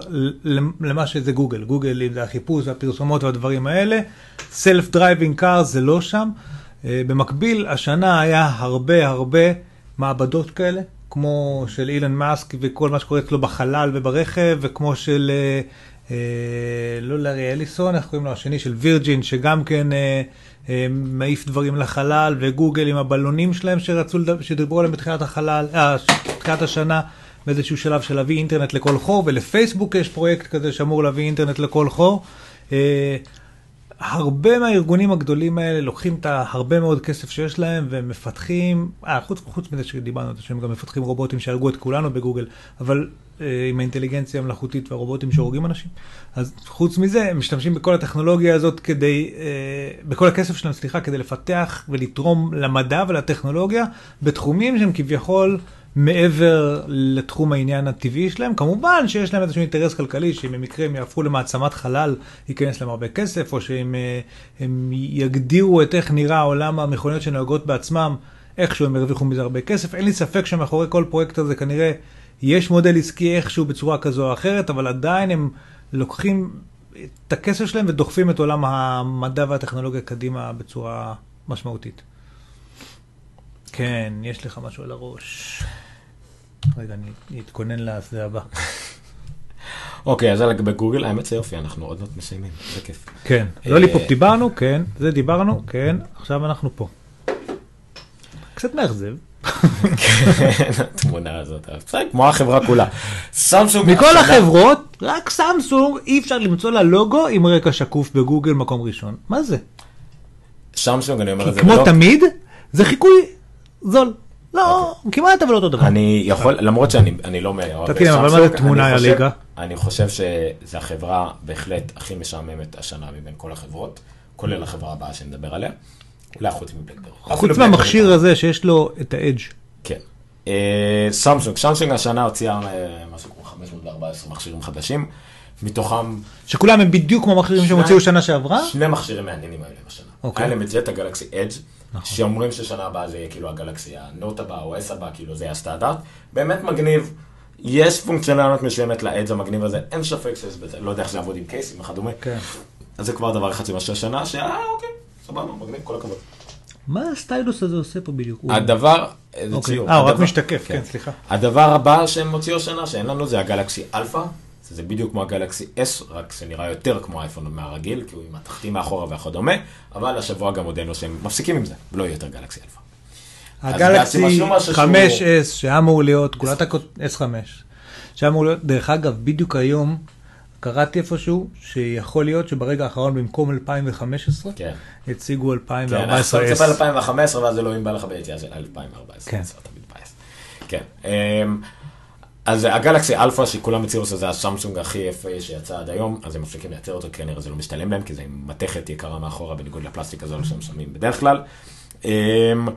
למה שזה גוגל. גוגל, זה החיפוש והפרסומות והדברים האלה, self driving car זה לא שם. אה, במקביל, השנה היה הרבה הרבה מעבדות כאלה, כמו של אילן מאסק וכל מה שקורה אצלו בחלל וברכב, וכמו של, אה, אה, לא לארי אליסון, איך קוראים לו השני, של וירג'ין, שגם כן אה, אה, מעיף דברים לחלל, וגוגל עם הבלונים שלהם שרצו, שדיברו עליהם בתחילת החלל, אה, בתחילת השנה, באיזשהו שלב של להביא אינטרנט לכל חור, ולפייסבוק יש פרויקט כזה שאמור להביא אינטרנט לכל חור. אה, הרבה מהארגונים הגדולים האלה לוקחים את הרבה מאוד כסף שיש להם ומפתחים, אה, חוץ, חוץ מזה שדיברנו שהם גם מפתחים רובוטים שהרגו את כולנו בגוגל, אבל אה, עם האינטליגנציה המלאכותית והרובוטים שהורגים אנשים. אז חוץ מזה, הם משתמשים בכל הטכנולוגיה הזאת כדי, אה, בכל הכסף שלהם, סליחה, כדי לפתח ולתרום למדע ולטכנולוגיה בתחומים שהם כביכול מעבר לתחום העניין הטבעי שלהם. כמובן שיש להם איזשהו אינטרס כלכלי, שאם במקרה הם יהפכו למעצמת חלל, ייכנס להם הרבה כסף, או שהם אה, יגדירו את איך נראה עולם המכוניות שנוהגות בעצמם, איכשהו הם ירוויחו מזה הרבה כסף. אין לי ספק שמאחורי כל פרויקט הזה כנראה יש מודל עסקי איכשהו בצורה כזו או אחרת, אבל עדיין הם לוקחים את הכסף שלהם ודוחפים את עולם המדע והטכנולוגיה קדימה בצורה משמעותית. כן, יש לך משהו על הראש. רגע, אני אתכונן לשדה הבא. אוקיי, אז זה לגבי גוגל, האמת זה יופי, אנחנו עוד מעט מסיימים, זה כיף. כן, אה, לא ליפופ דיברנו, כן, זה דיברנו, כן, עכשיו אנחנו פה. קצת מאכזב. כן, התמונה הזאת, בסדר, כמו החברה כולה. סמסונג... מכל החברות, רק סמסונג אי אפשר למצוא לה לוגו עם רקע שקוף בגוגל מקום ראשון. מה זה? סמסונג, אני אומר את כי זה, כמו ולא- תמיד, זה חיקוי זול. לא, כמעט אבל אותו דבר. אוקיי. אני יכול, למרות שאני אני לא אבל מה זה תמונה על ליגה? אני חושב שזו החברה בהחלט הכי משעממת השנה מבין כל החברות, כולל החברה הבאה שנדבר עליה, אולי חוץ מבלקברי. חוץ מהמכשיר הזה שיש לו את האדג'. כן. אה, סמסונג, סמסונג השנה הוציאה אה, משהו כמו 514 מכשירים חדשים, מתוכם שכולם הם בדיוק כמו המכשירים שהם. הוציאו שנה שעברה? שני מכשירים מעניינים היו להם השנה. אוקיי. היה להם את זה, את הגלקסי אדג'. שאומרים ששנה הבאה זה יהיה כאילו הגלקסי הנוט הבא או אס הבא, כאילו זה יהיה הסטנדרט. באמת מגניב. יש פונקציונליות מסוימת ל edge המגניב הזה, אין ספק שיש בזה, לא יודע איך זה יעבוד עם case־ים וכדומה. כן. אז זה כבר דבר אחד שמשהו השנה, שאה, אוקיי, סבבה, מגניב, כל הכבוד. מה ה stylus הזה עושה פה בדיוק? הדבר, זה אוקיי. ציור. אה, הוא רק משתקף, כן, סליחה. הדבר הבא שהם הוציאו השנה, שאין לנו, זה הגלקסי אלפא. זה בדיוק כמו הגלקסי S, רק זה נראה יותר כמו האייפון מהרגיל, כי הוא עם המתכתי מאחורה וכדומה, אבל השבוע גם הודיעו שהם מפסיקים עם זה, לא יהיה יותר גלקסי אלפא. הגלקסי בעצם עשו משהו 5S שאמור להיות, כולת הכות, S5, שאמור להיות, דרך אגב, בדיוק היום קראתי איפשהו שיכול להיות שברגע האחרון במקום 2015, כן. הציגו כן, 2014 עכשיו זה S. ב-2015, ואז אלוהים בא לך בידיעה של 2014. כן. כן. אז הגלקסי אלפא, שכולם הצהירו שזה הסמסונג הכי יפה שיצא עד היום, אז הם מפסיקים לייצר אותו, כנראה זה לא משתלם להם, כי זה עם מתכת יקרה מאחורה, בניגוד לפלסטיק הזול שהם שמים בדרך כלל. אמ,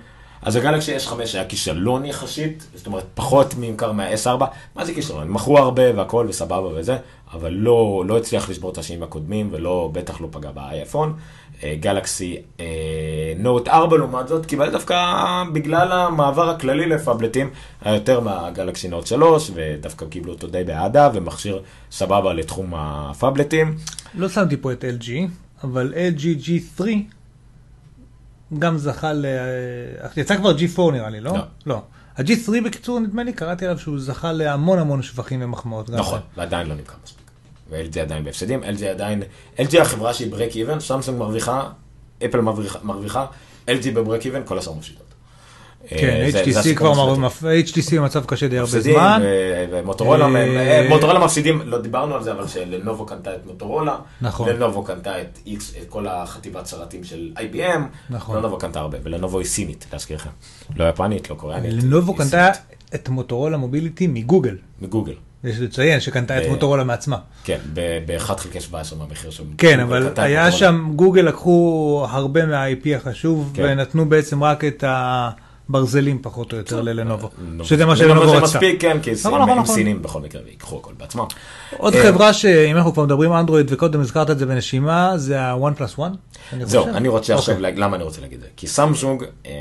אז הגלקסי S5 היה כישלון יחסית, זאת אומרת, פחות נמכר מה-S4. מה זה כישלון? הם מכרו הרבה והכל וסבבה וזה, אבל לא, לא הצליח לשבור את השנים הקודמים, ולא, בטח לא פגע באייפון. אה, גלקסי נוט 4 לעומת זאת, קיבל דווקא בגלל המעבר הכללי לפאבלטים, היה יותר מהגלקסי נוט 3, ודווקא קיבלו אותו די באהדה, ומכשיר סבבה לתחום הפאבלטים. לא שמתי פה את LG, אבל LG G3 גם זכה ל... יצא כבר G4 נראה לי, לא? לא. לא. ה-G3 בקיצור, נדמה לי, קראתי עליו שהוא זכה להמון המון שבחים ומחמאות. נכון. ועדיין לא נמכר מספיק. ו-LG עדיין בהפסדים, LG עדיין, LG החברה שהיא ברק איבן, סמסונג מרוויחה, אפל מרוויחה- LG בברק איבן, כל השאר מפסידות. כן, אה, זה- HTC כבר, מר- HTC במצב קשה די הרבה זמן. ו- ומוטורולה, אה, אה, מוטורולה מפסידים, לא דיברנו על זה, אבל שלנובו קנתה את מוטורולה, נכון. לנובו קנתה את X, את כל החטיבת שרתים של IBM, נכון. לנובו קנתה הרבה, ולנובו היא סינית, להזכירכם. לא יפנית, לא קוריאנית. לנובו קנתה. את מוטורולה מוביליטי מגוגל. מגוגל. יש לציין שקנתה את אה, מוטורולה מעצמה. כן, ב-1 חלקי 17 מהמחיר של... כן, אבל היה. שם, גוגל לקחו הרבה מה-IP החשוב, כן. ונתנו בעצם רק את הברזלים פחות או יותר ללנובו. לנובו. שזה מה לנובו שלנובו זה רצתה. מספיק, כן, כי הם- נכון, נכון. סינים בכל מקרה, ויקחו הכל בעצמם. עוד אה, חברה שאם אנחנו כבר מדברים אנדרואיד, וקודם הזכרת את זה בנשימה, זה ה-one plus one. זהו. אני רוצה עכשיו, אוקיי. למה אני רוצה להגיד את זה? כי סמסונג אה,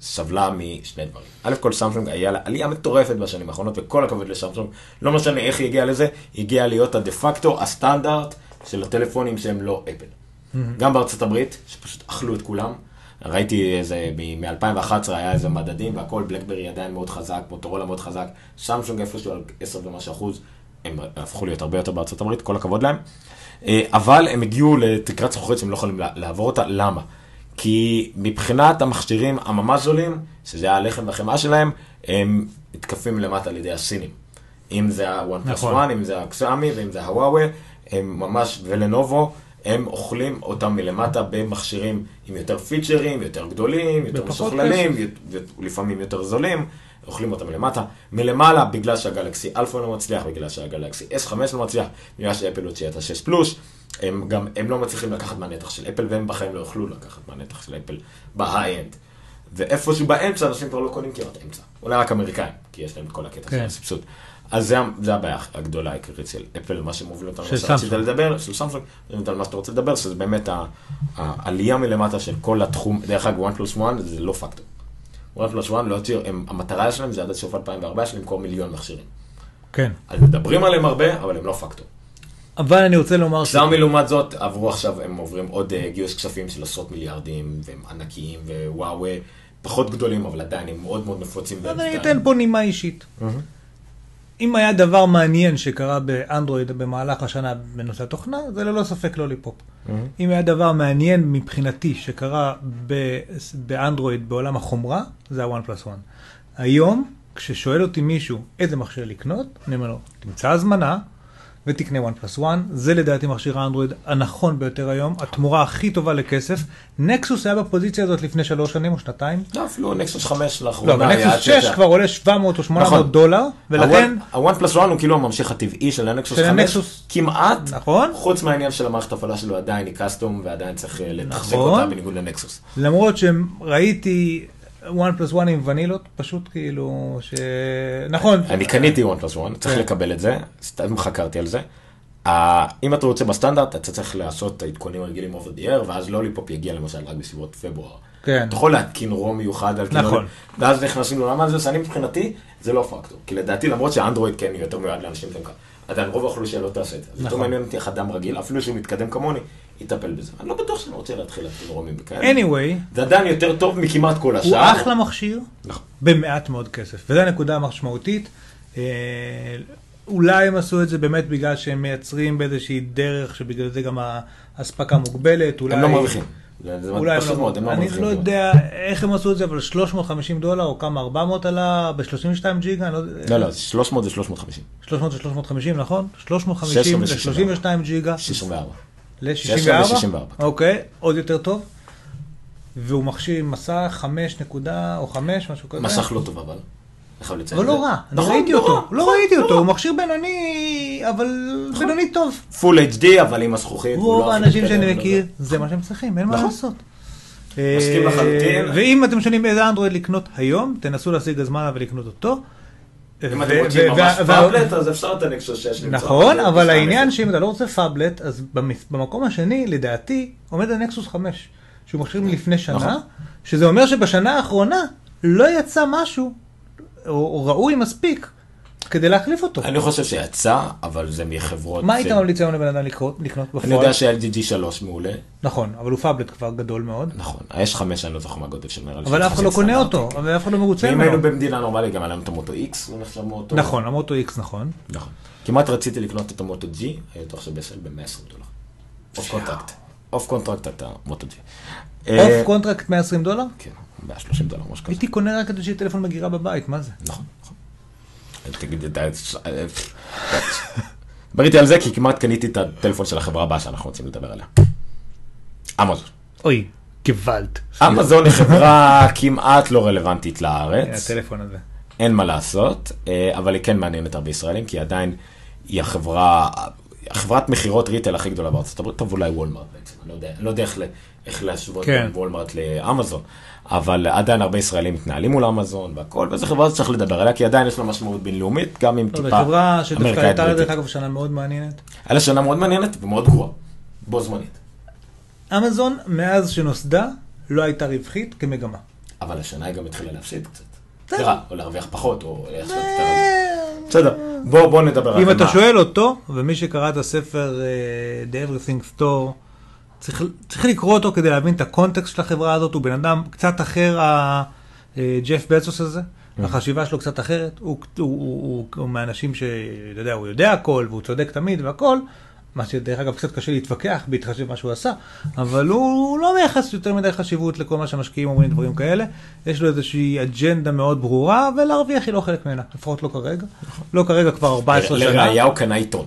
סבלה משני דברים. א' כל סמסונג היה לה עלייה מטורפת בשנים האחרונות, וכל הכבוד לסמסונג, לא משנה איך היא הגיעה לזה, היא הגיעה להיות הדה פקטו, הסטנדרט של הטלפונים שהם לא אפל. גם בארצות הברית, שפשוט אכלו את כולם. ראיתי איזה, מ-2011 היה איזה מדדים והכל, בלקברי עדיין מאוד חזק, מוטורולה מאוד חזק, סמסונג איפשהו על 10 ומשהו אחוז, הם הפכו להיות הרבה יותר בארצות הברית, כל הכבוד להם. אה, אבל הם הגיעו לתקרת זכוכית שהם לא יכולים לע- לעבור אותה, למה? כי מבחינת המכשירים הממש זולים, שזה היה הלחם והחמאה שלהם, הם מתקפים למטה על ידי הסינים. אם זה ה-one plus נכון. one, אם זה הקסאמי ואם זה הוואווה, הם ממש, ולנובו, הם אוכלים אותם מלמטה במכשירים עם יותר feature־ים, יותר גדולים, יותר משוכללים, ולפעמים יותר זולים, אוכלים אותם מלמטה. מלמעלה, בגלל שהגלקסי אלפא לא מצליח, בגלל שהגלקסי S5 לא מצליח, בגלל שאפל הוציאה את ה-6 פלוס, הם גם, הם לא מצליחים לקחת מהנתח של אפל, והם בחיים לא יוכלו לקחת מהנתח של אפל ב high-end. ואיפשהו באמצע, אנשים כבר לא קונים כמעט אמצע. אולי רק אמריקאים, כי יש להם את כל הקטע של כן. הסבסוד. אז זה, זה הבעיה הגדולה העיקרית של אפל, מה שמוביל אותנו, של סמסונג. לדבר, של סמסונג, על מה שאתה רוצה לדבר, שזה באמת העלייה מלמטה של כל התחום, דרך אגב, one plus one זה לא פקטור. one plus one לא הם- המטרה שלהם זה עד סוף 2014 למכור מיליון מכשירים. כן. אז מדברים עליהם הרבה, אבל הם לא פקטור. אבל אני רוצה לומר ש... קסאמי לעומת זאת, עברו עכשיו, הם עוברים עוד אה, גיוס כספים של עשרות מיליארדים, והם ענקיים, ווואווה, פחות גדולים, אבל עדיין הם מאוד מאוד נפוצים. אבל אני אתן פה נימה אישית. אם היה דבר מעניין שקרה באנדרואיד במהלך השנה בנושא התוכנה, זה ללא ספק לוליפופ. אם היה דבר מעניין מבחינתי שקרה ב- באנדרואיד בעולם החומרה, זה ה-one plus one. היום, כששואל אותי מישהו איזה מכשיר לקנות, אני אומר לו, תמצא הזמנה ותקנה one plus one, זה לדעתי מכשיר האנדרואיד הנכון ביותר היום, התמורה הכי טובה לכסף. נקסוס היה בפוזיציה הזאת לפני שלוש שנים או שנתיים. לא, אפילו נקסוס 5 לא, לאחרונה. אבל היה נקסוס עד 6 שזה- כבר עולה 700 או 800 נכון. דולר, ולכן, ה-one plus one הוא כאילו הממשיך הטבעי של הנקסוס של 5, הנקסוס. כמעט, נכון. חוץ מהעניין של המערכת ההפעלה שלו עדיין היא custom ועדיין צריך אה, לתחזק נכון. אותה בניגוד לנקסוס. למרות שראיתי one plus one עם ונילות, פשוט כאילו, ש... נכון. אני קניתי one plus one, צריך כן. לקבל את זה, סתם חקרתי על זה. אם אתה רוצה בסטנדרט, אתה צריך לעשות את העדכונים הרגילים over the air, ואז לוליפופ יגיע למשל רק בסביבות פברואר. כן. אתה יכול להתקין רום מיוחד על נכון. כינורים, ואז נכנסים לעולם הזה, אז אני מבחינתי, זה לא פקטור. כי לדעתי, למרות שאנדרואיד כן יותר מיועד לאנשים קל, עדיין רוב האוכלוסייה לא תעשה את זה. זה יותר נכון. מעניין אותי איך אדם רגיל, אפילו שהוא מתקדם כמוני, יטפל בזה. אני לא בטוח שאני רוצה להתחיל להתקין רומים וכאלה. anyway, זה עדיין יותר טוב מכמעט כל הוא השאר. אחלה מכשיר, נכון. במעט מאוד כסף, וזו הנקודה המשמעותית. אה, אולי הם עשו את זה באמת בגלל שהם מייצרים באיזושהי דרך, שבגלל זה גם האספקה מוגבלת, אולי... הם לא מרוויחים. זה זה אולי פשוט מאוד, הם לא אני מרוויחים. לא יודע איך הם עשו את זה, אבל 350 דולר או כמה 400 עלה ב-32 ג'יגה, אני לא יודע. לא, לא, 300 זה 350. 300 ל-350, נכון? 350 16 ל-32 ג'יגה. 64. ל-64? 64. אוקיי, עוד יותר טוב. והוא מכשיר מסך 5 נקודה או 5, משהו כזה. מסך לא טוב אבל. אבל לא. רע, אני נכון, ראיתי לא אותו, לא נכון, ראיתי לא אותו, רע. הוא מכשיר בינוני, אבל בינוני טוב. full HD אבל עם הזכוכית. רוב לא האנשים שאני מכיר, זה. מה שהם צריכים, אין מה נכון. לעשות. מסכים אה, לחלוטין. ואם אתם שואלים איזה אנדרואיד לקנות היום, תנסו להשיג הזמנה ולקנות אותו. אם אתם רוצים ממש phablet אז אפשר את הנקסוס 6 למצוא. נכון, אבל העניין. שאם אתה לא רוצה phablet, אז במקום השני, לדעתי, עומד הנקסוס 5, שהוא מכשיר מלפני שנה, נכון. שזה אומר שבשנה האחרונה לא יצא משהו, או ראוי מספיק, כדי להחליף אותו. אני חושב שיצא, אבל זה מחברות... מה היית ממליץ היום לבן אדם לקנות בפועל? אני יודע ש-LG G3 מעולה, נכון, אבל הוא phablet כבר גדול מאוד. נכון. ה-S5 אני לא זוכר מה הגודל של נראה. אבל אף אחד לא קונה. אותו, אבל אף אחד לא מרוצה ואם ממנו. היינו במדינה נורמלית, גם היה לנו את המוטו X, הוא נחשב מוטו. נכון, המוטו X נכון. נכון. כמעט רציתי לקנות את המוטו G, היה בטוח שב sale ב-120 דולר. off contract. off contract את המוטו G. off contract 120 דולר? כן, ב-30 דולר, משהו כזה. הייתי קונה רק כדי שיהיה טלפון מגירה בבית, מה זה? נכון, נכון. תגיד, אתה... דבר איתי על זה, כי כמעט קניתי את הטלפון של החברה הבאה שאנחנו רוצים לדבר עליה. אמזון. אוי, גוואלד. אמזון היא חברה כמעט לא רלוונטית לארץ, הטלפון הזה. אין מה לעשות, אה, אבל היא כן מעניינת הרבה ישראלים, כי עדיין היא החברה, החברת מכירות retail הכי גדולה בארצות הברית, טוב אולי וולמרט בעצם, אני לא יודע, אני לא יודע איך איך להשוות כן. וולמרט לאמזון, אבל עדיין הרבה ישראלים מתנהלים מול אמזון והכל, וזו חברה שצריך לדבר עליה, כי עדיין יש לה משמעות בינלאומית, גם אם לא, טיפה זו חברה שדווקא אמריקאית הייתה לה דרך. אגב שנה מאוד מעניינת. היה לה שנה מאוד מעניינת ומאוד גרועה, בו זמנית. אמזון, מאז שנוסדה, לא הייתה רווחית כמגמה. אבל השנה היא גם התחילה להפסיד קצת. בסדר. או להרוויח פחות, או איך שאתה. בסדר, בוא בוא נדבר על אם אתה מה- שואל אותו, ומי שקרא את הספר אה, The Everything Store, צריך, צריך לקרוא אותו כדי להבין את הקונטקסט של החברה הזאת, הוא בן אדם קצת אחר, אה, ג'ף בצוס הזה, החשיבה שלו קצת אחרת, הוא, הוא, הוא, הוא, הוא מהאנשים שאתה יודע, הוא יודע הכל, והוא צודק תמיד והכל, מה שדרך אגב קצת קשה להתווכח בהתחשב במה שהוא עשה, אבל הוא לא מייחס יותר מדי חשיבות לכל מה שהמשקיעים אומרים דברים כאלה, יש לו איזושהי אג'נדה מאוד ברורה, ולהרוויח היא לא חלק ממנה, לפחות לא כרגע, לא כרגע כבר 14 שנה. לראיה הוא קנה עיתון.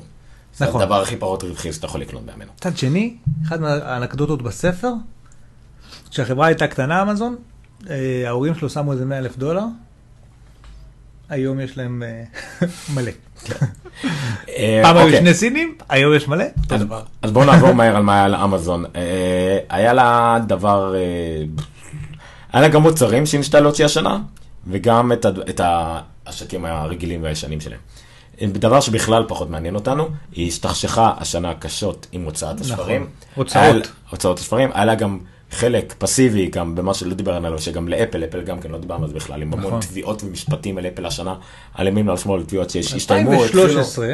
זה נכון. הדבר הכי פחות רווחי שאתה יכול לקנות בימינו. מצד שני, אחת מהאנקדוטות בספר, כשהחברה הייתה קטנה אמזון, אה, ההורים שלו שמו איזה 100 אלף דולר, היום יש להם אה, מלא. אה, פעם היו אוקיי. שני סינים, היום יש מלא. אותו דבר. אז בואו נעבור מהר על מה היה לאמזון. היה לה דבר, היה לה גם מוצרים שהיא להוציא השנה, וגם את ה- את העסקים הרגילים והישנים שלהם. דבר שבכלל פחות מעניין אותנו, היא השתכשכה השנה קשות עם הוצאת הספרים. נכון. הוצאות. הוצאות הספרים, היה לה גם חלק פסיבי, גם במה שלא דיברנו עליו, שגם לאפל, אפל גם כן לא דיברנו על זה בכלל, עם המון נכון. תביעות ומשפטים על אפל השנה, על ימין ועל שמאל, תביעות. התחילו- 2013,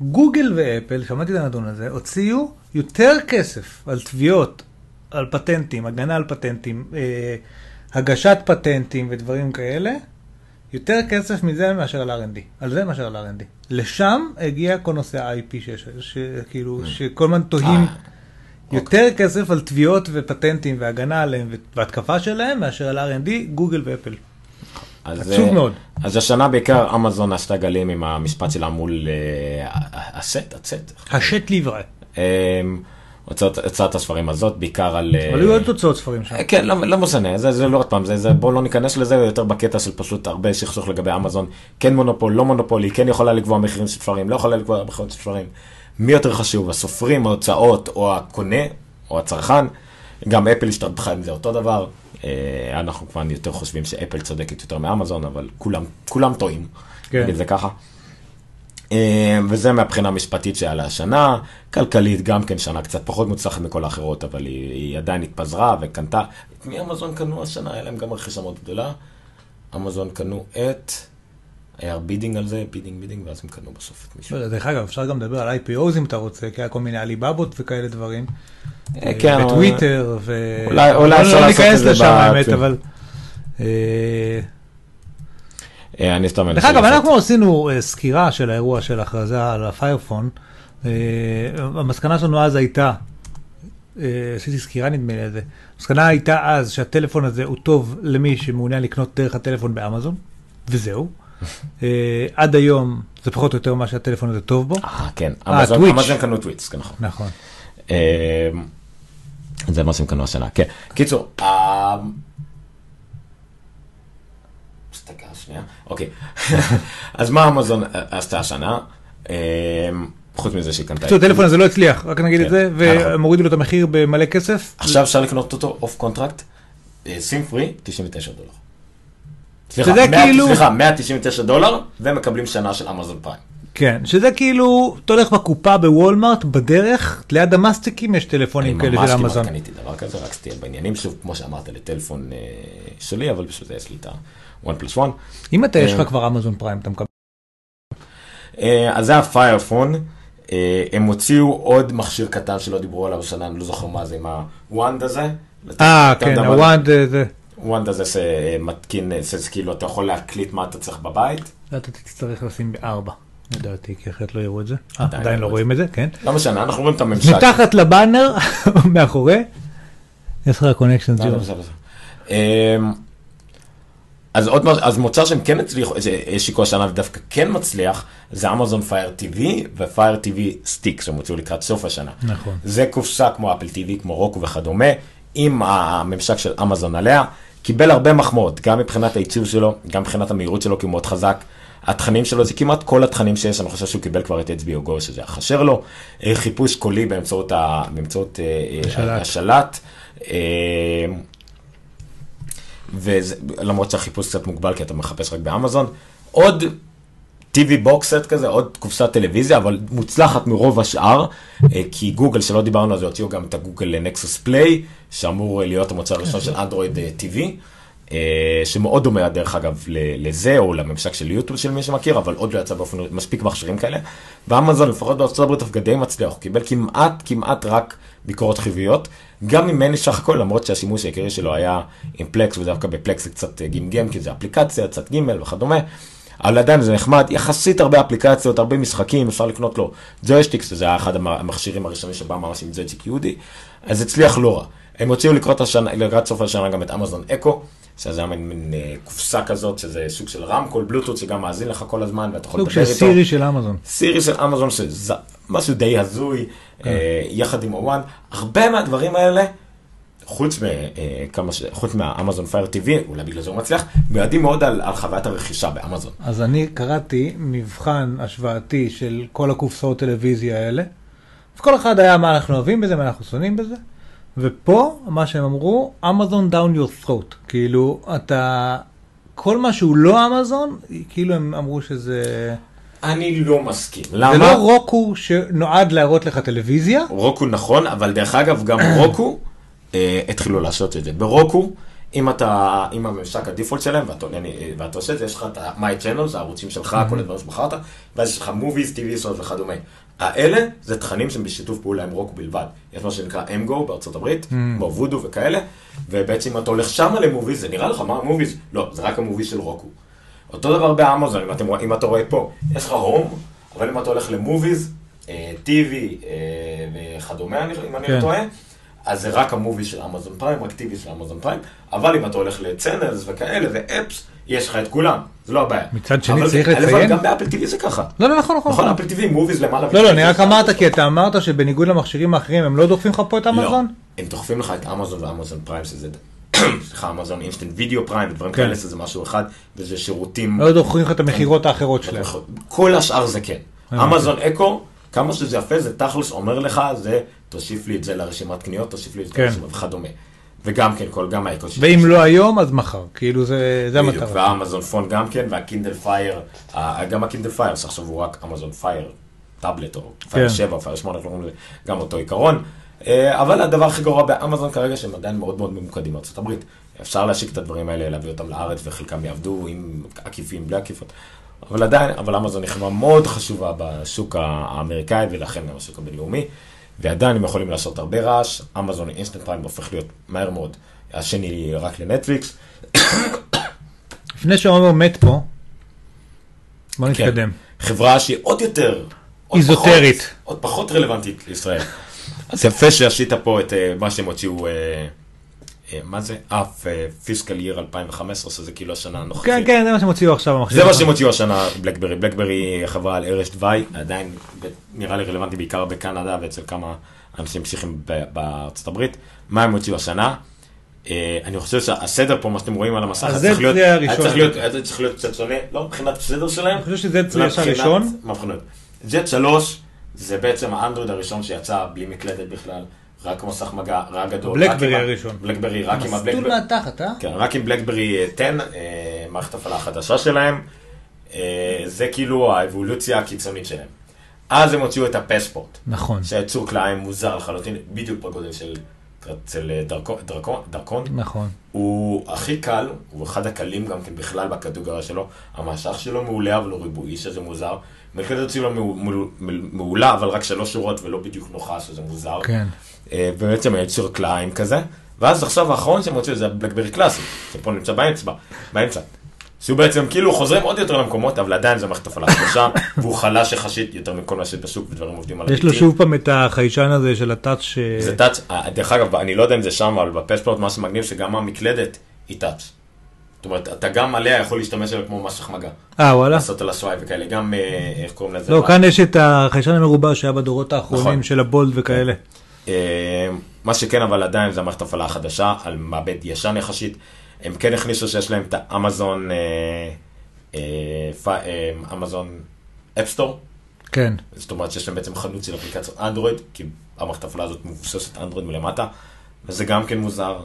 גוגל ואפל, שמעתי את הנתון הזה, הוציאו יותר כסף על תביעות, על פטנטים, הגנה על פטנטים, אה, הגשת פטנטים ודברים כאלה, יותר כסף מזה מאשר על R&D, על זה מאשר על R&D. לשם הגיע כל נושא ה-IP, שיש- שכאילו, שכל הזמן תוהים אה, יותר כסף על תביעות ופטנטים והגנה עליהם והתקפה שלהם מאשר על R&D, גוגל ואפל. אז, עצוב אה, מאוד. אז השנה בעיקר אמזון עשתה גלים עם המשפט שלה מול אה, הסט, הצט. השט ליברה. אה, הוצאת הספרים הזאת, בעיקר על... אה, אבל היו עוד תוצאות ספרים שם. אה, כן, לא, לא משנה, זה, זה לא עוד פעם, זה, זה, בואו לא ניכנס לזה, יותר בקטע של פשוט הרבה סכסוך לגבי אמזון, כן מונופול, לא מונופול, היא כן יכולה לקבוע מחירים של ספרים, לא יכולה לקבוע מחירים של ספרים. מי יותר חשוב, הסופרים, ההוצאות, או הקונה, או הצרכן? גם אפל השתרבחה עם זה אותו דבר. אה, אנחנו כבר יותר חושבים שאפל צודקת יותר מאמזון, אבל כולם, כולם טועים, כן. נגיד זה ככה. אה, וזה מהבחינה המשפטית שהיה לה השנה, כלכלית גם כן שנה קצת פחות מוצלחת מכל האחרות, אבל היא, היא עדיין התפזרה וקנתה. את מי אמזון קנו השנה? היה להם גם רכישה מאוד גדולה. אמזון קנו את, היה bidding על זה, bidding bidding, ואז הם קנו בסוף את מישהו. לא, דרך אגב, אפשר גם לדבר על IPOs אם אתה רוצה, כי היה כל מיני עליבאבות וכאלה דברים. אה, כן, אבל- בטוויטר, ו... אולי- אולי לא- אפשר לא לעשות ניכנס את זה לשם ב- האמת, כן. אבל... אה, אני סתם... דרך מנסה אגב, לעשות- אנחנו עשינו אה, סקירה של האירוע של הכרזה על הפיירפון. אה, המסקנה שלנו אז הייתה, עשיתי סקירה נדמה לי על זה, המסקנה הייתה אז שהטלפון הזה הוא טוב למי שמעוניין לקנות דרך הטלפון באמזון, וזהו. עד היום זה פחות או יותר מה שהטלפון הזה טוב בו. אה, כן, אמזון קנו טוויץ, נכון. נכון. זה מה שהם קנו השנה, כן. קיצור, אה, דקה שנייה, אוקיי. אז מה אמזון עשתה השנה? אה, חוץ מזה שהיא קנתה... הטלפון הזה לא הצליח, רק נגיד כן, את זה, נכון. והם הורידו לו את המחיר במלא כסף. עכשיו אפשר לקנות אותו off contract, SIM free, 99 דולר. סליחה, שזה 100 כאילו- סליחה, 199 דולר, ומקבלים שנה של אמזון פריים. כן, שזה כאילו, אתה הולך בקופה בוולמארט, בדרך, ליד המאסטיקים יש טלפונים אני כאלה ממש של כמעט אמזון. קניתי דבר כזה, רק שתהיה בעניינים, שוב, כמו שאמרת, לטלפון אה, שלי, אבל זה יש לי את ה-one plus one. אם אתה יש אה, לך כבר אמזון פריים, אתה מקבל אה, אז זה הפיירפון. אה, הם הוציאו עוד מכשיר קטן שלא דיברו עליו השנה, אני לא זוכר מה זה, עם הוואנד הזה. אה, כן? הוואנד זה. וואנד הזה שמתקין, כאילו אתה יכול להקליט מה אתה צריך בבית. אתה תצטרך לשים בארבע, לדעתי, כי אחרת לא יראו את זה. אה, עדיין לא לא רואים את זה, כן. לא משנה, אנחנו רואים את הממשק. מתחת לבאנר, מאחורי, יש לך connection לא, לא, בסדר, בסדר. אמ, אז עוד מ- אז מוצר שהם כן הצליחו, השיקו השנה ודווקא כן מצליח, זה אמזון פייר TV ופייר TV סטיק שהם הוציאו לקראת סוף השנה. נכון. זה קופסה כמו אפל TV, כמו רוקו וכדומה, עם הממשק של אמזון עליה, קיבל הרבה מחמאות, גם מבחינת הייצור שלו, גם מבחינת המהירות שלו, כי הוא מאוד חזק. התכנים שלו זה כמעט כל התכנים שיש, אני חושב שהוא קיבל כבר את HBO Go, שזה החשר לו. אה, חיפוש קולי באמצעות, ה, באמצעות אה, אה, השלט. השלט. ולמרות שהחיפוש קצת מוגבל, כי אתה מחפש רק באמזון. עוד TV box כזה, עוד קופסת טלוויזיה, אבל מוצלחת מרוב השאר, אה, כי גוגל, שלא דיברנו על זה, הוציאו גם את הגוגל נקסוס פליי, שאמור להיות המוצר הראשון של אנדרואיד אה, TV, אה, שמאוד דומה, דרך אגב, לזה, או לממשק של יוטיוב של מי שמכיר, אבל עוד לא יצא באופן מספיק מכשירים כאלה. ואמזון, לפחות בארצות הברית, דווקא די מצליח, הוא קיבל כמעט, כמעט רק ביקורות חיוביות. גם ממני סך הכל, למרות שהשימוש העיקרי שלו היה עם פלקס, ודווקא בפלקס זה קצת גמגם, כי זה אפליקציה, צד ג' וכדומה. אבל עדיין זה נחמד, יחסית הרבה אפליקציות, הרבה משחקים, אפשר לקנות לו joysticks, שזה היה אחד המ- המכשירים הראשונים שבא ממש עם ג'ויסטיק ייעודי, אז הצליח לא רע. הם הוציאו לקראת, השנה, לקראת סוף השנה גם את אמזון אקו, שזה היה מין, מין אה, קופסה כזאת, שזה סוג של רמקול, בלוטות', שגם מאזין לך כל הזמן, ואתה יכול סוג לדבר של איתו. סירי של אמזון. סירי של אמזון, שזה משהו די הזוי, יחד עם הוואן. הרבה מהדברים האלה, חוץ, מ, אה, ש... חוץ מהאמזון פייר TV, אולי בגלל זה הוא מצליח, מיועדים מאוד על, על חוויית הרכישה באמזון. אז אני קראתי מבחן השוואתי של כל הקופסאות טלוויזיה האלה, וכל אחד היה מה אנחנו אוהבים בזה, מה אנחנו שונאים בזה, ופה מה שהם אמרו, אמזון down your throat, כאילו אתה, כל מה שהוא לא אמזון, כאילו הם אמרו שזה, אני לא מסכים. זה למה? לא רוקו שנועד להראות לך טלוויזיה, רוקו נכון, אבל דרך אגב, גם רוקו אה, התחילו לעשות את זה. ברוקו, אם אתה, אם הממשק הדיפולט שלהם, ואתה, עולה, אה, ואתה עושה את זה, יש לך את ה-My Channel, זה הערוצים שלך, כל הדברים שבחרת, ואז יש לך movies, TV, סוד וכדומה. האלה זה תכנים שהם בשיתוף פעולה עם רוקו בלבד. יש מה שנקרא אמגו בארצות הברית, כמו וודו וכאלה, ובעצם אם אתה הולך שמה למוביז, זה נראה לך, מה המוביז? לא, זה רק המוביז של רוקו. אותו דבר באמזון, אם, אתם, אם אתה רואה פה, יש לך הום, אבל אם אתה הולך למוביז, אה, טיווי אה, וכדומה, אני- אם אני כן. לא טועה, אז זה רק המוביז של אמזון פריים, רק טיווי של אמזון פריים, אבל אם אתה הולך לצנלס וכאלה ואפס, יש לך את כולם, זה לא הבעיה. מצד שני אבל- צריך אבל לציין- גם באפל טיווי זה ככה. לא, לא, נכון, נכון. נכון, אפל טיווי, מוביז למעלה. לא, לא, אני רק אמרת, כי אתה אמרת שבניגוד למכשירים האחרים, הם לא דוחפים לך פה את אמזון? לא, הם דוחפים לך את אמזון ואמזון פריים, שזה, סליחה, אמזון אינסטנט וידאו פריים ודברים כן. כאלה, שזה משהו אחד, וזה שירותים. לא דוחפים לך את המכירות האחרות שלהם. כל השאר זה כן. אמזון אקו, כמה שזה יפה, זה תכלס אומר לך, זה תוסיף לי את זה לרשימת קניות, תוסיף לי את זה כן. לרשימה וכדומה. וגם כן, כל, גם האקו. ואם לא היום, אז מחר. כאילו זה זה בדיוק, המטרה. והאמזון פון גם כן, והקינדל פייר, גם הקינדל פייר, שעכשיו הוא רק אמזון פייר, טאבלט או פייר כן. 7 או פייר 8, אנחנו קוראים לזה גם אותו עיקרון. אה, אבל הדבר הכי גרוע באמזון כרגע, שהם עדיין מאוד מאוד ממוקדים בארצות הברית. אפשר להשיק את הדברים האלה, להביא אותם לארץ, וחלקם יעבדו עם עקיפים, בלי עקיפות. אבל עדיין, אבל אמזון היא חברה מאוד חשובה בשוק האמריקאי, ולכן גם בשוק הבינלאומי. ועדיין הם יכולים לעשות הרבה רעש, אמזון אינסטנט פריים הופך להיות מהר מאוד השני רק לנטפליקס. לפני שעומר מת פה, בוא כן. נתקדם. חברה שהיא עוד יותר... עוד איזוטרית. פחות- עוד פחות רלוונטית לישראל. אז יפה שעשית פה את אה, מה שהם הוציאו, אה, אה, מה זה? אף פיסקל ייר 2015, שזה כאילו השנה הנוכחית. כן, כן, זה מה שהם הוציאו עכשיו. זה מה שהם הוציאו השנה, בלקברי. בלקברי חברה על ערש דווי, עדיין נראה לי רלוונטי בעיקר בקנדה ואצל כמה אנשים פסיכיים ב- בארצות הברית. מה הם הוציאו השנה? אה, אני חושב שהסדר פה, מה שאתם רואים על המסך, זה צריך להיות- זה. צריך להיות- צריך להיות קצת שונה, לא מבחינת הסדר שלהם. אני חושב שזה אצלי מבחינת הראשון. מבחינות. ג'ט 3 זה בעצם האנדרואיד הראשון שיצא בלי מקלדת בכלל, רק מסך מגע, רק גדול. בלקברי הראשון. בלקברי, רק עם מסלול הבלקברי. מהתחת, אה? כן, רק עם בלקברי 10, אה, מערכת הפעלה החדשה שלהם, אה, זה כאילו האבולוציה הקיצונית שלהם. אז הם הוציאו את הפספורט, נכון. שהיצור כלאיים מוזר לחלוטין, בדיוק בגודל של אצל אה, דרכון, דרכון, נכון. הוא הכי קל, הוא אחד הקלים גם כן בכלל בקטגוריה שלו, המשך שלו מעולה אבל הוא ריבועי, שזה מוזר. מעו- מעו- מעולה, אבל רק שלוש שורות ולא בדיוק נוחה, שזה מוזר. כן. אה, בעצם יצור כלאיים כזה. ואז עכשיו האחרון שהם הוציאו זה הבלקברי קלאסי, שפה נמצא באמצע, באמצע. שהוא בעצם כאילו חוזרים עוד יותר למקומות, אבל עדיין זה מערכת הפעלה חדשה, והוא חלש יחסית יותר מכל מה שבשוק ודברים עובדים על יש לו שוב פעם את החיישן הזה של הטאץ' ש... זה טאץ', אה, דרך אגב, אני לא יודע אם זה שם, אבל בפספורט מה שמגניב שגם המקלדת היא טאץ'. זאת אומרת, אתה גם עליה יכול להשתמש בה כמו מסך מגע. אה, וואלה? לעשות על הסווייפ וכאלה, גם, אה, איך קוראים לזה? לא, כאן יש את החיישן המרובע שהיה בדורות האחרונים נכון. של הבולד וכאלה. אה, מה שכן, אבל עדיין זה המערכת הפעלה החדשה, על מעבד ישן יחסית. הם כן הכניסו שיש להם את האמזון, אמזון Appstore. כן. זאת אומרת שיש להם בעצם חנות של אפליקציות אנדרואיד, כי המערכת הפעלה הזאת מבוססת אנדרואיד מלמטה, וזה גם כן מוזר.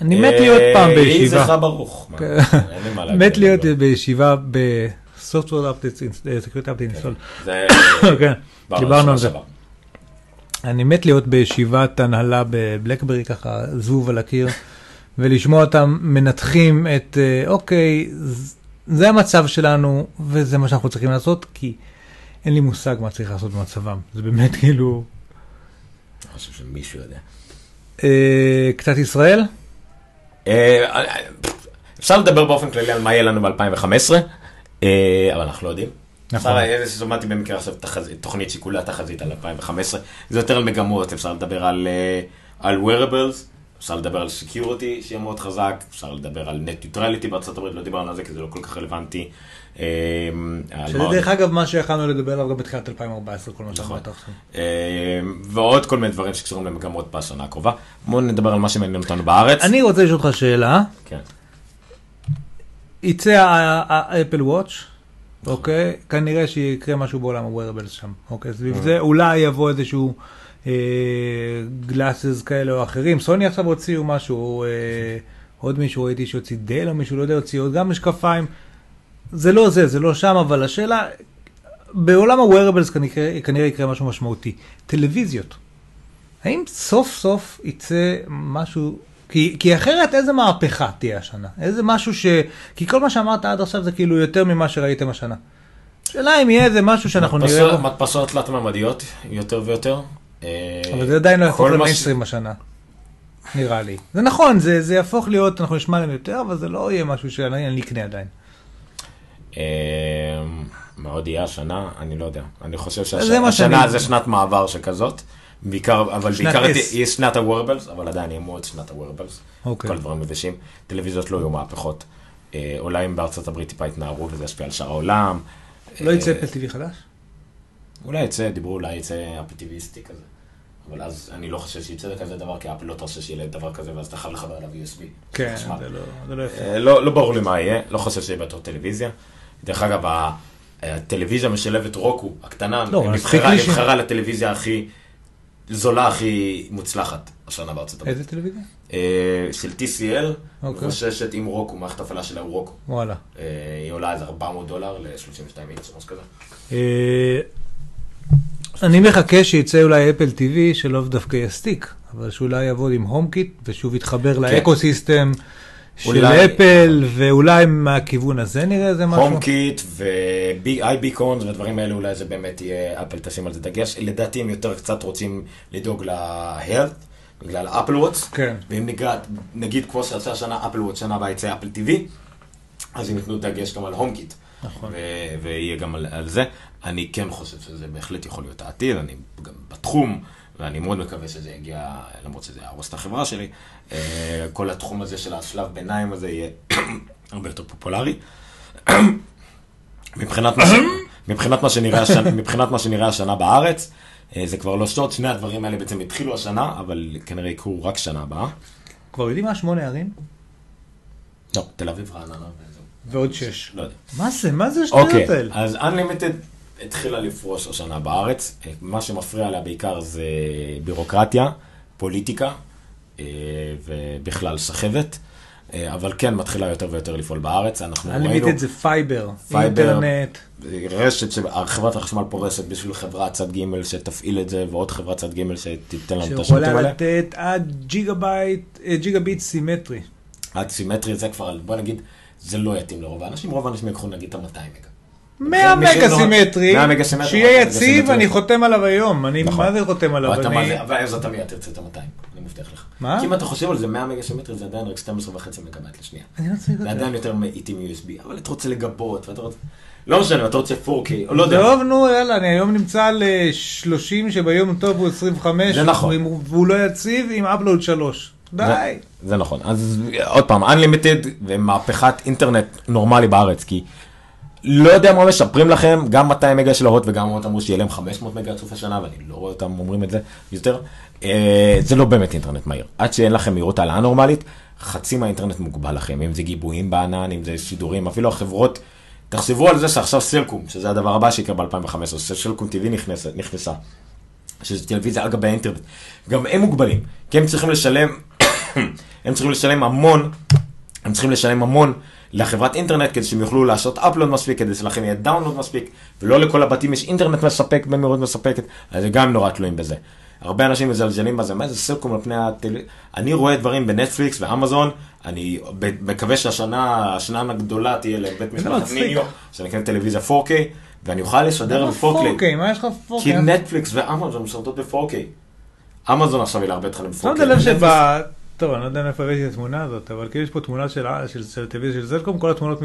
אני מת להיות פעם אה, יהי בישיבה. זכרה ברוך. כן. מת להיות בישיבה ב-software updates, security update install. זה... כן, דיברנו על זה. אני מת להיות בישיבת הנהלה בבלקברי ככה, זבוב על הקיר, ולשמוע אותם מנתחים את, אה, אוקיי, זה המצב שלנו, וזה מה שאנחנו צריכים לעשות, כי אין לי מושג מה צריך לעשות במצבם. זה באמת כאילו... אני חושב שמישהו יודע. אה, קצת ישראל? אה, אפשר לדבר באופן כללי על מה יהיה לנו ב-2015, אבל אנחנו לא יודעים. נכון. אה, שמעתי במקרה עכשיו תוכנית שיקולי התחזית על 2015, זה יותר על מגמות, אפשר לדבר על, אה, על wearables, אפשר לדבר על security שיהיה מאוד חזק, אפשר לדבר על net neutrality בארצות הברית, לא דיברנו על זה כי זה לא כל כך רלוונטי. אה, שזה? דרך אגב מה שיכלנו לדבר עליו גם בתחילת 2014, כל מה נכון. שאמרת עכשיו. אה, ועוד כל מיני דברים שקשורים למגמות בשנה הקרובה. בואו נדבר על מה שמעניין אותנו בארץ. אני רוצה לשאול אותך שאלה. כן. יצא האפל וואץ', אוקיי? כנראה שיקרה משהו בעולם ה-wearables שם, אוקיי? סביב Mm. זה אולי יבוא איזשהו גלאסס כאלה או אחרים. סוני עכשיו הוציאו משהו, אה, עוד מישהו ראיתי שהוציא דל או מישהו, לא יודע, הוציא עוד גם משקפיים. זה לא זה, זה לא שם, אבל השאלה, בעולם ה-wearables כנראה, כנראה יקרה משהו משמעותי. טלוויזיות. האם סוף סוף יצא משהו, כי, כי אחרת איזה מהפכה תהיה השנה? איזה משהו ש... כי כל מה שאמרת עד עכשיו זה כאילו יותר ממה שראיתם השנה. שאלה אם יהיה איזה משהו שאנחנו נראה מדפסות- בו, מדפסות תלת-ממדיות, יותר ויותר. אה, אבל זה עדיין לא יהפוך מה ש- למיינסטרים השנה. נראה לי. זה נכון, זה, זה יהפוך להיות, אנחנו נשמע עליהם יותר, אבל זה לא יהיה משהו שאני נקנה עדיין. אה, מאוד יהיה השנה, אני לא יודע. אני חושב מה שהשנה זה שנת מעבר שכזאת. בעיקר, אבל בעיקר. תהיה שנת ה-wearables, אבל עדיין יהיה מאוד שנת ה-wearables. אוקיי. כל הדברים יבשים. טלוויזיות לא יהיו מהפכות. אה, אולי אם בארצות הברית טיפה יתנערו וזה ישפיע על שאר העולם. לא יצא אה, אפל TV חדש? אולי יצא, דיברו אולי יצא אפטיביסטי כזה. אבל אז אני לא חושב שיצא כזה דבר, כי אפל לא תרשה שיהיה דבר כזה, ואז אתה חייב לחבר אליו USB. כן. זה לא, זה לא יפה. אה, לא, לא ברור לי מה יהיה, לא חושב שיהיה בתור טלוויזיה. דרך אגב, הטלוויזיה משלבת רוקו, הקטנה, לא, נבחרה, לטלוויזיה הכי זולה, הכי מוצלחת השנה בארצות הברית. איזה טלוויזיה? אה, של TCL, אוקיי. מבוססת עם Roku, מערכת הפעלה שלה הוא Roku. וואלה. אה, היא עולה איזה 400 דולר ל-32 אינץ' משהו כזה. אה, אני מחכה שיצא אולי אפל TV שלא דווקא stick, אבל שאולי יעבוד עם HomeKit ושוב יתחבר ל-ecosystem של אולי- אפל, ואולי מהכיוון הזה נראה איזה משהו. הום קיט ו-i ביקונס והדברים האלה, אולי זה באמת יהיה, אפל תשים על זה דגש. לדעתי הם יותר קצת רוצים לדאוג ל-health, בגלל ה-Apple Watch. כן. ואם נגיד, נגיד כמו שעשה השנה Apple Watch, שנה הבאה יצא אפל TV, אז הם ייתנו דגש גם על HomeKit. נכון. ויהיה גם על, על זה. אני כן חושב שזה בהחלט יכול להיות העתיד, אני גם בתחום, ואני מאוד מקווה שזה יגיע, למרות שזה יהרוס את החברה שלי, כל התחום הזה של השלב ביניים הזה יהיה הרבה יותר פופולרי. מבחינת מה, ש... מבחינת מה שנראה השנה, מבחינת מה שנראה השנה בארץ, אה, זה כבר לא שעות, שני הדברים האלה בעצם התחילו השנה, אבל כנראה יקרו רק שנה הבאה. כבר יודעים מה שמונה ערים? לא, תל אביב, רעננה. ועוד שש. לא יודע. מה זה? מה זה השטויות אוקיי, האלה? אז Unlimited התחילה לפרוש השנה בארץ. מה שמפריע לה בעיקר זה בירוקרטיה, פוליטיקה אה, ובכלל סחבת. אה, אבל כן מתחילה יותר ויותר לפעול בארץ. אנחנו ראינו Unlimited זה fiber, fiber, אינטרנט. רשת, שחברת החשמל פורסת בשביל חברת צד ג' שתפעיל את זה, ועוד חברת צד ג' שתיתן לנו את השירותים שיכולה האלה. לתת עד ג'יגה בייט, אה, ג'יגה ביט סימטרי. הסימטרי זה כבר, בוא נגיד, זה לא יתאים לרוב האנשים, רוב האנשים יקחו נגיד את ה-200 מגה. 100 מי שלא- מגה סימטרי, 100 מגה סימטרי, שיהיה 100 מגה יציב. אני חותם עליו היום. אני נכון. מה זה חותם עליו? אבל אז אתה מיד תרצה את ה-200, אני מבטיח לך. מה? כי אם אתה חושב על זה, 100 מגה סימטרי זה עדיין רק 12 וחצי מגה לשנייה. אני לא צריך זה. עדיין יותר איטי מ-USB, אבל אתה רוצה לגבות, ואתה רוצה... לא משנה, אתה רוצה 4K, או לא יודע. טוב, נו, יאללה, אני היום נמצא על אה, 30 שביום טוב הוא 25. זה נכון. והוא- לא יציב עם אפלוד 3. די. זה נכון. אז עוד פעם, Unlimited ומהפכת אינטרנט נורמלי בארץ, כי לא יודע מה משפרים לכם, גם 200 מגה של ההוט וגם אמרו שיהיה להם 500 מגה עד סוף השנה, ואני לא רואה אותם אומרים את זה יותר. אה, זה לא באמת אינטרנט מהיר. עד שאין לכם מהירות העלאה נורמלית, חצי מהאינטרנט מוגבל לכם, אם זה גיבויים בענן, אם זה שידורים, אפילו החברות, תחשבו על זה שעכשיו סלקום, שזה הדבר הבא שיקרה ב-2015, סלקום TV נכנסת, נכנסה. שזה טלוויזיה על גבי האינטרנט, גם הם מוגבלים, כי הם צריכים לשלם, הם צריכים לשלם המון, הם צריכים לשלם המון לחברת אינטרנט כדי שהם יוכלו לעשות אפלוד מספיק, כדי שלכם יהיה דאונלוד מספיק, ולא לכל הבתים יש אינטרנט מספק במהירות מספקת, אז גם נורא תלויים בזה. הרבה אנשים מזלזלים בזה, מה זה סלקום על פני הטל... אני רואה דברים בנטפליקס ואמזון, אני מקווה שהשנה, השנה הגדולה תהיה לבית משפחת מצחיק. ניו, שאני אקנה טלוויזיה 4K, ואני אוכל לשדר ב-4K. מה יש לך 4K? כי נטפליקס ואמזון משרתות ב-4K. אמזון עכשיו היא להרבה תכנים ב-4K. טוב, אני לא יודע מאיפה הבאתי את התמונה הזאת, אבל כאילו יש פה תמונה של הטלוויזיה של סלקום, כל התמונות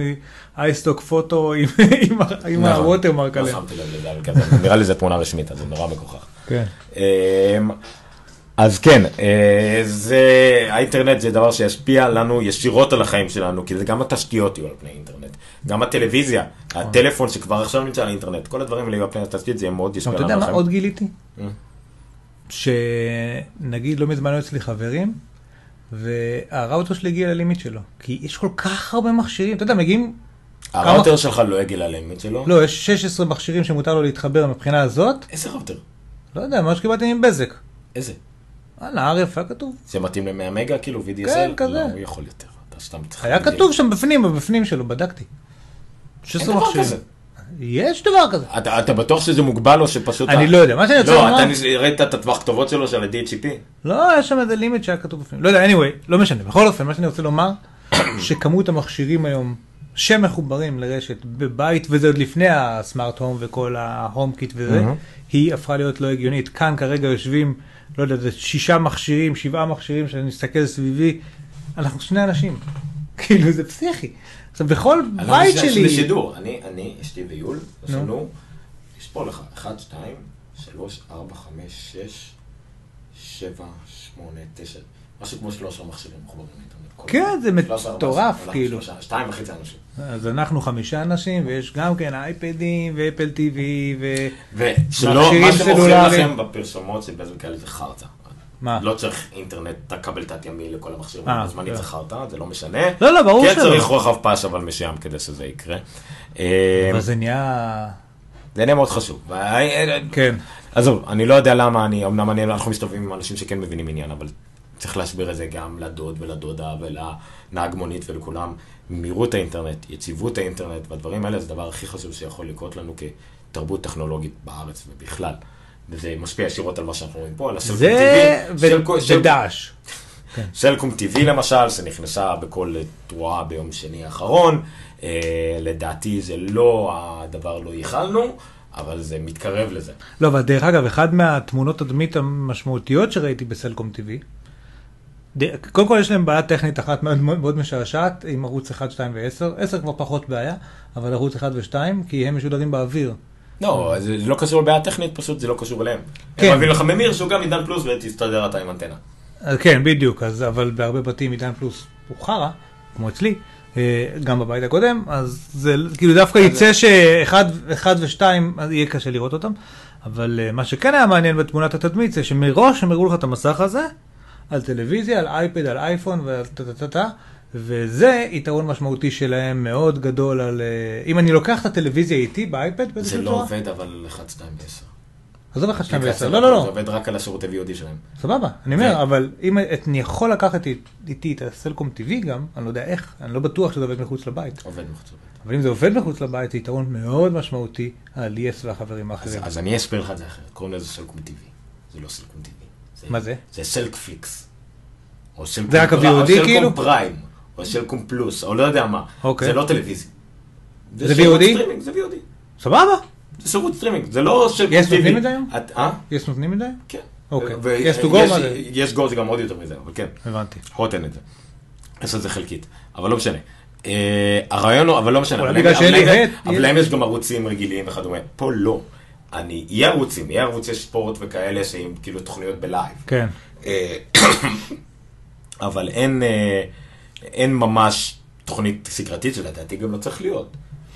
מאייסטוק פוטו עם- נכון. הווטרמרק לא עליהם. כזה, נראה לי זו תמונה רשמית, אז זה נורא מגוחך. כן. אמ, אז כן, אה, זה, האינטרנט זה דבר שישפיע לנו ישירות על החיים שלנו, כי זה גם התשתיות יהיו על פני אינטרנט, גם הטלוויזיה, הטלפון שכבר עכשיו נמצא על האינטרנט, כל הדברים האלה יהיו על פני התשתית, זה יהיה מאוד ישפיע אתה לנו יודע על מה. עוד גיליתי? Mm. שנגיד לא מזמן היו אצלי חברים, והראוטר שלי הגיע ללימיט שלו. כי יש כל כך הרבה מכשירים, אתה יודע, מגיעים, הראוטר שלך לא הגיע ללימיט שלו? לא, יש 16 מכשירים שמותר לו להתחבר מבחינה הזאת. איזה ראוטר? לא יודע, מה שקיבלתי מבזק. איזה? וואלה, RF היה כתוב. זה מתאים ל-100 מגה, כאילו VDSL? כן, כזה. לא, הוא יכול יותר. היה כתוב שם בפנים, בפנים שלו, בדקתי. 16 דבר. כזה. יש דבר כזה. אתה, אתה בטוח שזה מוגבל או שפשוט... אני ה- לא יודע, מה שאני רוצה לא, לומר... אתה ניס- ראית את הטווח כתובות שלו של ה-DHCP? לא, יש שם איזה limit שהיה כתוב בפנים. לא יודע, anyway, לא משנה. בכל אופן, מה שאני רוצה לומר, שכמות המכשירים היום שמחוברים לרשת בבית, וזה עוד לפני ה-smart home וכל ה-HomeKit וזה, מהמם. היא הפכה להיות לא הגיונית. כאן כרגע יושבים, לא יודע, זה שישה מכשירים, שבעה מכשירים, שאני מסתכל סביבי, אנחנו שני אנשים. כאילו, זה פסיכי. עכשיו, בכל בית לא משנה, שלי... אני, אני, אשתי ויול, יש נו. לנו, לספור לך, 1, 2, 3, 4, 5, 6, 7, 8, 9, משהו כמו 13 מכשירים מחוברים לאינטרנט. כן. זה 13, 14, מטורף, כאילו. שתיים וחצי אנשים. אז אנחנו חמישה אנשים, ויש גם כן אייפדים, ואפל טיווי, ו... ושלא, מכשירים מה שמוכרים. לכם בפרסומות של בזק כאלה זה חרטא. מה? לא צריך אינטרנט, אתה כבל תת-ימי לכל המכשירים, אה, בזמנית כן. חרטא, זה לא משנה. לא, לא, ברור כן שלא. צריך רוחב פס אבל מסוים כדי שזה יקרה. אה, אבל זה נהיה... זה עניין מאוד חשוב. וה- כן. עזוב, אני לא יודע למה אני, אמנם אני, אנחנו מסתובבים עם אנשים שכן מבינים עניין, אבל צריך להסביר את זה גם לדוד ולדודה ולנהג מונית ולכולם. מהירות האינטרנט, יציבות האינטרנט והדברים האלה זה הדבר הכי חשוב שיכול לקרות לנו כתרבות טכנולוגית בארץ ובכלל. וזה משפיע ישירות על מה שאנחנו רואים פה, על הסלקום זה TV. סלקו- סלקום- TV למשל, שנכנסה בכל תרועה ביום שני האחרון. אה, לדעתי זה לא, הדבר לא ייחלנו, אבל זה מתקרב לזה. לא, אבל דרך אגב, אחד מהתמונות תדמית המשמעותיות שראיתי בסלקום TV, קודם כל יש להם בעיה טכנית אחת מאוד מאוד משעשעת עם ערוץ 1, 2 ו-10, 10 כבר פחות בעיה, אבל ערוץ 1 ו-2, כי הם משודרים באוויר. לא, זה לא קשור לבעיה טכנית, פשוט זה לא קשור אליהם. כן. הם מביאים לך ממיר שהוא גם עידן פלוס ותסתדר אתה עם אנטנה. אז כן, בדיוק, אז, אבל בהרבה בתים עידן פלוס הוא חרא, כמו אצלי, אה, גם בבית הקודם, אז זה כאילו דווקא יצא שאחד אחד ושתיים, אז יהיה קשה לראות אותם, אבל אה, מה שכן היה מעניין בתמונת התדמית זה שמראש הם הראו לך את המסך הזה, על טלוויזיה, על אייפד, על אייפון ועל טה טה טה טה, וזה יתרון משמעותי שלהם מאוד גדול על... אה, אם אני לוקח את הטלוויזיה איתי באייפד זה באיזושהי לא צורה, עובד אבל 1, 2 ו-10. עזוב לך 2 אפליקציה ו-10, לא, לא, זה לא, עובד רק על השירותי VOD שלהם. סבבה, אני אומר. אבל אם אני יכול לקחת אית- איתי את הסלקום TV גם, אני לא יודע איך, אני לא בטוח שזה עובד מחוץ לבית, עובד מחוץ לבית. אבל אם זה עובד מחוץ לבית, זה יתרון מאוד משמעותי על יס והחברים האחרים. אז אני אסביר לך את זה אחרת, קוראים לזה סלקום TV. זה לא סלקום TV. מה זה? זה סלק פליקס. או סלקום זה רק ה-VOD או סלקום כאילו? פריים, או סלקום פלוס, או לא יודע מה. אוקיי. זה לא טלוויזיה. זה VOD? זה VOD. סבבה, זה שירות סטרימינג, זה לא TV. יס נותנים את זה היום? אה? יס נותנים את זה? כן. אוקיי. יש- מה זה? יס גו זה גם עוד יותר מזה, אבל כן. הבנתי. הוט אין את זה. יש את זה חלקית, אבל לא משנה. אה, הרעיון הוא, אבל לא משנה. אבל בגלל להם- שאין לי אבל יש- להם יש גם ערוצים רגילים וכדומה. פה לא. אני, יהיה ערוצים, יהיה ערוצי ספורט וכאלה שהם כאילו תוכניות בלייב. כן. אה, אבל אין, אה, אין ממש תוכנית סגרתית שלדעתי גם לא צריך להיות.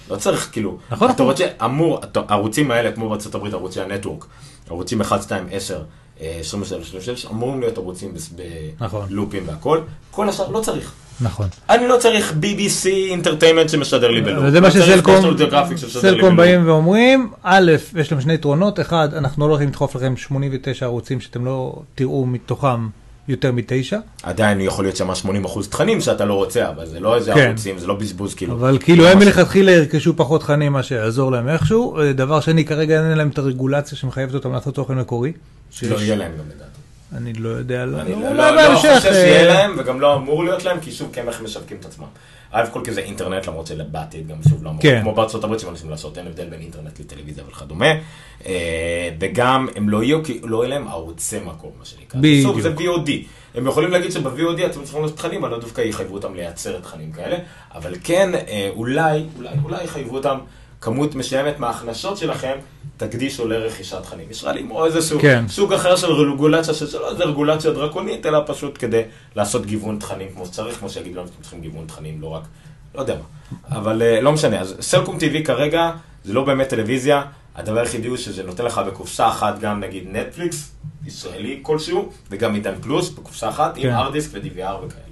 לא צריך, כאילו, נכון, אתה נכון. רוצה, אמור, הערוצים האלה, כמו בארצות הברית, ערוצי הנטוורק, ערוצים 1, 2, 10, אה, 23, 36, אמורים להיות ערוצים בס- נכון. בלופים והכל, כל השאר לא צריך. נכון. אני לא צריך BBC אינטרטיימנט שמשדר לי בלופ. וזה מה לא שסלקום, סלקום. באים ואומרים, א', יש להם שני יתרונות, אחד, אנחנו לא הולכים לדחוף לכם 89 ערוצים שאתם לא תראו מתוכם יותר מתשע, עדיין יכול להיות שם 80% תכנים שאתה לא רוצה, אבל זה לא איזה כן. ערוצים, זה לא בזבוז כאילו. אבל כאילו הם מלכתחילה ירכשו פחות תכנים מה שיעזור להם איכשהו. אה, דבר שני, כרגע אין להם את הרגולציה שמחייבת אותם לעשות תוכן מקורי. שיש- לא יהיה להם גם לדעתי. אני לא יודע, לא- אני אולי לא, לא בהמשך, חושב שיהיה אה, להם, וגם לא אמור להיות להם, כי שוב, כן, איך הם משווקים את עצמם. א' כל כי זה אינטרנט, למרות שבעתיד גם שוב לא אמור, כן. כמו בארצות הברית שמנסים לעשות, אין הבדל בין אינטרנט לטלוויזיה וכדומה. אה, וגם הם לא יהיו, כי לא יהיה להם ערוצי מקום, מה שנקרא. בדיוק. זה VOD. הם יכולים להגיד שב-VOD אתם צריכים לעשות תכנים, אבל לא דווקא יחייבו אותם לייצר תכנים כאלה, אבל כן, אה, אולי, אולי, אולי יחייבו אותם. כמות מסוימת מההכנסות שלכם, תקדישו לרכישת תכנים ישראלים, או איזשהו כן. סוג אחר של רגולציה, שזה לא איזה רגולציה דרקונית, אלא פשוט כדי לעשות גיוון תכנים כמו שצריך, כמו שיגידו לנו שאתם צריכים גיוון תכנים, לא רק, לא יודע מה. אבל אה, לא משנה, אז סלקום TV כרגע זה לא באמת טלוויזיה, הדבר היחידי הוא שזה נותן לך בקופסה אחת גם נגיד נטפליקס, ישראלי כלשהו, וגם עידן פלוס בקופסה אחת, עם כן. ארדיסק ו-DVR וכאלה.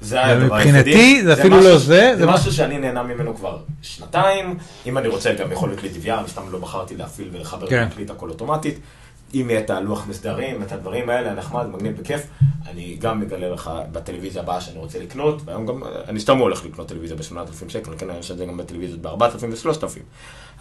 זה הדבר ומבחינתי, היחידי. זה אפילו לא זה, זה משהו שאני נהנה ממנו כבר שנתיים, אם אני רוצה גם יכול להיות לי DVR, אני סתם לא בחרתי להפעיל ולחבר כן. ולהקליט הכל אוטומטית. אם יהיה את הלוח מסדרים, את הדברים האלה, נחמד, מגניב וכיף, אני גם מגלה לך בטלוויזיה הבאה שאני רוצה לקנות, והיום גם, אני סתם הולך לקנות טלוויזיה ב-8,000 שקל, כן, יש את זה גם בטלוויזיות ב-4,000 ו-3,000.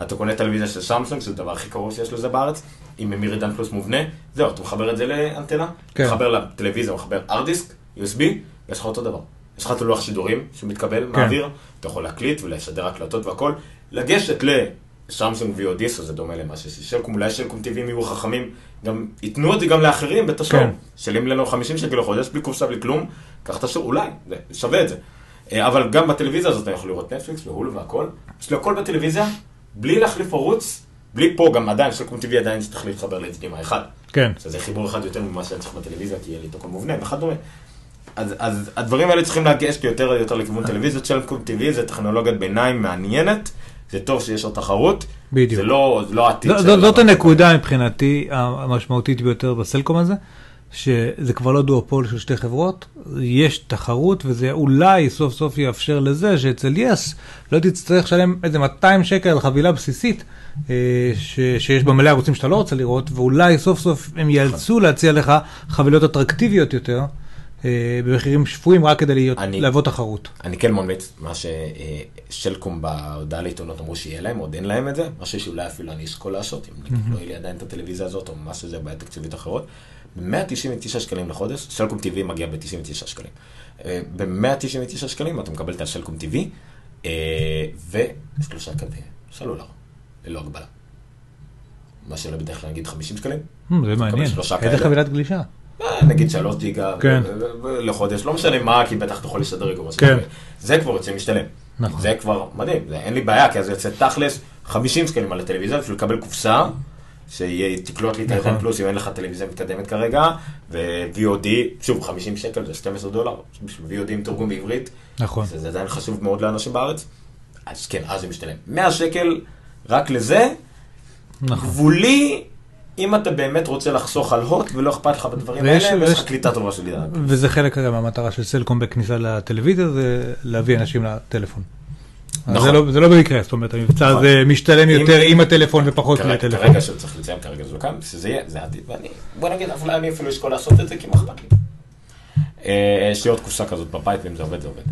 אתה קונה טלוויזיה של סמסונג, שזה הדבר הכי קרוב שיש לזה בארץ, עם ממיר עידן פלוס מובנה, זהו, אתה מחבר את זה לאנטנה, כן. מחבר לטלוויזיה, מחבר ארדיסק, USB, ויש לך אותו דבר. יש לך את הלוח שידורים שמתקבל, כן. מעביר, אתה יכול להקליט ולשדר הקלטות והכל, לגשת לסמסונג VOD, זה דומה למה שיש סלקום, אולי סלקום TV יהיו חכמים, גם ייתנו את זה גם לאחרים בתשלום. כן. שלים לנו 50 שקל לחודש, בלי קופסה, בלי כלום, קח את השירות, אולי, זה שווה את זה. אה, אבל גם בטלוויזיה הזאת אתה יכול לראות נטפליקס והולו והכל, יש לי הכל בטלוויזיה, בלי להחליף ערוץ, בלי פה, גם עדיין, סלקום TV עדיין שצריך להתחבר ל-HDMI 1. כן. שזה חיבור אחד יותר ממה שאני צריך בטלוויזיה, כי יהיה לי הכל מובנה וכדומה. אז, אז הדברים האלה צריכים להגש יותר ויותר לכיוון טלוויזיות של קום טבעי, זה טכנולוגיית ביניים מעניינת, זה טוב שיש עוד תחרות, בדיוק. זה לא, זה לא העתיד ז- של... זאת הנקודה מבחינתי המשמעותית ביותר בסלקום הזה, שזה כבר לא דואופול של שתי חברות, יש תחרות וזה אולי סוף סוף יאפשר לזה שאצל יס לא תצטרך לשלם איזה 200 שקל על חבילה בסיסית. אה, ש, שיש בה מלא ערוצים שאתה לא רוצה לראות, ואולי סוף סוף הם יאלצו להציע לך חבילות אטרקטיביות יותר, אה, במחירים שפויים רק כדי להיות, אני- להוות תחרות. אני כן ממליץ, מה ששלקום בהודעה לעיתונות אמרו שיהיה להם, עוד אין להם את זה, משהו שאולי אפילו אני אשקול לעשות, אם נגיד לא יהיה לי עדיין את הטלוויזיה הזאת, או מה שזה בעיה תקציבית אחרות. ב-199 שקלים לחודש, סלקום TV מגיע ב-99 שקלים. ב-199 שקלים אתה מקבל את הסלקום TV, אה, ושלושה קווי סלולר, ללא הגבלה. מה שעולה בדרך כלל נגיד 50 שקלים. זה מעניין. איזה. חבילת גלישה? נגיד שלוש ג'יגה כן. לחודש, לא משנה מה, כי בטח אתה יכול לשדר רגע. כן. זה כבר יוצא משתלם. נכון. זה כבר מדהים, זה, אין לי בעיה, כי אז יוצא תכלס 50 שקלים על הטלוויזיה, בשביל לקבל קופסה, שתקלוט לי את נכון. העידן פלוס אם אין לך טלוויזיה מתקדמת כרגע, ו-VOD, שוב, 50 שקל זה 12 דולר, בשביל VOD עם תרגום בעברית, נכון. זה, זה עדיין חשוב מאוד לאנשים בארץ, אז כן, אז זה משתלם. 100 שקל רק לזה, נכון. גבולי, אם אתה באמת רוצה לחסוך על הוט ולא אכפת לך בדברים האלה, ויש ויש- לך קליטה טובה של עידן. וזה חלק מהמטרה של סלקום בכניסה לטלוויזיה, זה להביא אנשים לטלפון. נכון. זה לא- זה לא במקרה, זאת אומרת, המבצע נכון. הזה משתלם אם- יותר עם הטלפון ופחות כרגע- הטלפון. כרגע שצריך לציין כרגע זה לא כאן, שזה יהיה, זה עתיד, ואני, בוא נגיד, אולי אני אפילו אשקול לעשות את זה, כי מה אכפת לי. אה, יש לי עוד קופסה כזאת בבית, ואם זה עובד, זה עובד.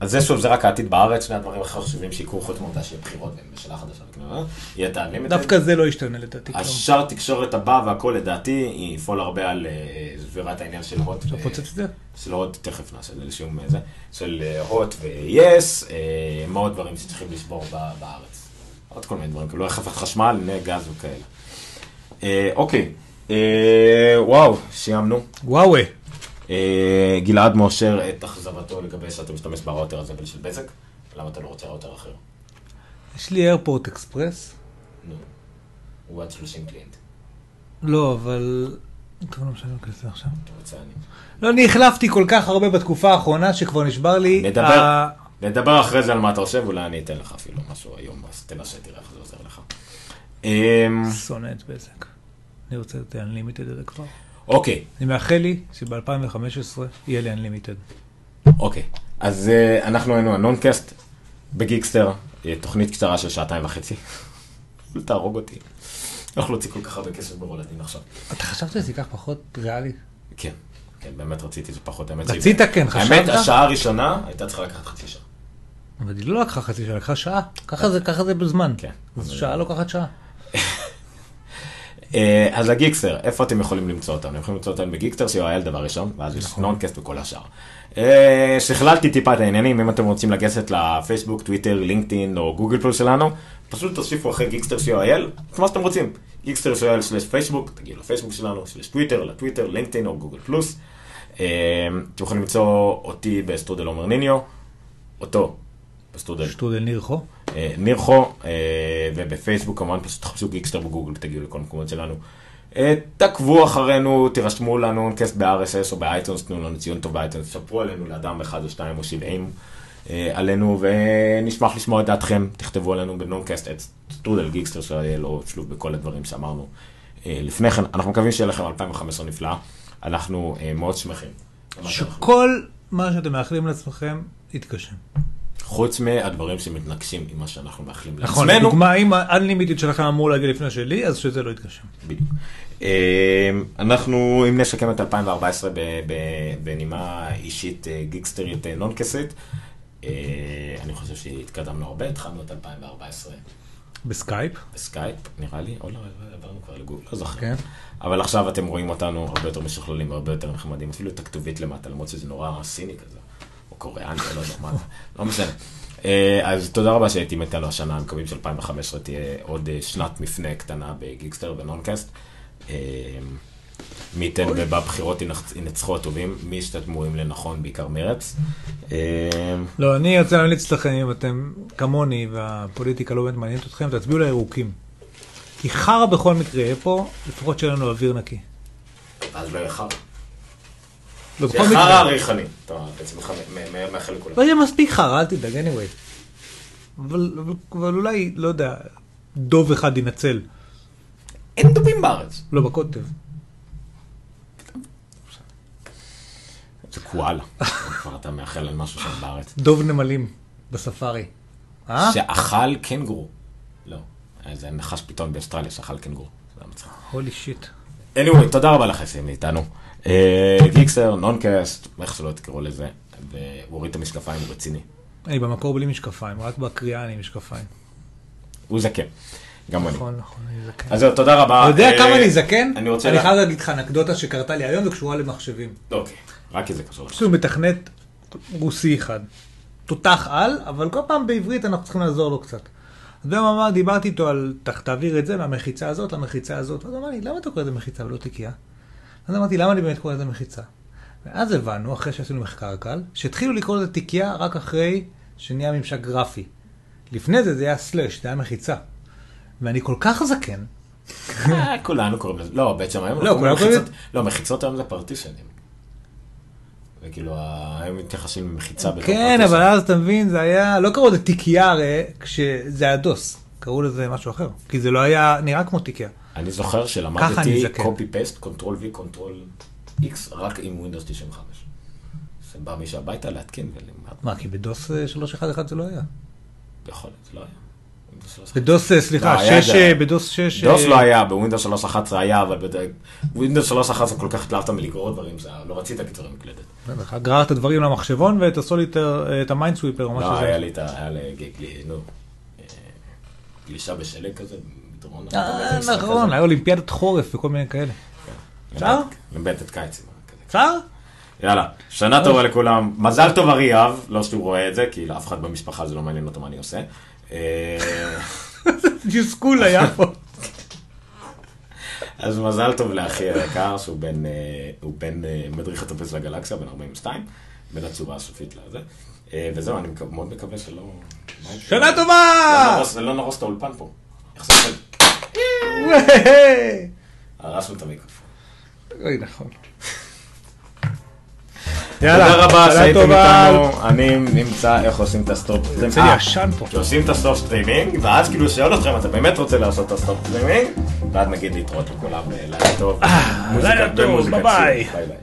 אה, אז זה שוב, זה רק העתיד בארץ, שני הדברים הכי חשובים שיקרו חוץ מהעובדה שיהיה בחירות וממשלה חדשה וכנראה, יהיה את ה-Unlimited. דווקא זה לא ישתנה לדעתי. השאר תקשורת הבא והכל לדעתי, יפעול הרבה על אה, סבירת העניין של הוט. ו- לפוצץ את זה? של הוט, תכף נעשה איזשהו זה, של אה, הוט ו-yes, אה, מאוד דברים שצריכים לשבור בארץ. עוד כל מיני דברים, כאילו חפת חשמל, נ- גז וכאלה. אה, אוקיי, אה, וואו, סיימנו. וואו. אה, גלעד מאשר את אכזבתו לגבי שאתה משתמש בראוטר הזה של בזק, למה אתה לא רוצה ראוטר אחר? יש לי איירפורט אקספרס. נו, הוא עד 30 קליינט, לא, אבל... טוב, לא משנה כזה עכשיו. אתה רוצה אני. לא, אני החלפתי כל כך הרבה בתקופה האחרונה שכבר נשבר לי. נדבר אחרי זה על מה אתה חושב, אולי אני אתן לך אפילו משהו היום, אז תנסה, תראה איך זה עוזר לך. אמ, שונא את בזק. אני רוצה את ה-Unlimited הזה כבר. אוקיי, אני מאחל לי שב-2015 יהיה לי Unlimited. אוקיי. אז אה, אנחנו היינו הנונקאסט בגיקסטר, אה, תוכנית קצרה של שעתיים וחצי. אל תהרוג אותי. לא יכול להוציא כל כך הרבה כסף ברולדין עכשיו. אתה חשבת שזה ייקח פחות ריאלי? כן, כן, באמת רציתי זה פחות. רצית, כן, חשבת? האמת, השעה הראשונה הייתה צריכה לקחת חצי שעה. אבל היא לא לקחה חצי שעה, לקחה שעה. ככה זה, ככה זה בזמן. כן. שעה לוקחת שעה. אה, אז הגיקסטר, איפה אתם יכולים למצוא אותנו? אתם יכולים למצוא אותנו בגיקסטר, co.il דבר ראשון, ואז יש נכון. נונקאסט וכל השאר. אה, שכללתי טיפה את העניינים, אם אתם רוצים לגשת לפייסבוק, טוויטר, לינקדאין או גוגל פלוס שלנו, פשוט תוסיפו אחרי גיקסטר co.il, את מה שאתם רוצים. גיקסטר co.il slash פייסבוק, תגיעו לפייסבוק שלנו, slash טוויטר, לטוויטר, לינקדאין או גוגל פלוס. אה, אתם יכולים למצוא אותי בסטרודל עומר ניניו, אותו בסטרודל שטרודל נירחו. אה, נירחו, אה, ובפייסבוק כמובן פשוט תחפשו גיקסטר בגוגל, תגיעו לכל המקומות שלנו. אה, תעקבו אחרינו, תירשמו לנונקאסט ב-RSS או באייטונס, תנו לנו ציון טוב באייטונס, ספרו עלינו לאדם אחד או שתיים או שבעים אה, עלינו, ונשמח לשמוע את דעתכם, תכתבו עלינו בנונקאסט את סטרודל גיקסטר של או שלוב בכל הדברים שאמרנו אה, לפני כן. אנחנו מקווים שיהיה לכם 2015 נפלאה, אנחנו אה, מאוד שמחים. שכל מה שאתם מאחלים לעצמכם יתגשם. חוץ מהדברים שמתנגשים עם מה שאנחנו מאחלים נכון, לעצמנו. לדוגמה, אם ה-Unlimited שלכם אמור להגיע לפני שלי, אז שזה לא יתגשם. בדיוק. אה, אנחנו, אם נשקם את 2014 ב- ב- בנימה אישית אה, גיקסטרית נונקסית, אה, אני חושב שהתקדמנו הרבה, התחלנו את 2014 בסקייפ. בסקייפ, נראה לי, או לא, עברנו כבר לגוגל, לא זוכר. כן. אבל עכשיו אתם רואים אותנו הרבה יותר משוכללים, הרבה יותר נחמדים, אפילו את הכתובית למטה, למרות שזה נורא סיני כזה, קוריאני, לא יודע מה זה, לא משנה. אה, אז תודה רבה שהייתם איתנו השנה, מקווים ש-2015 תהיה עוד אה, שנת מפנה קטנה בגיקסטר ונונקאסט. אה, מי ייתן ובבחירות ינצ- ינצחו הטובים, מי שאתם רואים לנכון, בעיקר מרץ. לא, אני רוצה להמליץ לכם, אם אתם כמוני והפוליטיקה לא באמת מעניינת אתכם, תצביעו לירוקים. כי חרא בכל מקרה יהיה פה, לפחות שיהיה לנו אוויר נקי. אז לא יהיה חרא. לא, זה חרא מקרה. הריחני, אתה מ- מאחל לכולם. לא יהיה מספיק חרא, אל תדאג, anyway. אבל, אבל, אבל אולי, לא יודע, דוב אחד ינצל. אין דובים בארץ. לא בקוטב. זה קואלה. כבר אתה מאחל על משהו שם בארץ. דוב נמלים בספארי. אה? שאכל קנגורו. לא, זה נחש פיתון באוסטרליה שאכל קנגורו. זה היה מצחיק. Holy shit. anyway, תודה רבה לך שהייתם איתנו. אה, גיקסטר, נונקאסט, איך שלא תקראו לזה, והוא הוריד את המשקפיים, הוא רציני. אני במקור בלי משקפיים, רק בקריאה אני עם משקפיים. הוא זקן, גם אני. נכון, נכון, אני זקן. אז זהו, תודה רבה. אתה יודע אה, כמה אני זקן? אני רוצה... אני חייב להגיד לך אנקדוטה שקרתה לי היום וקשורה למחשבים. אוקיי, רק כי זה קשור יש. לנו מתכנת רוסי אחד. תותח על, אבל כל פעם בעברית אנחנו צריכים לעזור לו קצת. אז הוא אמר, דיברתי איתו על, "תח- תעביר את זה מהמחיצה הזאת למחיצה הזאת. אז הוא אמר לי, למה אתה קורא לזה מחיצה ולא תיקייה? אז אמרתי, למה אני באמת קורא לזה מחיצה? ואז הבנו, אחרי שעשינו מחקר קל, שהתחילו לקרוא לזה תיקייה רק אחרי שנהיה ממשק גרפי. לפני זה זה היה סלאש, זה היה מחיצה. ואני כל כך זקן, אה, כולנו קוראים לזה, לא, בעצם היום... לא, כולנו מחיצות- קוראים- לא, מחיצות היום זה פרטישנים. וכאילו, ה- היום מתייחסים למחיצה בתור כן. אבל אז אתה מבין, זה היה, לא קראו לזה תיקייה הרי, כשזה היה דוס. קראו לזה משהו אחר. כי זה לא היה נראה כמו תיקייה. אני זוכר שלמדתי אני זקן. copy paste, control v, control x, רק עם Windows 95. זה בא מישהו הביתה להתקין ולימד. מה, כי בדוס אה, 311 זה לא היה. יכול להיות, זה לא היה. Windows 3.11. בדוס, אה, סליחה, לא, היה 6, את זה. אה, בדוס 6... דוס אה, לא היה, בווינדוס 3.11 היה, אבל בווינדוס 3.11 כל כך התלהבת מלגרור דברים, זה לא רצית קיצורי מקלדת. בטח, גררת דברים למחשבון ואת הסוליטר, אה, את ה-Minesweeper או מה לא, היה. לי את ה... היה לי, נו, אה, גלישה בשלג כזה, מדרון. אה, נכון, היה אולימפיאדת חורף וכל מיני כאלה. אפשר? אולימפיאדת קיץ. אפשר? יאללה, שנה טובה לכולם. מזל טוב אריאב, לא שהוא רואה את זה, כי לאף אחד במשפחה זה לא מעניין אותו מה אני עושה. אה, תסכול היה פה. אז מזל טוב לאחי היקר, שהוא בן, אה, הוא בן אה, מדריך הטופס לגלקסיה, בן 42, בין הצורה הסופית לזה. אה, וזהו, אני מאוד מקווה שלא... שנה טובה! לא נהרוס- לא נהרוס את האולפן פה. איך זה עובד? וואי. הרסנו את המיקרופון. אוי, נכון. תודה רבה שהייתם טובה. איתנו, אני נמצא איך עושים את הסטופ סטרימינג. עשן פה. שעושים את הסטופ סטרימינג, ואז כאילו שואל אתכם, אתה באמת רוצה לעשות את הסטופ סטרימינג? ואז נגיד להתראות לכולם, אה, לילה טוב. לילה מוזיקה- טוב. ביי ביי.